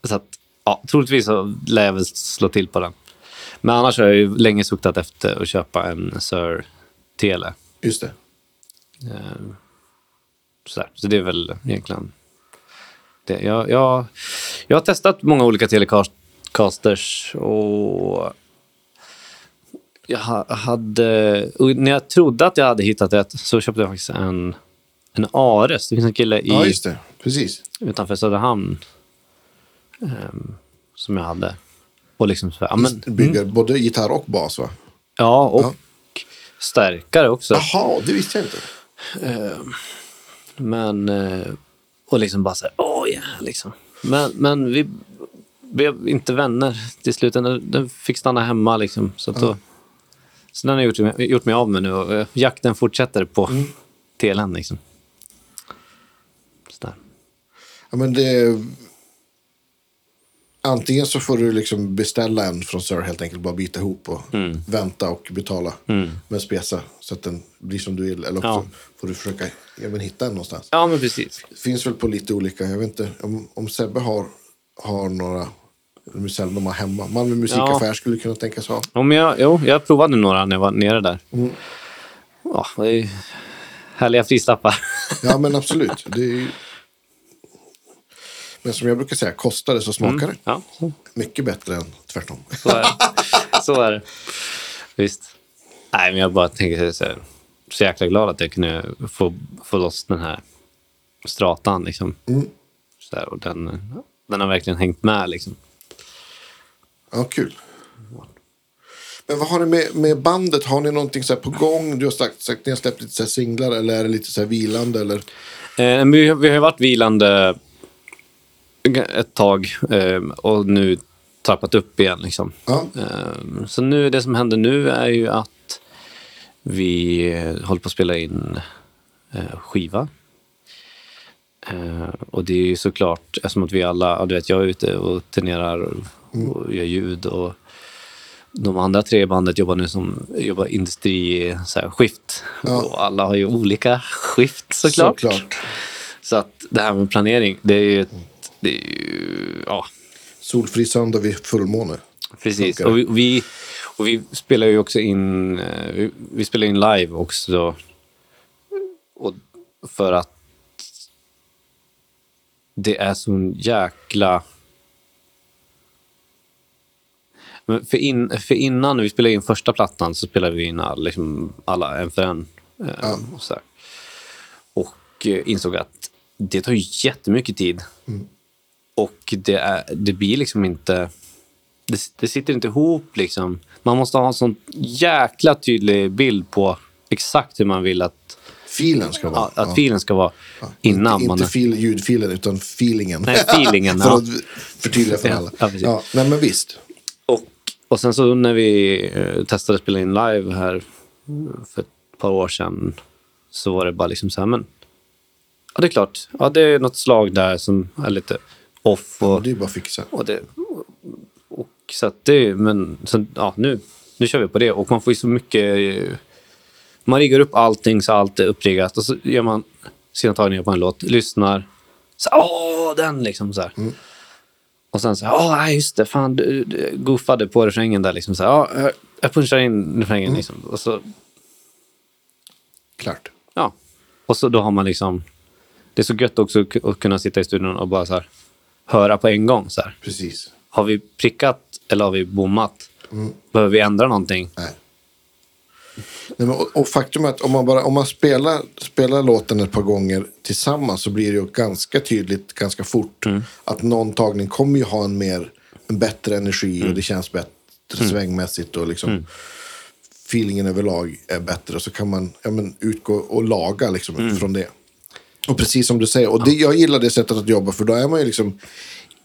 [SPEAKER 1] Så att, ja, troligtvis så lär jag väl slå till på den. Men annars har jag ju länge suktat efter att köpa en Sir Tele.
[SPEAKER 2] Just det.
[SPEAKER 1] Eh, sådär. Så det är väl egentligen det. Jag, jag, jag har testat många olika Telecasters och jag ha- hade, när jag trodde att jag hade hittat rätt så köpte jag faktiskt en, en Ares. Det finns en kille i,
[SPEAKER 2] Ja, just det. Precis.
[SPEAKER 1] utanför Söderhamn ehm, som jag hade. Och liksom så här, men,
[SPEAKER 2] Bygger både gitarr och bas, va?
[SPEAKER 1] ja, och
[SPEAKER 2] Ja.
[SPEAKER 1] stärkare också.
[SPEAKER 2] Jaha, det visste jag inte.
[SPEAKER 1] Men, eh, och liksom bara så här, åh ja, liksom. Men, men vi blev inte vänner till slut. Den, den fick stanna hemma liksom. Så, då, så den har jag gjort, gjort mig av med nu och eh, jakten fortsätter på telen liksom. Sådär.
[SPEAKER 2] Ja, men det... Antingen så får du liksom beställa en från Sir helt enkelt, bara byta ihop och
[SPEAKER 1] Mm.
[SPEAKER 2] vänta och betala med spesa så att den blir som du vill. Eller också
[SPEAKER 1] Ja.
[SPEAKER 2] får du försöka ja, men hitta en någonstans.
[SPEAKER 1] Ja, men precis.
[SPEAKER 2] Det finns väl på lite olika, jag vet inte om, om Sebbe har, har några musel de har hemma. Malmö musikaffär skulle kunna tänkas ha.
[SPEAKER 1] Jag, jo, jag provade några när jag var nere där. Ja, det är härliga prislappar.
[SPEAKER 2] Ja men absolut. Det är. Men som jag brukar säga, kostar det så smakar det.
[SPEAKER 1] ja,
[SPEAKER 2] Mycket bättre än tvärtom.
[SPEAKER 1] så är det. så är det. Visst. Nej, men jag bara tänker så, här, så jäkla glad att jag kunde få, få loss den här stratan. Liksom. Så här, och den, den har verkligen hängt med. Liksom.
[SPEAKER 2] Ja, kul. Men vad har ni med, med bandet? Har ni någonting så på gång? Du har sagt, sagt ni har släppt lite så singlar eller är det lite så vilande? Eller?
[SPEAKER 1] Eh, vi, vi har varit vilande ett tag eh, och nu trappat upp igen. Liksom.
[SPEAKER 2] Ja,
[SPEAKER 1] Eh, Så nu, det som händer nu är ju att vi håller på att spela in eh, skiva. Eh, Och det är ju såklart, eftersom att vi alla, ja, du vet jag är ute och turnerar och, och gör ljud och de andra tre i bandet jobbar nu som jobbar industri, så här, skift.
[SPEAKER 2] Ja.
[SPEAKER 1] Och alla har ju olika skift såklart.
[SPEAKER 2] såklart.
[SPEAKER 1] Så att det här med planering, det är ju, ett, det är ju ja,
[SPEAKER 2] Solfri söndag vid fullmåne.
[SPEAKER 1] Precis. Och vi, och vi, och vi spelar ju också in, eh, vi, vi spelar in live också. Och för att det är så jäkla... Men för, in, för innan när vi spelade in första plattan så spelade vi in all, liksom alla en för en. eh,
[SPEAKER 2] Ja.
[SPEAKER 1] Och, så och eh, insåg att det tar ju jättemycket tid. Och det, är, det blir liksom inte... Det, det sitter inte ihop liksom. Man måste ha en sån jäkla tydlig bild på exakt hur man vill att,
[SPEAKER 2] Filen ska vara.
[SPEAKER 1] att filen ska vara innan
[SPEAKER 2] inte,
[SPEAKER 1] man...
[SPEAKER 2] Inte fil, ljudfilen, utan feelingen.
[SPEAKER 1] Nej, feelingen,
[SPEAKER 2] för
[SPEAKER 1] ja.
[SPEAKER 2] att förtydliga för
[SPEAKER 1] Ja,
[SPEAKER 2] alla.
[SPEAKER 1] ja,
[SPEAKER 2] ja, nej, men visst.
[SPEAKER 1] Och, och sen så när vi eh, testade att spela in live här mm, för ett par år sedan så var det bara liksom så här, men ja det är klart, ja det är något slag där som är lite off och,
[SPEAKER 2] Det är bara att fixa.
[SPEAKER 1] och det och så att det, men så, ja nu, nu kör vi på det. Och man får ju så mycket eh, man riggar upp allting så allt är uppriggat. Och så gör man sina tagningar på en låt, lyssnar, så åh den! liksom så här. Och sen så här, åh nej just det, fan du, du goofade på refrängen där liksom så här, ja, jag- jag punchar in refrängen liksom. Och så,
[SPEAKER 2] Klart.
[SPEAKER 1] ja. Och så då har man liksom, det är så gött också att ku- att kunna sitta i studion och bara så här, höra på en gång så här.
[SPEAKER 2] Precis.
[SPEAKER 1] Har vi prickat eller har vi bommat? Behöver vi ändra någonting?
[SPEAKER 2] Nej. Nej, men, och, och faktum är att om man, bara, om man spelar, spelar låten ett par gånger tillsammans så blir det ju ganska tydligt ganska fort att någon tagning kommer ju ha en, mer, en bättre energi och det känns bättre svängmässigt och liksom feelingen överlag är bättre. Och så kan man ja, men, utgå och laga liksom, från det. Och precis som du säger, och det, jag gillar det sättet att jobba för då är man ju liksom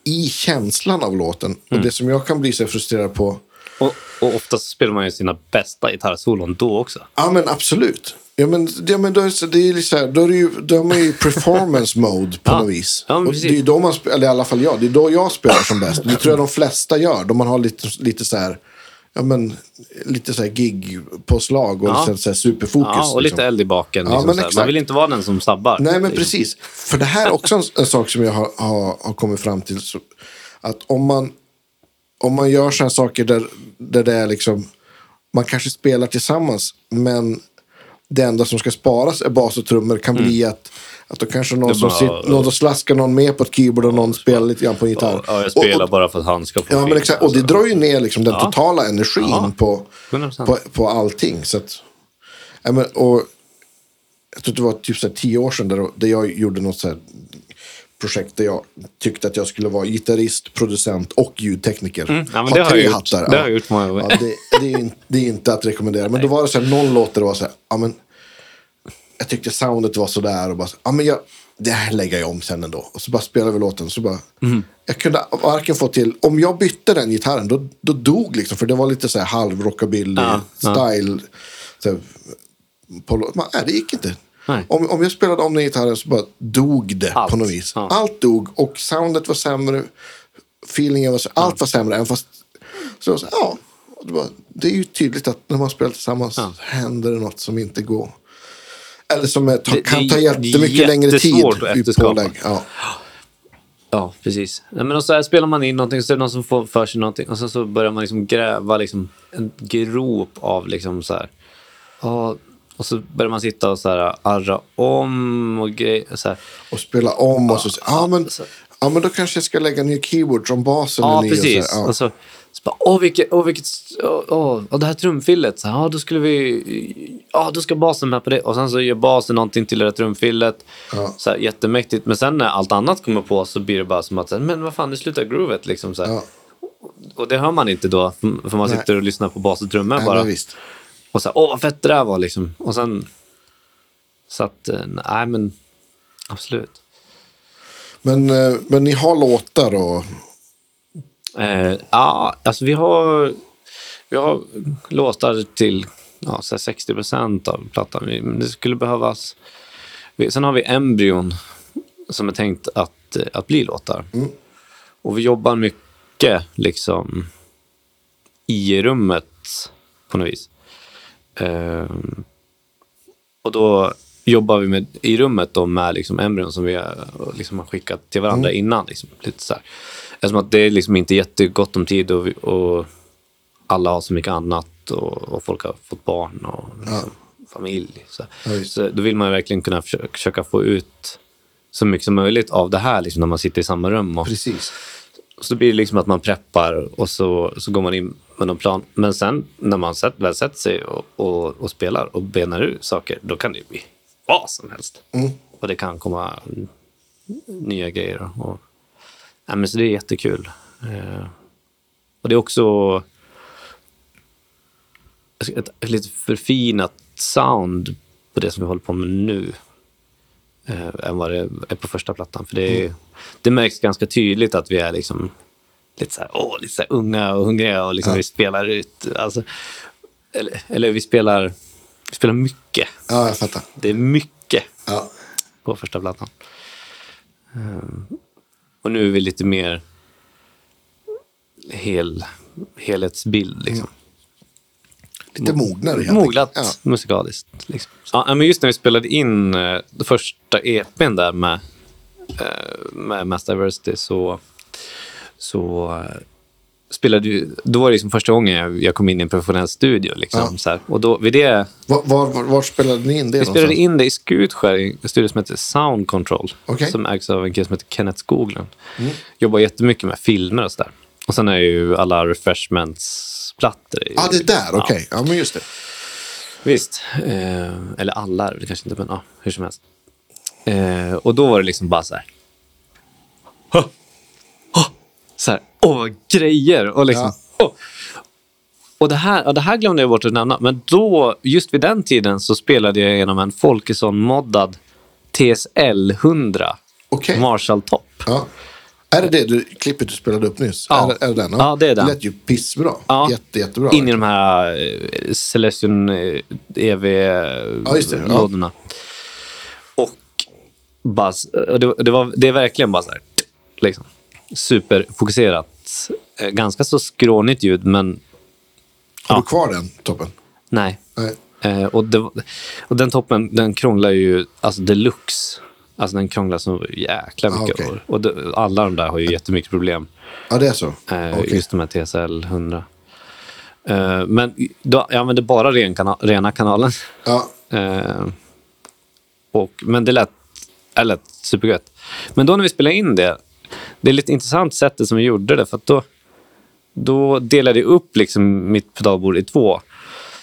[SPEAKER 2] i känslan av låten. Och det som jag kan bli så frustrerad på
[SPEAKER 1] Och, Och oftast spelar man ju sina bästa gitarrsolon då också.
[SPEAKER 2] Ja, men absolut. Ja, men, ja, men då, är det är här, då är det ju, då är man ju i performance mode på
[SPEAKER 1] Ja.
[SPEAKER 2] något vis.
[SPEAKER 1] Ja, men
[SPEAKER 2] det är ju då man, eller i alla fall jag, det är då jag spelar som bäst. Det tror jag de flesta gör, då man har lite, lite så här, ja men, lite så här gig-påslag och
[SPEAKER 1] Ja.
[SPEAKER 2] lite så här superfokus.
[SPEAKER 1] Ja, och lite
[SPEAKER 2] liksom.
[SPEAKER 1] eld i baken.
[SPEAKER 2] Ja,
[SPEAKER 1] Liksom
[SPEAKER 2] men
[SPEAKER 1] här.
[SPEAKER 2] exakt.
[SPEAKER 1] Man vill inte vara den som sabbar.
[SPEAKER 2] Nej, men
[SPEAKER 1] Liksom.
[SPEAKER 2] precis. För det här är också en, en sak som jag har, har, har kommit fram till. Så, att om man, om man gör sådana saker där, där det är liksom, man kanske spelar tillsammans, men det enda som ska sparas är bas och trummor kan bli att, att då kanske någon
[SPEAKER 1] Mm. Det
[SPEAKER 2] som
[SPEAKER 1] bara-
[SPEAKER 2] sitter, någon då slaskar någon med på ett keyboard och någon spelar lite grann på en gitarr.
[SPEAKER 1] Ja, jag spelar
[SPEAKER 2] och, och,
[SPEAKER 1] bara för att han ska få
[SPEAKER 2] Ja, men exakt. Och det
[SPEAKER 1] alltså.
[SPEAKER 2] drar ju ner liksom den
[SPEAKER 1] Ja.
[SPEAKER 2] totala energin
[SPEAKER 1] Ja.
[SPEAKER 2] på,
[SPEAKER 1] 100%.
[SPEAKER 2] på, på allting. Så att, ja, men, och, jag tror det var typ så här tio år sedan där, där jag gjorde något så här projekt där jag tyckte att jag skulle vara gitarrist, producent och ljudtekniker.
[SPEAKER 1] Mm. Ja,
[SPEAKER 2] Ha
[SPEAKER 1] det har
[SPEAKER 2] tre
[SPEAKER 1] gjort.
[SPEAKER 2] hattar.
[SPEAKER 1] Det
[SPEAKER 2] ja.
[SPEAKER 1] har jag gjort många gånger.
[SPEAKER 2] Ja, det, det, är, in- det är inte att rekommendera. Men då var det så här, någon låt där det var så här, ja men jag tyckte soundet var sådär och bara, så, ja men jag, det här lägger jag om sen ändå. Och så bara spelade vi låten. Så bara,
[SPEAKER 1] Mhm.
[SPEAKER 2] Jag kunde varken få till, om jag bytte den gitarren då, då dog liksom. För det var lite så här halv rockabilly
[SPEAKER 1] Ja, ja.
[SPEAKER 2] style. Så här, på, man, nej, det gick inte.
[SPEAKER 1] Nej.
[SPEAKER 2] Om, om jag spelade om den gitarren så bara dog det
[SPEAKER 1] Allt.
[SPEAKER 2] på något vis.
[SPEAKER 1] Ja.
[SPEAKER 2] Allt dog och soundet var sämre. Feelingen var sämre. Allt var sämre. Även fast, så jag var så, ja, det, var, det är ju tydligt att när man spelar tillsammans
[SPEAKER 1] Ja.
[SPEAKER 2] händer det något som inte går. Eller som är, ta,
[SPEAKER 1] Det-
[SPEAKER 2] kan
[SPEAKER 1] det
[SPEAKER 2] ta
[SPEAKER 1] är
[SPEAKER 2] jättemycket längre tid.
[SPEAKER 1] jättesvårt att
[SPEAKER 2] i
[SPEAKER 1] efterskapa.
[SPEAKER 2] pålägg. Ja.
[SPEAKER 1] Ja, precis. Men och så här spelar man in någonting, så är det någon som får för sig någonting och sen så börjar man liksom gräva liksom en grop av liksom så här. Ja, och så börjar man sitta och så här arra om och grejer. Så här.
[SPEAKER 2] Och spela om och så. Ja, men,
[SPEAKER 1] så-
[SPEAKER 2] ja, men då kanske jag ska lägga ner keyboard som basen
[SPEAKER 1] Ja,
[SPEAKER 2] ny. och så här,
[SPEAKER 1] precis.
[SPEAKER 2] ja.
[SPEAKER 1] Och så, så bara, åh, vilket, åh, vilket, åh, åh, det här trumfillet, så här, då skulle vi, ja, då ska basen med på det. Och sen så gör basen någonting till det där trumfillet.
[SPEAKER 2] Ja.
[SPEAKER 1] Så här, jättemäktigt. Men sen när allt annat kommer på så blir det bara som att, men vad fan, nu slutar groovet liksom. Så här.
[SPEAKER 2] Ja.
[SPEAKER 1] Och det hör man inte då, för man
[SPEAKER 2] Nej.
[SPEAKER 1] sitter och lyssnar på bas och trummor
[SPEAKER 2] Nej,
[SPEAKER 1] bara. Och så här, åh, vad fett det där var liksom. Och sen, så att, eh, nej men, absolut.
[SPEAKER 2] Men, eh, men ni har låtar och...
[SPEAKER 1] Eh, ja, alltså vi har, vi har låtar till ja, så här 60 procent av plattan. Men det skulle behövas... Sen har vi embryon som är tänkt att, eh, att bli låtar. Och vi jobbar mycket liksom i rummet på något vis. Ehm, och då jobbar vi med, i rummet då med liksom embryon som vi har, liksom har skickat till varandra innan. Liksom, lite så här. Eftersom att det är liksom inte jättegott om tid och, vi- och alla har så mycket annat och, och folk har fått barn och liksom, familj. Så.
[SPEAKER 2] Ja,
[SPEAKER 1] så då vill man verkligen kunna försöka, försöka få ut så mycket som möjligt av det här liksom, när man sitter i samma rum. Och,
[SPEAKER 2] Precis.
[SPEAKER 1] så blir det liksom att man preppar och så, så går man in med någon plan. Men sen när man sätt, väl sätter sig och, och, och spelar och benar ut saker, då kan det ju bli vad som helst.
[SPEAKER 2] Mm.
[SPEAKER 1] Och det kan komma nya grejer. Och, ja, men så det är jättekul. Eh, och det är också ett, ett lite förfinat sound på det som vi håller på med nu eh, än vad det är på första plattan. För det, är, det märks ganska tydligt att vi är liksom lite så här, åh, lite så här unga och hungriga och liksom vi spelar ut. Alltså, eller, eller vi spelar, vi spelar mycket.
[SPEAKER 2] Ja, jag fattar.
[SPEAKER 1] Det är mycket
[SPEAKER 2] Ja.
[SPEAKER 1] på första plattan. Ehm, och nu är vi lite mer hel, helhetsbild. Liksom.
[SPEAKER 2] Lite mognare
[SPEAKER 1] Moglat
[SPEAKER 2] enkelt.
[SPEAKER 1] musikaliskt. Liksom. Ja, men just när vi spelade in den första EPn där med, eh, med Mass Diversity så, så eh, spelade vi, då var det liksom första gången jag, jag kom in i en professionell studio. Liksom,
[SPEAKER 2] Ja.
[SPEAKER 1] så här. Och då, vid det.
[SPEAKER 2] Var, var, var, spelade ni in det
[SPEAKER 1] vi spelade in det i Skutskär, i en studio som heter Sound Control.
[SPEAKER 2] Okej.
[SPEAKER 1] Som ägs av en kille som heter Kenneth Skoglund. Jobbar jättemycket med filmer och sådär. Och sen är ju alla refreshments-plattor.
[SPEAKER 2] Ja, det är där. Okej. Ja, men just det.
[SPEAKER 1] Visst. Eh, eller alla är det kanske inte, men ja, hur som helst. Eh, och då var det liksom bara så här. "Hå! Hå!" Så här, åh, grejer! Och liksom, åh. Och det här, ja, det här glömde jag bort att nämna, men då, just vid den tiden så spelade jag genom en Folkesson-moddad TSL 100
[SPEAKER 2] Okej.
[SPEAKER 1] Marshall Top.
[SPEAKER 2] Ja. Är det det du, klippet du spelade upp nyss?
[SPEAKER 1] Ja.
[SPEAKER 2] Är, är det den?
[SPEAKER 1] Ja, det är den.
[SPEAKER 2] Det lät ju pissbra.
[SPEAKER 1] Ja.
[SPEAKER 2] Jätte, jättebra.
[SPEAKER 1] In i de här eh, Celestion eh,
[SPEAKER 2] Ja, just det. Ja.
[SPEAKER 1] EV-lådorna. Och bara, och det, det, var, det är verkligen bara så här, liksom, superfokuserat. Eh, Ganska så skrånigt ljud, men
[SPEAKER 2] Har
[SPEAKER 1] ja.
[SPEAKER 2] du kvar den toppen?
[SPEAKER 1] nej.
[SPEAKER 2] Nej.
[SPEAKER 1] Eh, och, det, och den toppen, den krånglar ju alltså deluxe. Alltså den krånglar så jäkla
[SPEAKER 2] Ah,
[SPEAKER 1] mycket.
[SPEAKER 2] okej.
[SPEAKER 1] Och, och det, alla de där har ju jättemycket problem.
[SPEAKER 2] Ja, det är så?
[SPEAKER 1] Eh,
[SPEAKER 2] Okej.
[SPEAKER 1] Just de här TSL 100. Eh, men då, jag använde bara ren kana, rena kanalen.
[SPEAKER 2] Ja,
[SPEAKER 1] Eh, och, men det lät, det lät supergött. Men då när vi spelade in det, det är lite intressant sättet som vi gjorde det. För då, då delade jag upp liksom mitt pedalbord i två.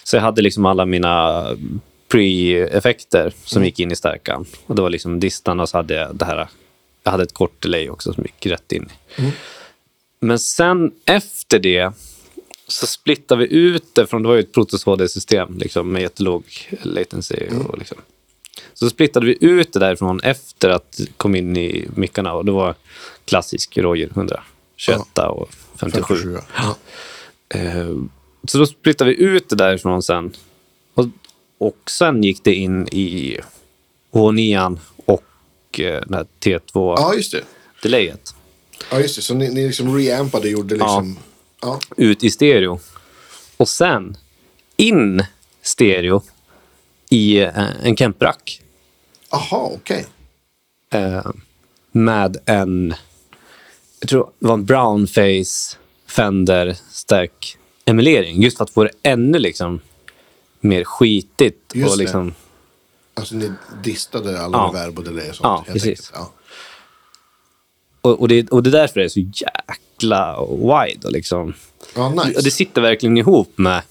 [SPEAKER 1] Så jag hade liksom alla mina pre-effekter som gick in i stärkan. Och det var liksom distan och så hade jag det här. Jag hade ett kort delay också som gick rätt in. Men sen efter det så splittar vi ut det från, det var ju ett Protos HD-system liksom, med jättelåg latency. Och liksom. Så splittade vi ut det därifrån efter att kom in i mickarna och det var klassisk Roger 128 och 57.
[SPEAKER 2] 57. Ja.
[SPEAKER 1] Eh, så då splittade vi ut det därifrån sen. Och, och sen gick det in i H9 och eh, den här T2
[SPEAKER 2] ja, just det.
[SPEAKER 1] delayet.
[SPEAKER 2] Ja, just det. Så ni, ni liksom reampade och gjorde liksom... Ja.
[SPEAKER 1] ut i stereo. Och sen in stereo i eh, en Kemp-rack.
[SPEAKER 2] Aha, okej.
[SPEAKER 1] Eh, med en, jag tror det var en brownface Fender stärk emulering. Just för att få det ännu liksom mer skitigt.
[SPEAKER 2] Just
[SPEAKER 1] och
[SPEAKER 2] det.
[SPEAKER 1] liksom,
[SPEAKER 2] Alltså ni distade alla
[SPEAKER 1] Ja.
[SPEAKER 2] reverb och delay och sånt.
[SPEAKER 1] Ja, precis.
[SPEAKER 2] Ja.
[SPEAKER 1] och, och, det, och det är därför det är så jäkla wide. Och liksom,
[SPEAKER 2] ja, nice.
[SPEAKER 1] och det sitter verkligen ihop med,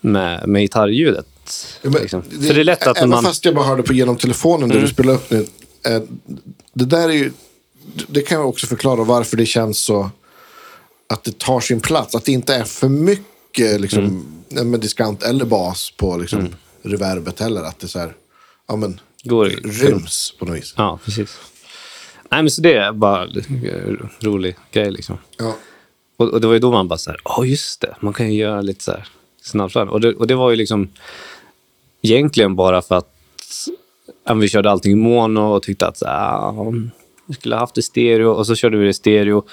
[SPEAKER 1] med, med gitarrljudet.
[SPEAKER 2] Ja, men
[SPEAKER 1] liksom. För det är lätt att
[SPEAKER 2] även
[SPEAKER 1] man... Mm.
[SPEAKER 2] fast jag bara hörde på genom telefonen där du spelade upp nu. Eh, det där är ju... Det kan jag också förklara varför det känns så... Att det tar sin plats. Att det inte är för mycket liksom,
[SPEAKER 1] Mm.
[SPEAKER 2] med diskant eller bas på liksom, reverbet heller. Att det så här, ja, men,
[SPEAKER 1] Går-
[SPEAKER 2] ryms på något vis.
[SPEAKER 1] Ja, precis. Nej, men så det är bara en rolig grej liksom.
[SPEAKER 2] Ja.
[SPEAKER 1] Och, och det var ju då man bara så här, ja just det, man kan ju göra lite så här snabbflöden. Och det, och det var ju liksom egentligen bara för att vi körde allting i mono och tyckte att så ja, vi skulle ha haft det stereo och så körde vi det i stereo.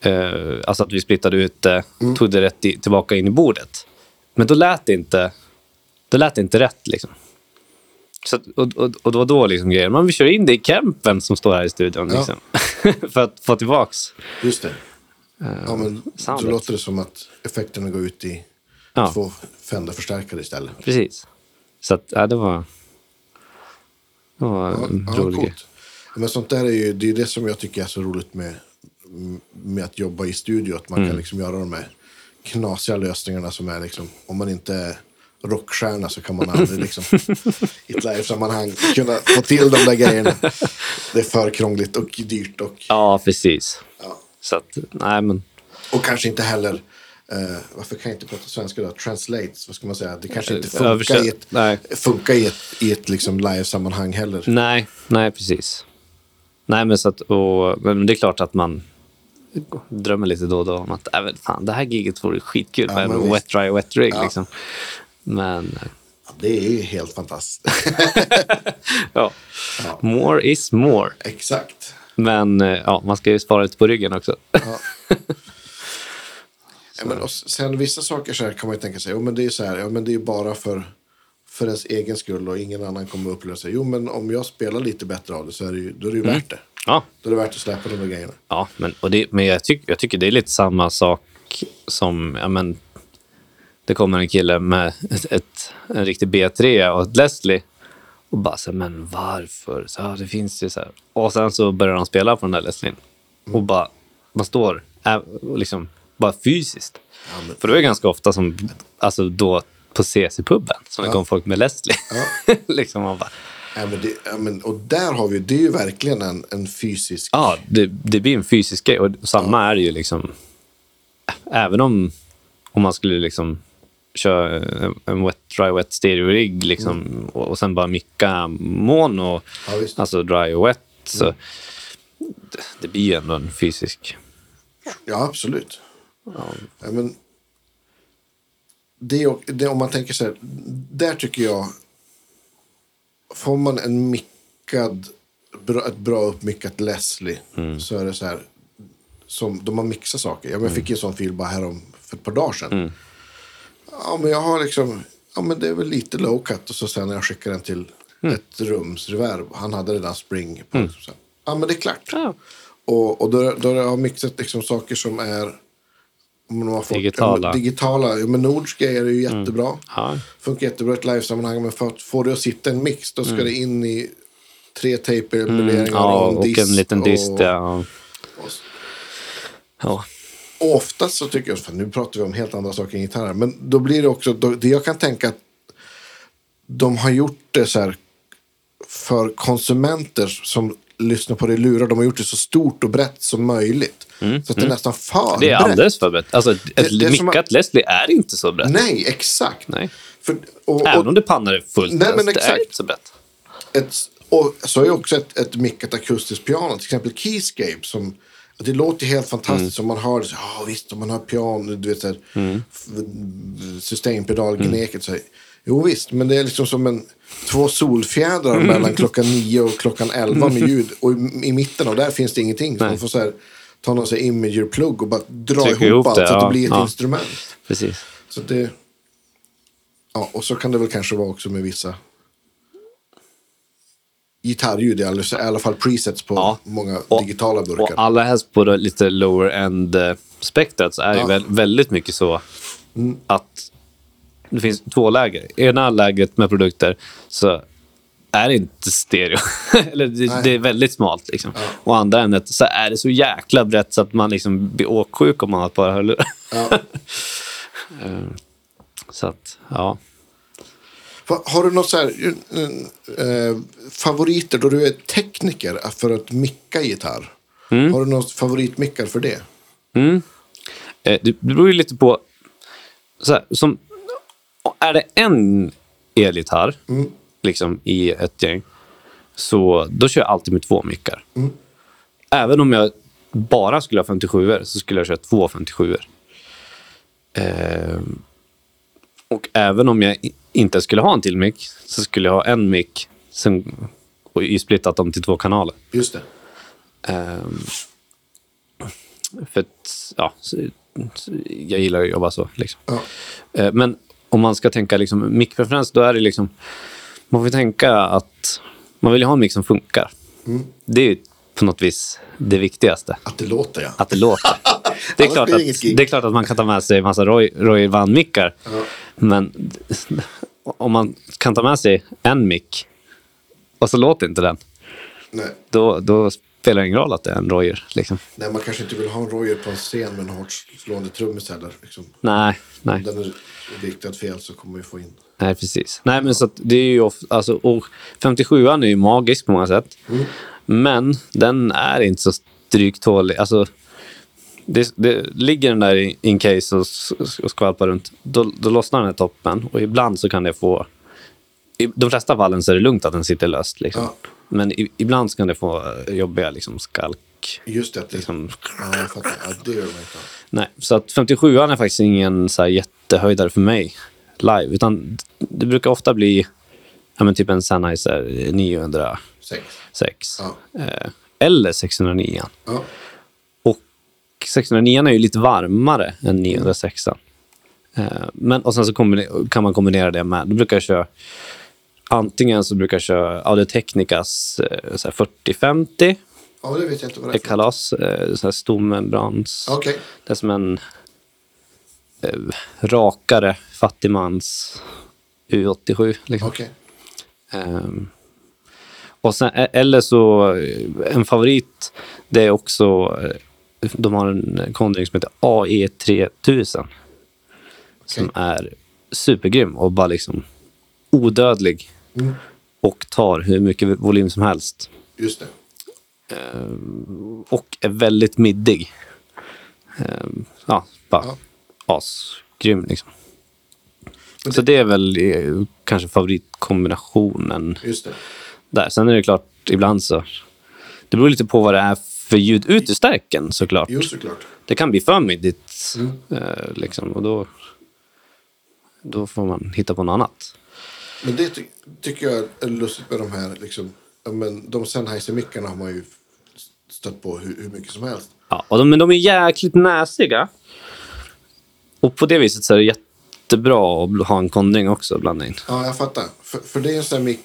[SPEAKER 1] Eh, alltså att vi splittade ut det, tog det rätt i, tillbaka in i bordet. Men då lät det inte, då lät det inte rätt liksom. Så och, och, och det var då liksom grejen, man vill köra in det i Kempen som står här i studion.
[SPEAKER 2] Ja.
[SPEAKER 1] Liksom. för att få tillbaks.
[SPEAKER 2] Just det. Ja, men så
[SPEAKER 1] soundet.
[SPEAKER 2] låter det som att effekterna går ut i
[SPEAKER 1] Ja.
[SPEAKER 2] två Fender-förstärkare istället.
[SPEAKER 1] Precis. Så att, ja, det var, det var
[SPEAKER 2] Ja,
[SPEAKER 1] en
[SPEAKER 2] ja,
[SPEAKER 1] rolig grej.
[SPEAKER 2] Men sånt där är ju det, är det som jag tycker är så roligt med, med att jobba i studio. Att man
[SPEAKER 1] Mm.
[SPEAKER 2] kan liksom göra de här knasiga lösningarna som är liksom, om man inte är rockstjärna så kan man aldrig liksom i ett live-sammanhang kunna få till de där grejerna. Det är för krångligt och dyrt och,
[SPEAKER 1] Ja, precis.
[SPEAKER 2] ja.
[SPEAKER 1] Så att, nej men,
[SPEAKER 2] och kanske inte heller Eh, varför kan jag inte prata svenska då? Translates, vad ska man säga? Det kanske inte
[SPEAKER 1] Eh,
[SPEAKER 2] funkar
[SPEAKER 1] översätt-
[SPEAKER 2] i ett,
[SPEAKER 1] nej.
[SPEAKER 2] funkar i ett, i ett liksom live-sammanhang heller.
[SPEAKER 1] nej, nej precis. Nej, men så att, och, men det är klart att man drömmer lite då och då om att, äh, fan, det här giget vore skitkul
[SPEAKER 2] Ja,
[SPEAKER 1] med wet dry wet rig
[SPEAKER 2] Ja.
[SPEAKER 1] liksom. Men,
[SPEAKER 2] Ja, Det är ju helt fantastiskt.
[SPEAKER 1] ja. More is more.
[SPEAKER 2] Exakt.
[SPEAKER 1] Men eh, ja, man ska ju spara lite på ryggen också.
[SPEAKER 2] Ja. Men, och sen vissa saker så här kan man ju tänka sig, jo, men det är så här, ja, men det är bara för, för ens egen skull och ingen annan kommer att uppleva sig. Jo, men om jag spelar lite bättre av det så är det ju, då är det ju värt det.
[SPEAKER 1] Ja,
[SPEAKER 2] Då är det värt att släppa de där grejerna.
[SPEAKER 1] Ja, men, och det, men jag, tyck, jag tycker det är lite samma sak som... Ja, men, det kommer en kille med ett, ett, en riktig B3 och ett Leslie. Och bara så här, men varför? Så, ja, det finns ju så här. Och sen så börjar han spela på den där Leslien. Och bara, man står äh, liksom, bara fysiskt.
[SPEAKER 2] men-
[SPEAKER 1] För det var ju ganska ofta som, alltså då på CC-puben, som det kom folk med Leslie. liksom man bara,
[SPEAKER 2] Ja, men det, ja, men, och där har vi, det är ju verkligen en, en fysisk...
[SPEAKER 1] Ja, det, det blir en fysisk grej. Och samma är det ju liksom... Även om, om man skulle liksom köra en- wet, dry, wet stereo-rigg liksom, och, och sen bara micka mono,
[SPEAKER 2] Ja,
[SPEAKER 1] alltså dry och wet. Så, det, det blir ju ändå en fysisk.
[SPEAKER 2] Ja, absolut. Ja. men, det, det, om man tänker så här, där tycker jag, får man en mickad, ett bra uppmickat Leslie
[SPEAKER 1] Mm.
[SPEAKER 2] så är det så här, som, de har mixat saker. Ja, men jag
[SPEAKER 1] Mm.
[SPEAKER 2] fick en sån fil bara här om, för ett par dagar sedan. Ja, men jag har liksom, ja men det är väl lite low cut och så sen när jag skickar den till
[SPEAKER 1] Mm.
[SPEAKER 2] ett rumsreverb, han hade redan spring på. Så, ja men det är klart.
[SPEAKER 1] Ja.
[SPEAKER 2] Och, och då, då har jag mixat liksom saker som är man har fått,
[SPEAKER 1] Digitala. Mm.
[SPEAKER 2] Ja, digitala. Ja, men Nords grejer är ju jättebra.
[SPEAKER 1] Ja.
[SPEAKER 2] Funkar jättebra i ett livesammanhang. Men för att få det att sitta en mix då ska det in i tre tejper, möbleringar
[SPEAKER 1] Mm. Ja,
[SPEAKER 2] och en
[SPEAKER 1] och
[SPEAKER 2] dist.
[SPEAKER 1] en liten dist.
[SPEAKER 2] och,
[SPEAKER 1] Ja.
[SPEAKER 2] och,
[SPEAKER 1] Ja.
[SPEAKER 2] och oftast så tycker jag, för nu pratar vi om helt andra saker än gitarrer. Men då blir det också, då, det jag kan tänka att de har gjort det så här för konsumenter som lyssnar på det i lurar. De har gjort det så stort och brett som möjligt. Så att det är nästan för
[SPEAKER 1] Mm, Det är alldeles för brett. Alltså, ett,
[SPEAKER 2] det är som
[SPEAKER 1] mickat Leslie är inte så brett.
[SPEAKER 2] Nej, exakt.
[SPEAKER 1] Nej.
[SPEAKER 2] För, och,
[SPEAKER 1] Även
[SPEAKER 2] och,
[SPEAKER 1] om du pannar det fullt
[SPEAKER 2] Nej, men
[SPEAKER 1] det är
[SPEAKER 2] exakt.
[SPEAKER 1] inte så brett.
[SPEAKER 2] ett, och så är också ett, ett mickat akustiskt piano, till exempel Keyscape. Som, det låter helt fantastiskt om man hör det. så, Ja visst, om man hör piano, du vet så här, f- Sustainpedal, gneket. Så här. Jo visst, men det är liksom som en, två solfjädrar mellan klockan nio och klockan elva med ljud. Och i, i mitten av där finns det ingenting. Så man får så här, ta någon imager-plugg och bara dra
[SPEAKER 1] Trycka
[SPEAKER 2] ihop, allt
[SPEAKER 1] det,
[SPEAKER 2] så att det blir ett
[SPEAKER 1] ja.
[SPEAKER 2] instrument.
[SPEAKER 1] Precis.
[SPEAKER 2] Så det... Ja, och så kan det väl kanske vara också med vissa gitarrljud, i alla- i alla fall presets på
[SPEAKER 1] Ja.
[SPEAKER 2] många
[SPEAKER 1] Och-
[SPEAKER 2] digitala
[SPEAKER 1] Och
[SPEAKER 2] burkar.
[SPEAKER 1] allra helst på det lite lower end eh, så är det
[SPEAKER 2] Ja.
[SPEAKER 1] väl, väldigt mycket så att det finns två läger. I ena lägret med produkter så är det inte stereo. Eller det, det är väldigt smalt. Liksom. Och andra änden så är det så jäkla brett så att man liksom blir åksjuk om man har ett par hörlurar.
[SPEAKER 2] Ja.
[SPEAKER 1] så att, ja.
[SPEAKER 2] Har du något så här, eh, favoriter då du är tekniker för att micka gitarr?
[SPEAKER 1] Mm.
[SPEAKER 2] Har du något favoritmickar för det?
[SPEAKER 1] Eh, Det beror ju lite på... Så här, som, är det en elgitarr liksom, i ett gäng, så då kör jag alltid med två mickar. Även om jag bara skulle ha 57 så skulle jag köra två 57 eh, Och även om jag inte skulle ha en till mick så skulle jag ha en mick som, och splittat dem till två kanaler.
[SPEAKER 2] Just det.
[SPEAKER 1] Ehm, för att, ja, jag gillar att jobba så. Liksom.
[SPEAKER 2] Ja.
[SPEAKER 1] Eh, men om man ska tänka liksom, mickpreferens, då är det liksom... Man får tänka att man vill ha en mick som funkar. Det är ju på något vis det viktigaste.
[SPEAKER 2] Att det låter ja.
[SPEAKER 1] Att det låter. Det är, klart att, det är klart att man kan ta med sig en massa Roy, Roy Van-mickar. Men om man kan ta med sig en mick och så låter inte den,
[SPEAKER 2] Nej.
[SPEAKER 1] då, då spelar det ingen roll att det är en Royer. Liksom.
[SPEAKER 2] Nej, man kanske inte vill ha en Royer på en scen med en hårt slående trummis heller. Liksom.
[SPEAKER 1] Nej, nej.
[SPEAKER 2] Om den är riktad fel så kommer vi få in.
[SPEAKER 1] Nej, precis. Nej, men så att det är ju ofta, alltså, och 57 är ju magisk på många sätt. Men den är inte så stryktålig. Alltså, det, det ligger den där i in case och, och skvalpar runt, då, då lossnar den här toppen. Och ibland så kan det få... I de flesta fallen så är det lugnt att den sitter löst. Liksom.
[SPEAKER 2] Ja.
[SPEAKER 1] Men i, ibland så kan det få eh, jobbiga liksom, skalk.
[SPEAKER 2] Just det. Att det
[SPEAKER 1] Liksom.
[SPEAKER 2] ja, jag fattar. Ja, det gör man inte.
[SPEAKER 1] Nej, så att 57 är faktiskt ingen så här jättehöjdare för mig live. Utan det brukar ofta bli ja, men typ en Sennheiser 906.
[SPEAKER 2] Sex. Ja.
[SPEAKER 1] Eh, eller 609.
[SPEAKER 2] Ja.
[SPEAKER 1] Och 609 är ju lite varmare än 906. Eh, men, och sen så kan man kombinera det med, då brukar jag köra Antingen så brukar jag köra Audio Technicas eh, så här 4050
[SPEAKER 2] ja, det vet jag inte vad det är
[SPEAKER 1] kalas, eh.
[SPEAKER 2] Okej.
[SPEAKER 1] Det är som en rakare fattigmans U87. Liksom.
[SPEAKER 2] Okej.
[SPEAKER 1] Ehm, och sen, e- eller så, eh, en favorit, det är också, eh, de har en kondring som heter AE3000. Som är supergrym och bara liksom odödlig.
[SPEAKER 2] Mm.
[SPEAKER 1] Och tar hur mycket volym som helst.
[SPEAKER 2] Just det.
[SPEAKER 1] Och är väldigt middig. Ehm, ja, bara
[SPEAKER 2] Ja.
[SPEAKER 1] Asgrym liksom. Så det är väl eh, kanske favoritkombinationen
[SPEAKER 2] Just det.
[SPEAKER 1] där. Sen är det klart, ibland så... Det beror lite på vad det är för ljud ut ur stärken såklart.
[SPEAKER 2] Jo, såklart.
[SPEAKER 1] Det kan bli för middigt. Eh, liksom, och då, då får man hitta på något annat.
[SPEAKER 2] Men det ty tycker jag är lustigt med de här. Liksom, men de Sennheiser-mickarna har man ju stött på hur, hur mycket som helst.
[SPEAKER 1] Ja, och de, men de är jäkligt näsiga. Och på det viset så är det jättebra att ha en konding också in.
[SPEAKER 2] Ja, jag fattar. För, för det är en sån mick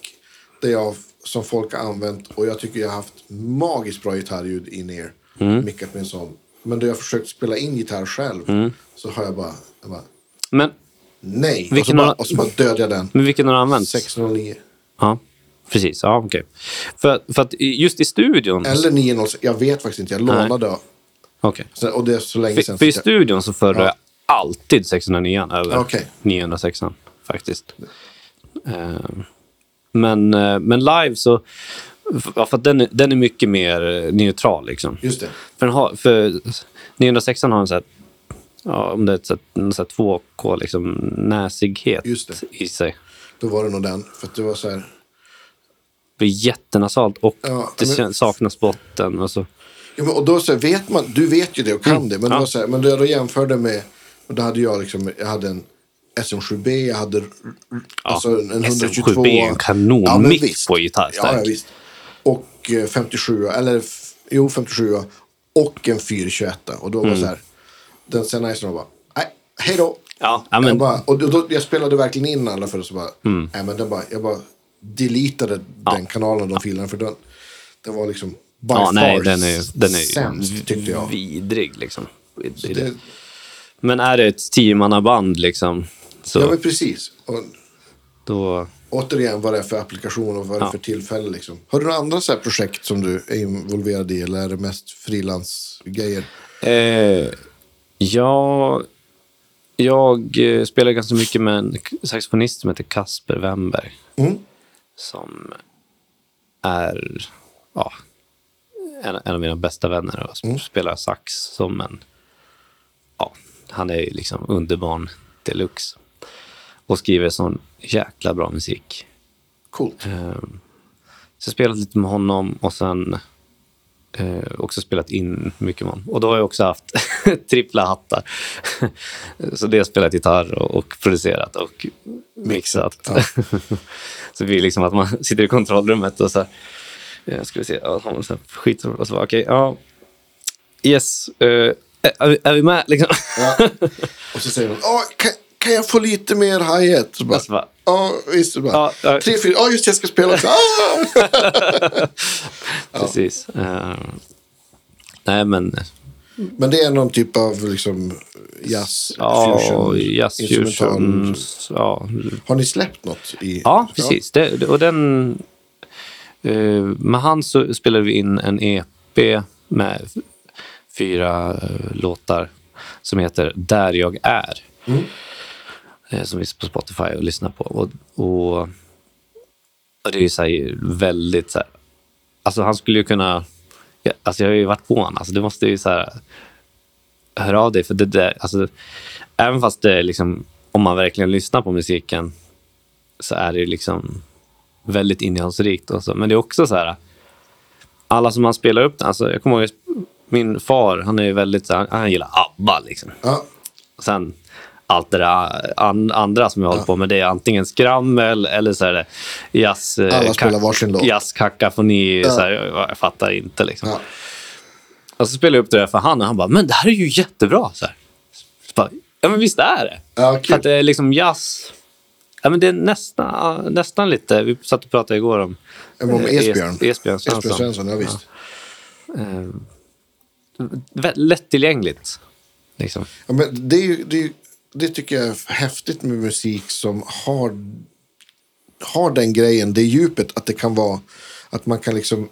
[SPEAKER 2] där jag, som folk har använt och jag tycker jag har haft magiskt bra gitarrljud in er.
[SPEAKER 1] Mm.
[SPEAKER 2] Mickat med en sån. Men då jag försökt spela in gitarr själv så har jag bara, jag bara
[SPEAKER 1] Men,
[SPEAKER 2] nej. och, så
[SPEAKER 1] Vilken
[SPEAKER 2] bara,
[SPEAKER 1] har-
[SPEAKER 2] och så bara dödade jag den.
[SPEAKER 1] men vilken har du använt?
[SPEAKER 2] 609.
[SPEAKER 1] Ja, precis. Ja, okej. För, för att just i studion...
[SPEAKER 2] Eller 906. Jag vet faktiskt inte. Jag lånade.
[SPEAKER 1] Okej.
[SPEAKER 2] Så, och det är så länge
[SPEAKER 1] För,
[SPEAKER 2] sedan.
[SPEAKER 1] för i studion så föredrar jag alltid 609 över
[SPEAKER 2] Okej.
[SPEAKER 1] 906 faktiskt. Eh, men, eh, men live så... För den, är, den är mycket mer eh, neutral liksom.
[SPEAKER 2] Just det.
[SPEAKER 1] För, den har, för 906 har en sån här, ja, om det är en sån här 2K liksom, näsighet
[SPEAKER 2] det.
[SPEAKER 1] i sig.
[SPEAKER 2] Då var det nog den. För att det var så här.
[SPEAKER 1] Det blir jättenasalt och
[SPEAKER 2] Ja,
[SPEAKER 1] det
[SPEAKER 2] men-
[SPEAKER 1] kän- saknas botten. Och så.
[SPEAKER 2] Ja, men, och då så här, vet man. Du vet ju det och kan
[SPEAKER 1] Mm.
[SPEAKER 2] det. Men, det
[SPEAKER 1] Ja.
[SPEAKER 2] var så här, men då jag då jämförde med. Och då hade jag liksom. Jag hade en SM7B. Jag hade alltså en 122.
[SPEAKER 1] SM7B är en kanon
[SPEAKER 2] Ja, men
[SPEAKER 1] på gitarrstärk.
[SPEAKER 2] Ja, ja, visst. Och eh, 57. Eller f- jo, 57. Och en 421. Och då var
[SPEAKER 1] Mm.
[SPEAKER 2] så här. Den sen nice var bara. Nej, hej då.
[SPEAKER 1] Ja, ja,
[SPEAKER 2] Jag,
[SPEAKER 1] men,
[SPEAKER 2] bara, och då, jag spelade verkligen in alla för att så bara, nej, men den bara, jag bara deletade den kanalen och de filerna för den, den var liksom by
[SPEAKER 1] ja,
[SPEAKER 2] far
[SPEAKER 1] nej, den är, den är
[SPEAKER 2] sämst tyckte jag.
[SPEAKER 1] vidrig. Liksom. Det är det. Men är det ett tiomannaband liksom, så
[SPEAKER 2] ja men precis. Och,
[SPEAKER 1] då...
[SPEAKER 2] återigen vad det är för applikation och vad det är
[SPEAKER 1] Ja.
[SPEAKER 2] för tillfälle. Liksom. Har du några andra så projekt som du är involverad i eller är det mest frilansgrejer?
[SPEAKER 1] Eh, ja, jag eh, spelar ganska mycket med en saxofonist som heter Kasper Wemberg.
[SPEAKER 2] Mm.
[SPEAKER 1] Som är ja, en, en av mina bästa vänner och sp- spelar sax som en... Ja, han är ju liksom underbarn deluxe. Och skriver sån jäkla bra musik.
[SPEAKER 2] Coolt.
[SPEAKER 1] Ehm, Så jag spelat lite med honom och sen eh, också spelat in mycket med honom. Och då har jag också haft trippla hattar. så det har spelat gitarr och, och producerat och mixat. så det blir liksom att man sitter i kontrollrummet och så här, jag ska vi se, ja, skit och så bara, okej, ja, yes, eh, är, vi- är vi med liksom?
[SPEAKER 2] Ja. Och så säger Åh, kan, kan jag få lite mer hi-hat?
[SPEAKER 1] Alltså
[SPEAKER 2] Ja, visst. Så bara,
[SPEAKER 1] Ja, ja.
[SPEAKER 2] Tre, fyra, ja just jag ska spela också. Ah!
[SPEAKER 1] Precis. Eh, nej, men
[SPEAKER 2] Men det är någon typ av liksom jazz,
[SPEAKER 1] Ja,
[SPEAKER 2] fusion,
[SPEAKER 1] jazz fusion. Ja,
[SPEAKER 2] Har ni släppt något? I,
[SPEAKER 1] ja precis. Det, det- och den, eh, med han så spelade vi in en EP med fyra eh, låtar som heter Där jag är. Eh, som finns på Spotify och lyssna på. Och, och, och det är så här väldigt så här, alltså han skulle ju kunna, alltså jag har ju varit på honom, alltså du måste ju så här, hör av dig. För det där, alltså, även fast det liksom, om man verkligen lyssnar på musiken så är det liksom väldigt innehållsrikt. Och så. Men det är också så här, alla som man spelar upp den, alltså, jag kommer ihåg min far, han är ju väldigt, så här, han gillar ABBA liksom.
[SPEAKER 2] Ja,
[SPEAKER 1] sen allt det där an, andra som jag håller på med, det är antingen skrammel eller så är det jazz... eh,
[SPEAKER 2] Alla spelar varsin låt.
[SPEAKER 1] Jazzkakafoni. Så här, jag, jag fattar inte liksom.
[SPEAKER 2] ja.
[SPEAKER 1] Och så spelade jag upp det där för han och han bara, men det här är ju jättebra. Så här. Så bara, ja men visst är det.
[SPEAKER 2] Ja, kul.
[SPEAKER 1] att det är liksom jazz. Ja men det är nästan, nästan lite, vi satt och pratade igår om
[SPEAKER 2] Om
[SPEAKER 1] eh,
[SPEAKER 2] Esbjörn.
[SPEAKER 1] Es- Esbjörn
[SPEAKER 2] Esbjörn
[SPEAKER 1] Svensson.
[SPEAKER 2] Svensson, ja visst.
[SPEAKER 1] Vä- Lättillgängligt. Liksom.
[SPEAKER 2] Ja, men det, är det, är det tycker jag är häftigt med musik som har, har den grejen, det djupet att det kan vara att man kan liksom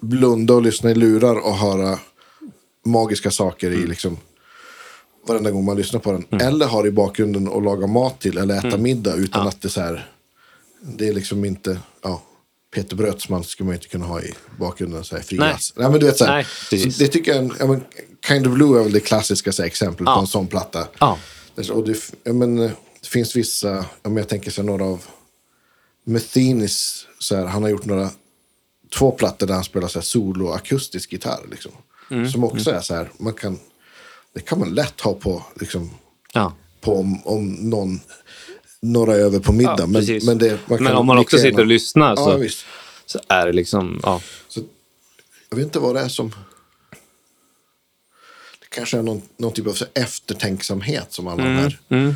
[SPEAKER 2] blunda och lyssna i lurar och höra magiska saker i liksom varenda gång man lyssnar på den. Eller har i bakgrunden och laga mat till eller äta middag utan att det så här, det är liksom inte, ja, Peter Brötsman skulle man inte kunna ha i bakgrunden så här fri
[SPEAKER 1] Nej.
[SPEAKER 2] Nej, men du vet så här,
[SPEAKER 1] Nej,
[SPEAKER 2] så det tycker jag, men, Kind of Blue är väl det klassiska så här, exemplet
[SPEAKER 1] Ja.
[SPEAKER 2] på en sån platta.
[SPEAKER 1] Ja.
[SPEAKER 2] Och det, ja, men, eh, det finns vissa, men jag tänker så några av Methenis, så här, han har gjort några två plattor där han spelar så här solo akustisk gitarr. Liksom.
[SPEAKER 1] Mm.
[SPEAKER 2] Som också är så här, man kan, det kan man lätt ha på, liksom,
[SPEAKER 1] Ja.
[SPEAKER 2] på om, om någon, några över på middag.
[SPEAKER 1] Ja,
[SPEAKER 2] men, men, det,
[SPEAKER 1] Men om man också sitter och lyssnar så,
[SPEAKER 2] Ja,
[SPEAKER 1] så är det liksom... Ja.
[SPEAKER 2] Så, jag vet inte vad det är som... Det kanske är någon, någon typ av eftertänksamhet som alla de här,
[SPEAKER 1] Mm.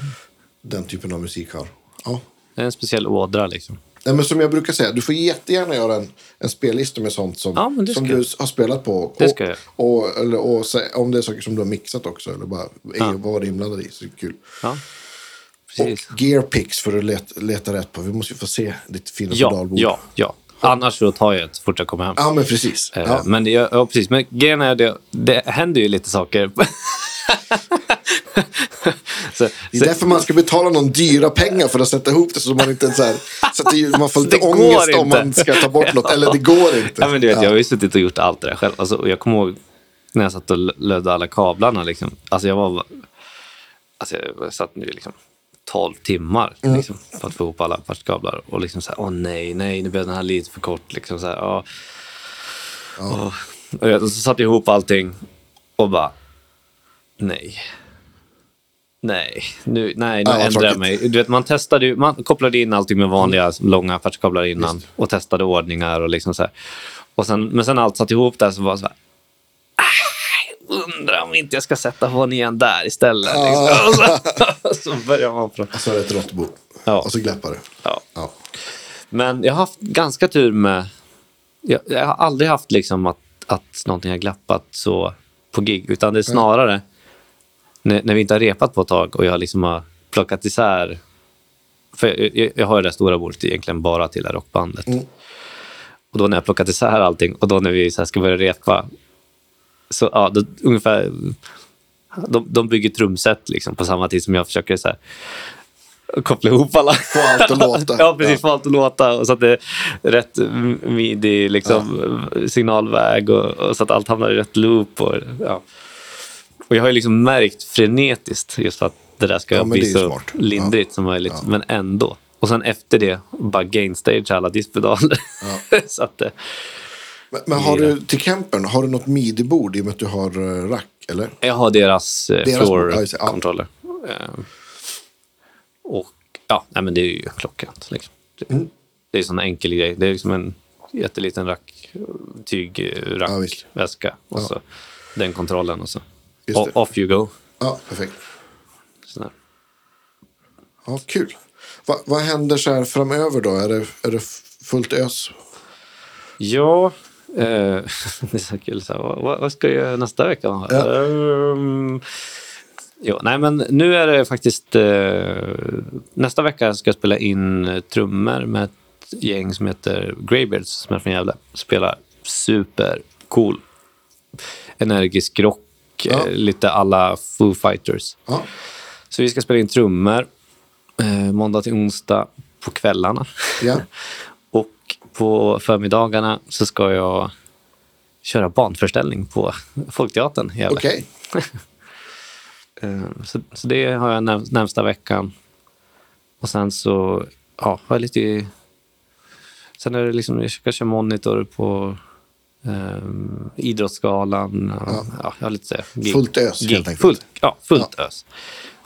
[SPEAKER 2] den typen av musik har. Ja.
[SPEAKER 1] Det är en speciell ådra liksom.
[SPEAKER 2] Nej, men som jag brukar säga, du får jättegärna göra en, en spellista med sånt som,
[SPEAKER 1] Ja, det
[SPEAKER 2] som du har spelat på.
[SPEAKER 1] Det ska jag.
[SPEAKER 2] Och, och, eller, och om det är saker som du har mixat också. Eller bara
[SPEAKER 1] Ja.
[SPEAKER 2] vad var det inblandad i. Så det är kul.
[SPEAKER 1] Ja. Precis.
[SPEAKER 2] Och gearpicks för att leta, leta rätt på. Vi måste ju få se ditt fina
[SPEAKER 1] Ja,
[SPEAKER 2] pedalbord.
[SPEAKER 1] ja, ja. Annars så tar jag ett så fort jag kommer hem.
[SPEAKER 2] Ja, men precis.
[SPEAKER 1] Eh,
[SPEAKER 2] Ja.
[SPEAKER 1] Men, det, ja, precis. men grejen är det, det händer ju lite saker. så,
[SPEAKER 2] Det är
[SPEAKER 1] så,
[SPEAKER 2] därför man ska betala någon dyra pengar för att sätta ihop det så man inte så här, så att det, man får lite ångest om
[SPEAKER 1] inte.
[SPEAKER 2] man ska ta bort något. Eller det går inte.
[SPEAKER 1] ja, men du vet,
[SPEAKER 2] Ja.
[SPEAKER 1] Jag har ju suttit och gjort allt det där själv. Alltså, jag kommer ihåg när jag satt och lö- lödde alla kablarna. Liksom. Alltså, jag var... Alltså, jag satt nu liksom 12 timmar
[SPEAKER 2] Mm.
[SPEAKER 1] liksom, för att få ihop alla kablar. Och liksom så här, åh nej, nej, nu blev den här lite för kort. Liksom, så här, åh. Åh. Och jag- och så satte jag ihop allting och bara, nej. Nej, nu, nej, nu
[SPEAKER 2] Ja,
[SPEAKER 1] ändrar jag mig. Du vet, man, testade, ju- man kopplade in allting med vanliga långa affärskablar innan och testade ordningar och liksom så här. Och sen, men sen allt satt ihop där så var det så här, "Ah, undrar om inte jag ska sätta på igen där istället. Liksom. Och så, så börjar man från...
[SPEAKER 2] Och så är det ett råttbo.
[SPEAKER 1] Ja.
[SPEAKER 2] Och så glappar det.
[SPEAKER 1] Ja.
[SPEAKER 2] Ja.
[SPEAKER 1] Men jag har haft ganska tur med... Jag, jag har aldrig haft liksom att, att någonting har glappat så på gig. Utan det är snarare när, när vi inte har repat på ett tag och jag liksom har plockat isär... För jag, jag, jag har det stora bordet egentligen bara till det här rockbandet.
[SPEAKER 2] Mm.
[SPEAKER 1] Och då när jag plockat isär allting och då när vi så här ska börja repa. Så ja, då, ungefär... De, de bygger trumset liksom på samma tid som jag försöker så här, koppla ihop alla.
[SPEAKER 2] Få allt att låta.
[SPEAKER 1] ja, precis. Få allt att låta. Och så att det är rätt midi liksom, signalväg och, och så att allt hamnar i rätt loop. Och, ja. och jag har ju liksom märkt frenetiskt just för att det där ska
[SPEAKER 2] Ja,
[SPEAKER 1] bli så
[SPEAKER 2] smart.
[SPEAKER 1] lindrigt som möjligt. Men ändå. Och sen efter det, bara gainstage alla diskpedaler. så att, eh,
[SPEAKER 2] Men, men har du till campen, har du något midi-bord i och med att du har uh, rack? Eller?
[SPEAKER 1] jag har deras, eh,
[SPEAKER 2] Deras bord, ja,
[SPEAKER 1] floor-controller. Eh, och ja, nej, men det är ju klockrent. Liksom. Det,
[SPEAKER 2] Mm.
[SPEAKER 1] det är en sån enkel grej. Det är liksom en jätteliten rack, tygrack,
[SPEAKER 2] Ja,
[SPEAKER 1] och
[SPEAKER 2] Ja.
[SPEAKER 1] så den kontrollen och så o- off you go.
[SPEAKER 2] Ja, perfekt.
[SPEAKER 1] Sådär.
[SPEAKER 2] Ja, kul. Va, vad händer så här framöver då? Är det, är det fullt ös?
[SPEAKER 1] Ja, eh, det är så kul. Så här, vad, vad- ska jag göra nästa vecka?
[SPEAKER 2] Ja.
[SPEAKER 1] Ehm, jo, nej, men nu är det faktiskt... Eh, nästa vecka ska jag spela in eh, trummor med ett gäng som heter Greybeards som är från Gävle. Spelar supercool, energisk rock,
[SPEAKER 2] Ja.
[SPEAKER 1] eh, lite alla Foo Fighters.
[SPEAKER 2] Ja,
[SPEAKER 1] Så vi ska spela in trummor eh, måndag till onsdag på kvällarna.
[SPEAKER 2] ja.
[SPEAKER 1] På förmiddagarna så ska jag köra barnföreställning på Folkteatern i Gävle.
[SPEAKER 2] okej.
[SPEAKER 1] Eh, Så, så det har jag näm- närmsta veckan. Och sen så ja, har jag lite... Sen är det liksom, jag ska köra monitor på um, Idrottsgalan. Och,
[SPEAKER 2] Ja.
[SPEAKER 1] ja. jag har lite gig-
[SPEAKER 2] Fullt ös,
[SPEAKER 1] gig.
[SPEAKER 2] helt enkelt.
[SPEAKER 1] Fullt, ja, fullt ös.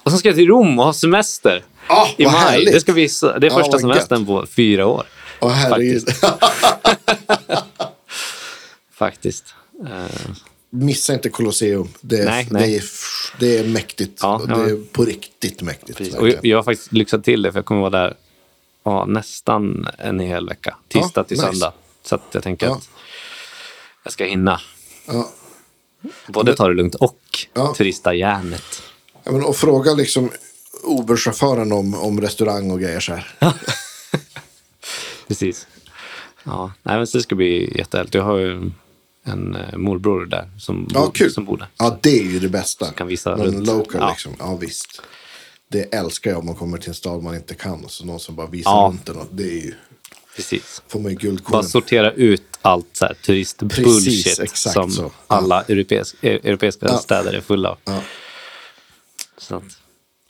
[SPEAKER 1] Och sen ska jag till Rom och ha semester.
[SPEAKER 2] Ah,
[SPEAKER 1] I maj.
[SPEAKER 2] härligt.
[SPEAKER 1] Det, ska så- det är
[SPEAKER 2] Ja,
[SPEAKER 1] första
[SPEAKER 2] vad
[SPEAKER 1] semestern på fyra år.
[SPEAKER 2] Åh, herregud.
[SPEAKER 1] Faktiskt.
[SPEAKER 2] Missa inte Colosseum. Det är,
[SPEAKER 1] Nej, nej.
[SPEAKER 2] Det är, det är mäktigt.
[SPEAKER 1] Ja,
[SPEAKER 2] det är på riktigt mäktigt.
[SPEAKER 1] Och jag, jag har faktiskt lyxat till det, för jag kommer vara där ja, nästan en hel vecka. Tisdag till
[SPEAKER 2] nice.
[SPEAKER 1] söndag. Så jag tänker att jag ska hinna både ta det lugnt och
[SPEAKER 2] Ja.
[SPEAKER 1] turista järnet.
[SPEAKER 2] Ja, men, och fråga liksom Uber-chauffören om, om restaurang och grejer så här.
[SPEAKER 1] Precis. Ja, nej, men det ska bli jättehärligt. Jag har ju en eh, morbror där som,
[SPEAKER 2] Ja,
[SPEAKER 1] bor,
[SPEAKER 2] kul.
[SPEAKER 1] som bor där.
[SPEAKER 2] Ja, det är ju det bästa.
[SPEAKER 1] kan visa
[SPEAKER 2] Någon
[SPEAKER 1] runt.
[SPEAKER 2] local
[SPEAKER 1] Ja.
[SPEAKER 2] liksom. Ja, visst. Det älskar jag om man kommer till en stad man inte kan. Och så någon som bara visar
[SPEAKER 1] Ja.
[SPEAKER 2] runt. Och det är ju,
[SPEAKER 1] Precis.
[SPEAKER 2] får man ju
[SPEAKER 1] Bara
[SPEAKER 2] guldkornen.
[SPEAKER 1] sortera ut allt så här turistbullshit som
[SPEAKER 2] så. Ja.
[SPEAKER 1] alla europeiska, europeiska
[SPEAKER 2] Ja.
[SPEAKER 1] städer är fulla av.
[SPEAKER 2] Ja.
[SPEAKER 1] Så att,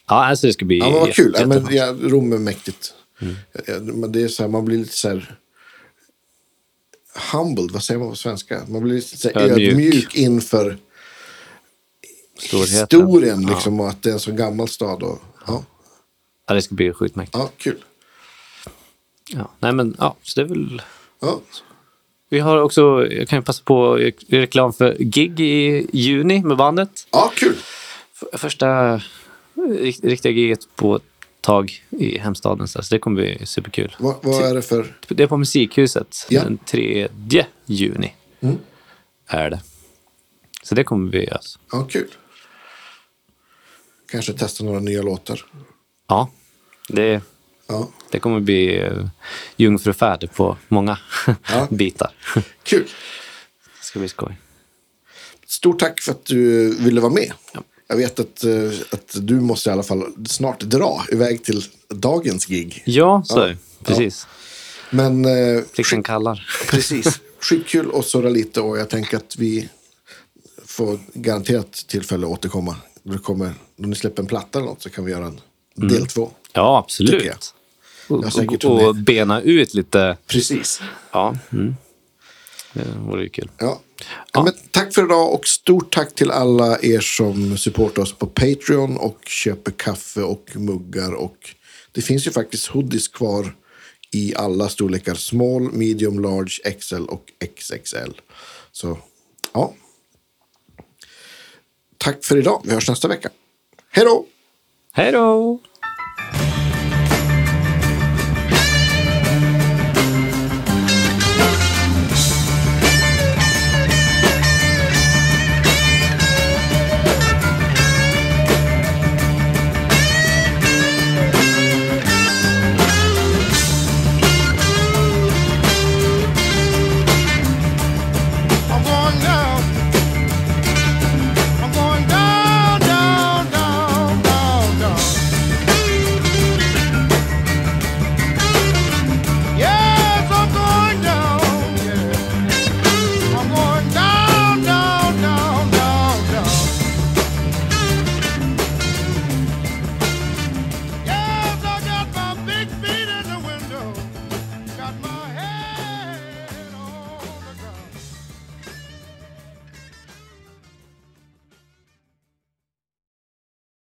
[SPEAKER 1] ja, alltså det ska bli
[SPEAKER 2] Ja, men vad kul. Ja, men, ja, Rom är mäktigt.
[SPEAKER 1] Mm.
[SPEAKER 2] Ja, men det är så här, man blir lite så här... humbled, vad säger man på svenska? Man blir lite så här
[SPEAKER 1] Ödmjuk.
[SPEAKER 2] ödmjuk inför
[SPEAKER 1] Storheten.
[SPEAKER 2] historien liksom, och att det är en så gammal stad. Och, ja,
[SPEAKER 1] Ja, det ska bli sjukt mäktigt.
[SPEAKER 2] ja, kul.
[SPEAKER 1] Ja. Nej, men ja, så det är väl...
[SPEAKER 2] Ja,
[SPEAKER 1] Vi har också, jag kan passa på reklam för gig i juni med bandet.
[SPEAKER 2] ja kul.
[SPEAKER 1] Första rikt- riktiga giget på tag i hemstaden. Så det kommer bli superkul.
[SPEAKER 2] Vad, vad är det för...
[SPEAKER 1] Det är på Musikhuset
[SPEAKER 2] Ja.
[SPEAKER 1] den 3 juni.
[SPEAKER 2] Mm.
[SPEAKER 1] Är det. Så det kommer vi göra.
[SPEAKER 2] Ja, kul. Kanske testa några nya låtar.
[SPEAKER 1] Ja, det,
[SPEAKER 2] Ja,
[SPEAKER 1] det kommer bli uh, jungfrufärd på många
[SPEAKER 2] Ja.
[SPEAKER 1] bitar.
[SPEAKER 2] kul.
[SPEAKER 1] Det ska bli skoj.
[SPEAKER 2] Stort tack för att du ville vara med.
[SPEAKER 1] Ja.
[SPEAKER 2] Jag vet att, eh, att du måste i alla fall snart dra iväg till dagens gig.
[SPEAKER 1] Ja, så
[SPEAKER 2] Ja.
[SPEAKER 1] Precis.
[SPEAKER 2] Men eh,
[SPEAKER 1] Plikten kallar.
[SPEAKER 2] precis, skitkul att surra lite och jag tänker att vi får garanterat tillfälle att återkomma. Det kommer, då ni släpper en platta eller något så kan vi göra en del två.
[SPEAKER 1] Ja,
[SPEAKER 2] Tycker jag.
[SPEAKER 1] absolut. Och, och, bena ut lite.
[SPEAKER 2] Precis.
[SPEAKER 1] Ja, mm. det vore ju kul.
[SPEAKER 2] Ja. Ja, men tack för idag och stort tack till alla er som supportar oss på Patreon och köper kaffe och muggar. Och det finns ju faktiskt hoodies kvar i alla storlekar. Small, medium, large, XL och XXL. Så ja. Tack för idag. Vi hörs nästa vecka. Hej då!
[SPEAKER 1] Hej då!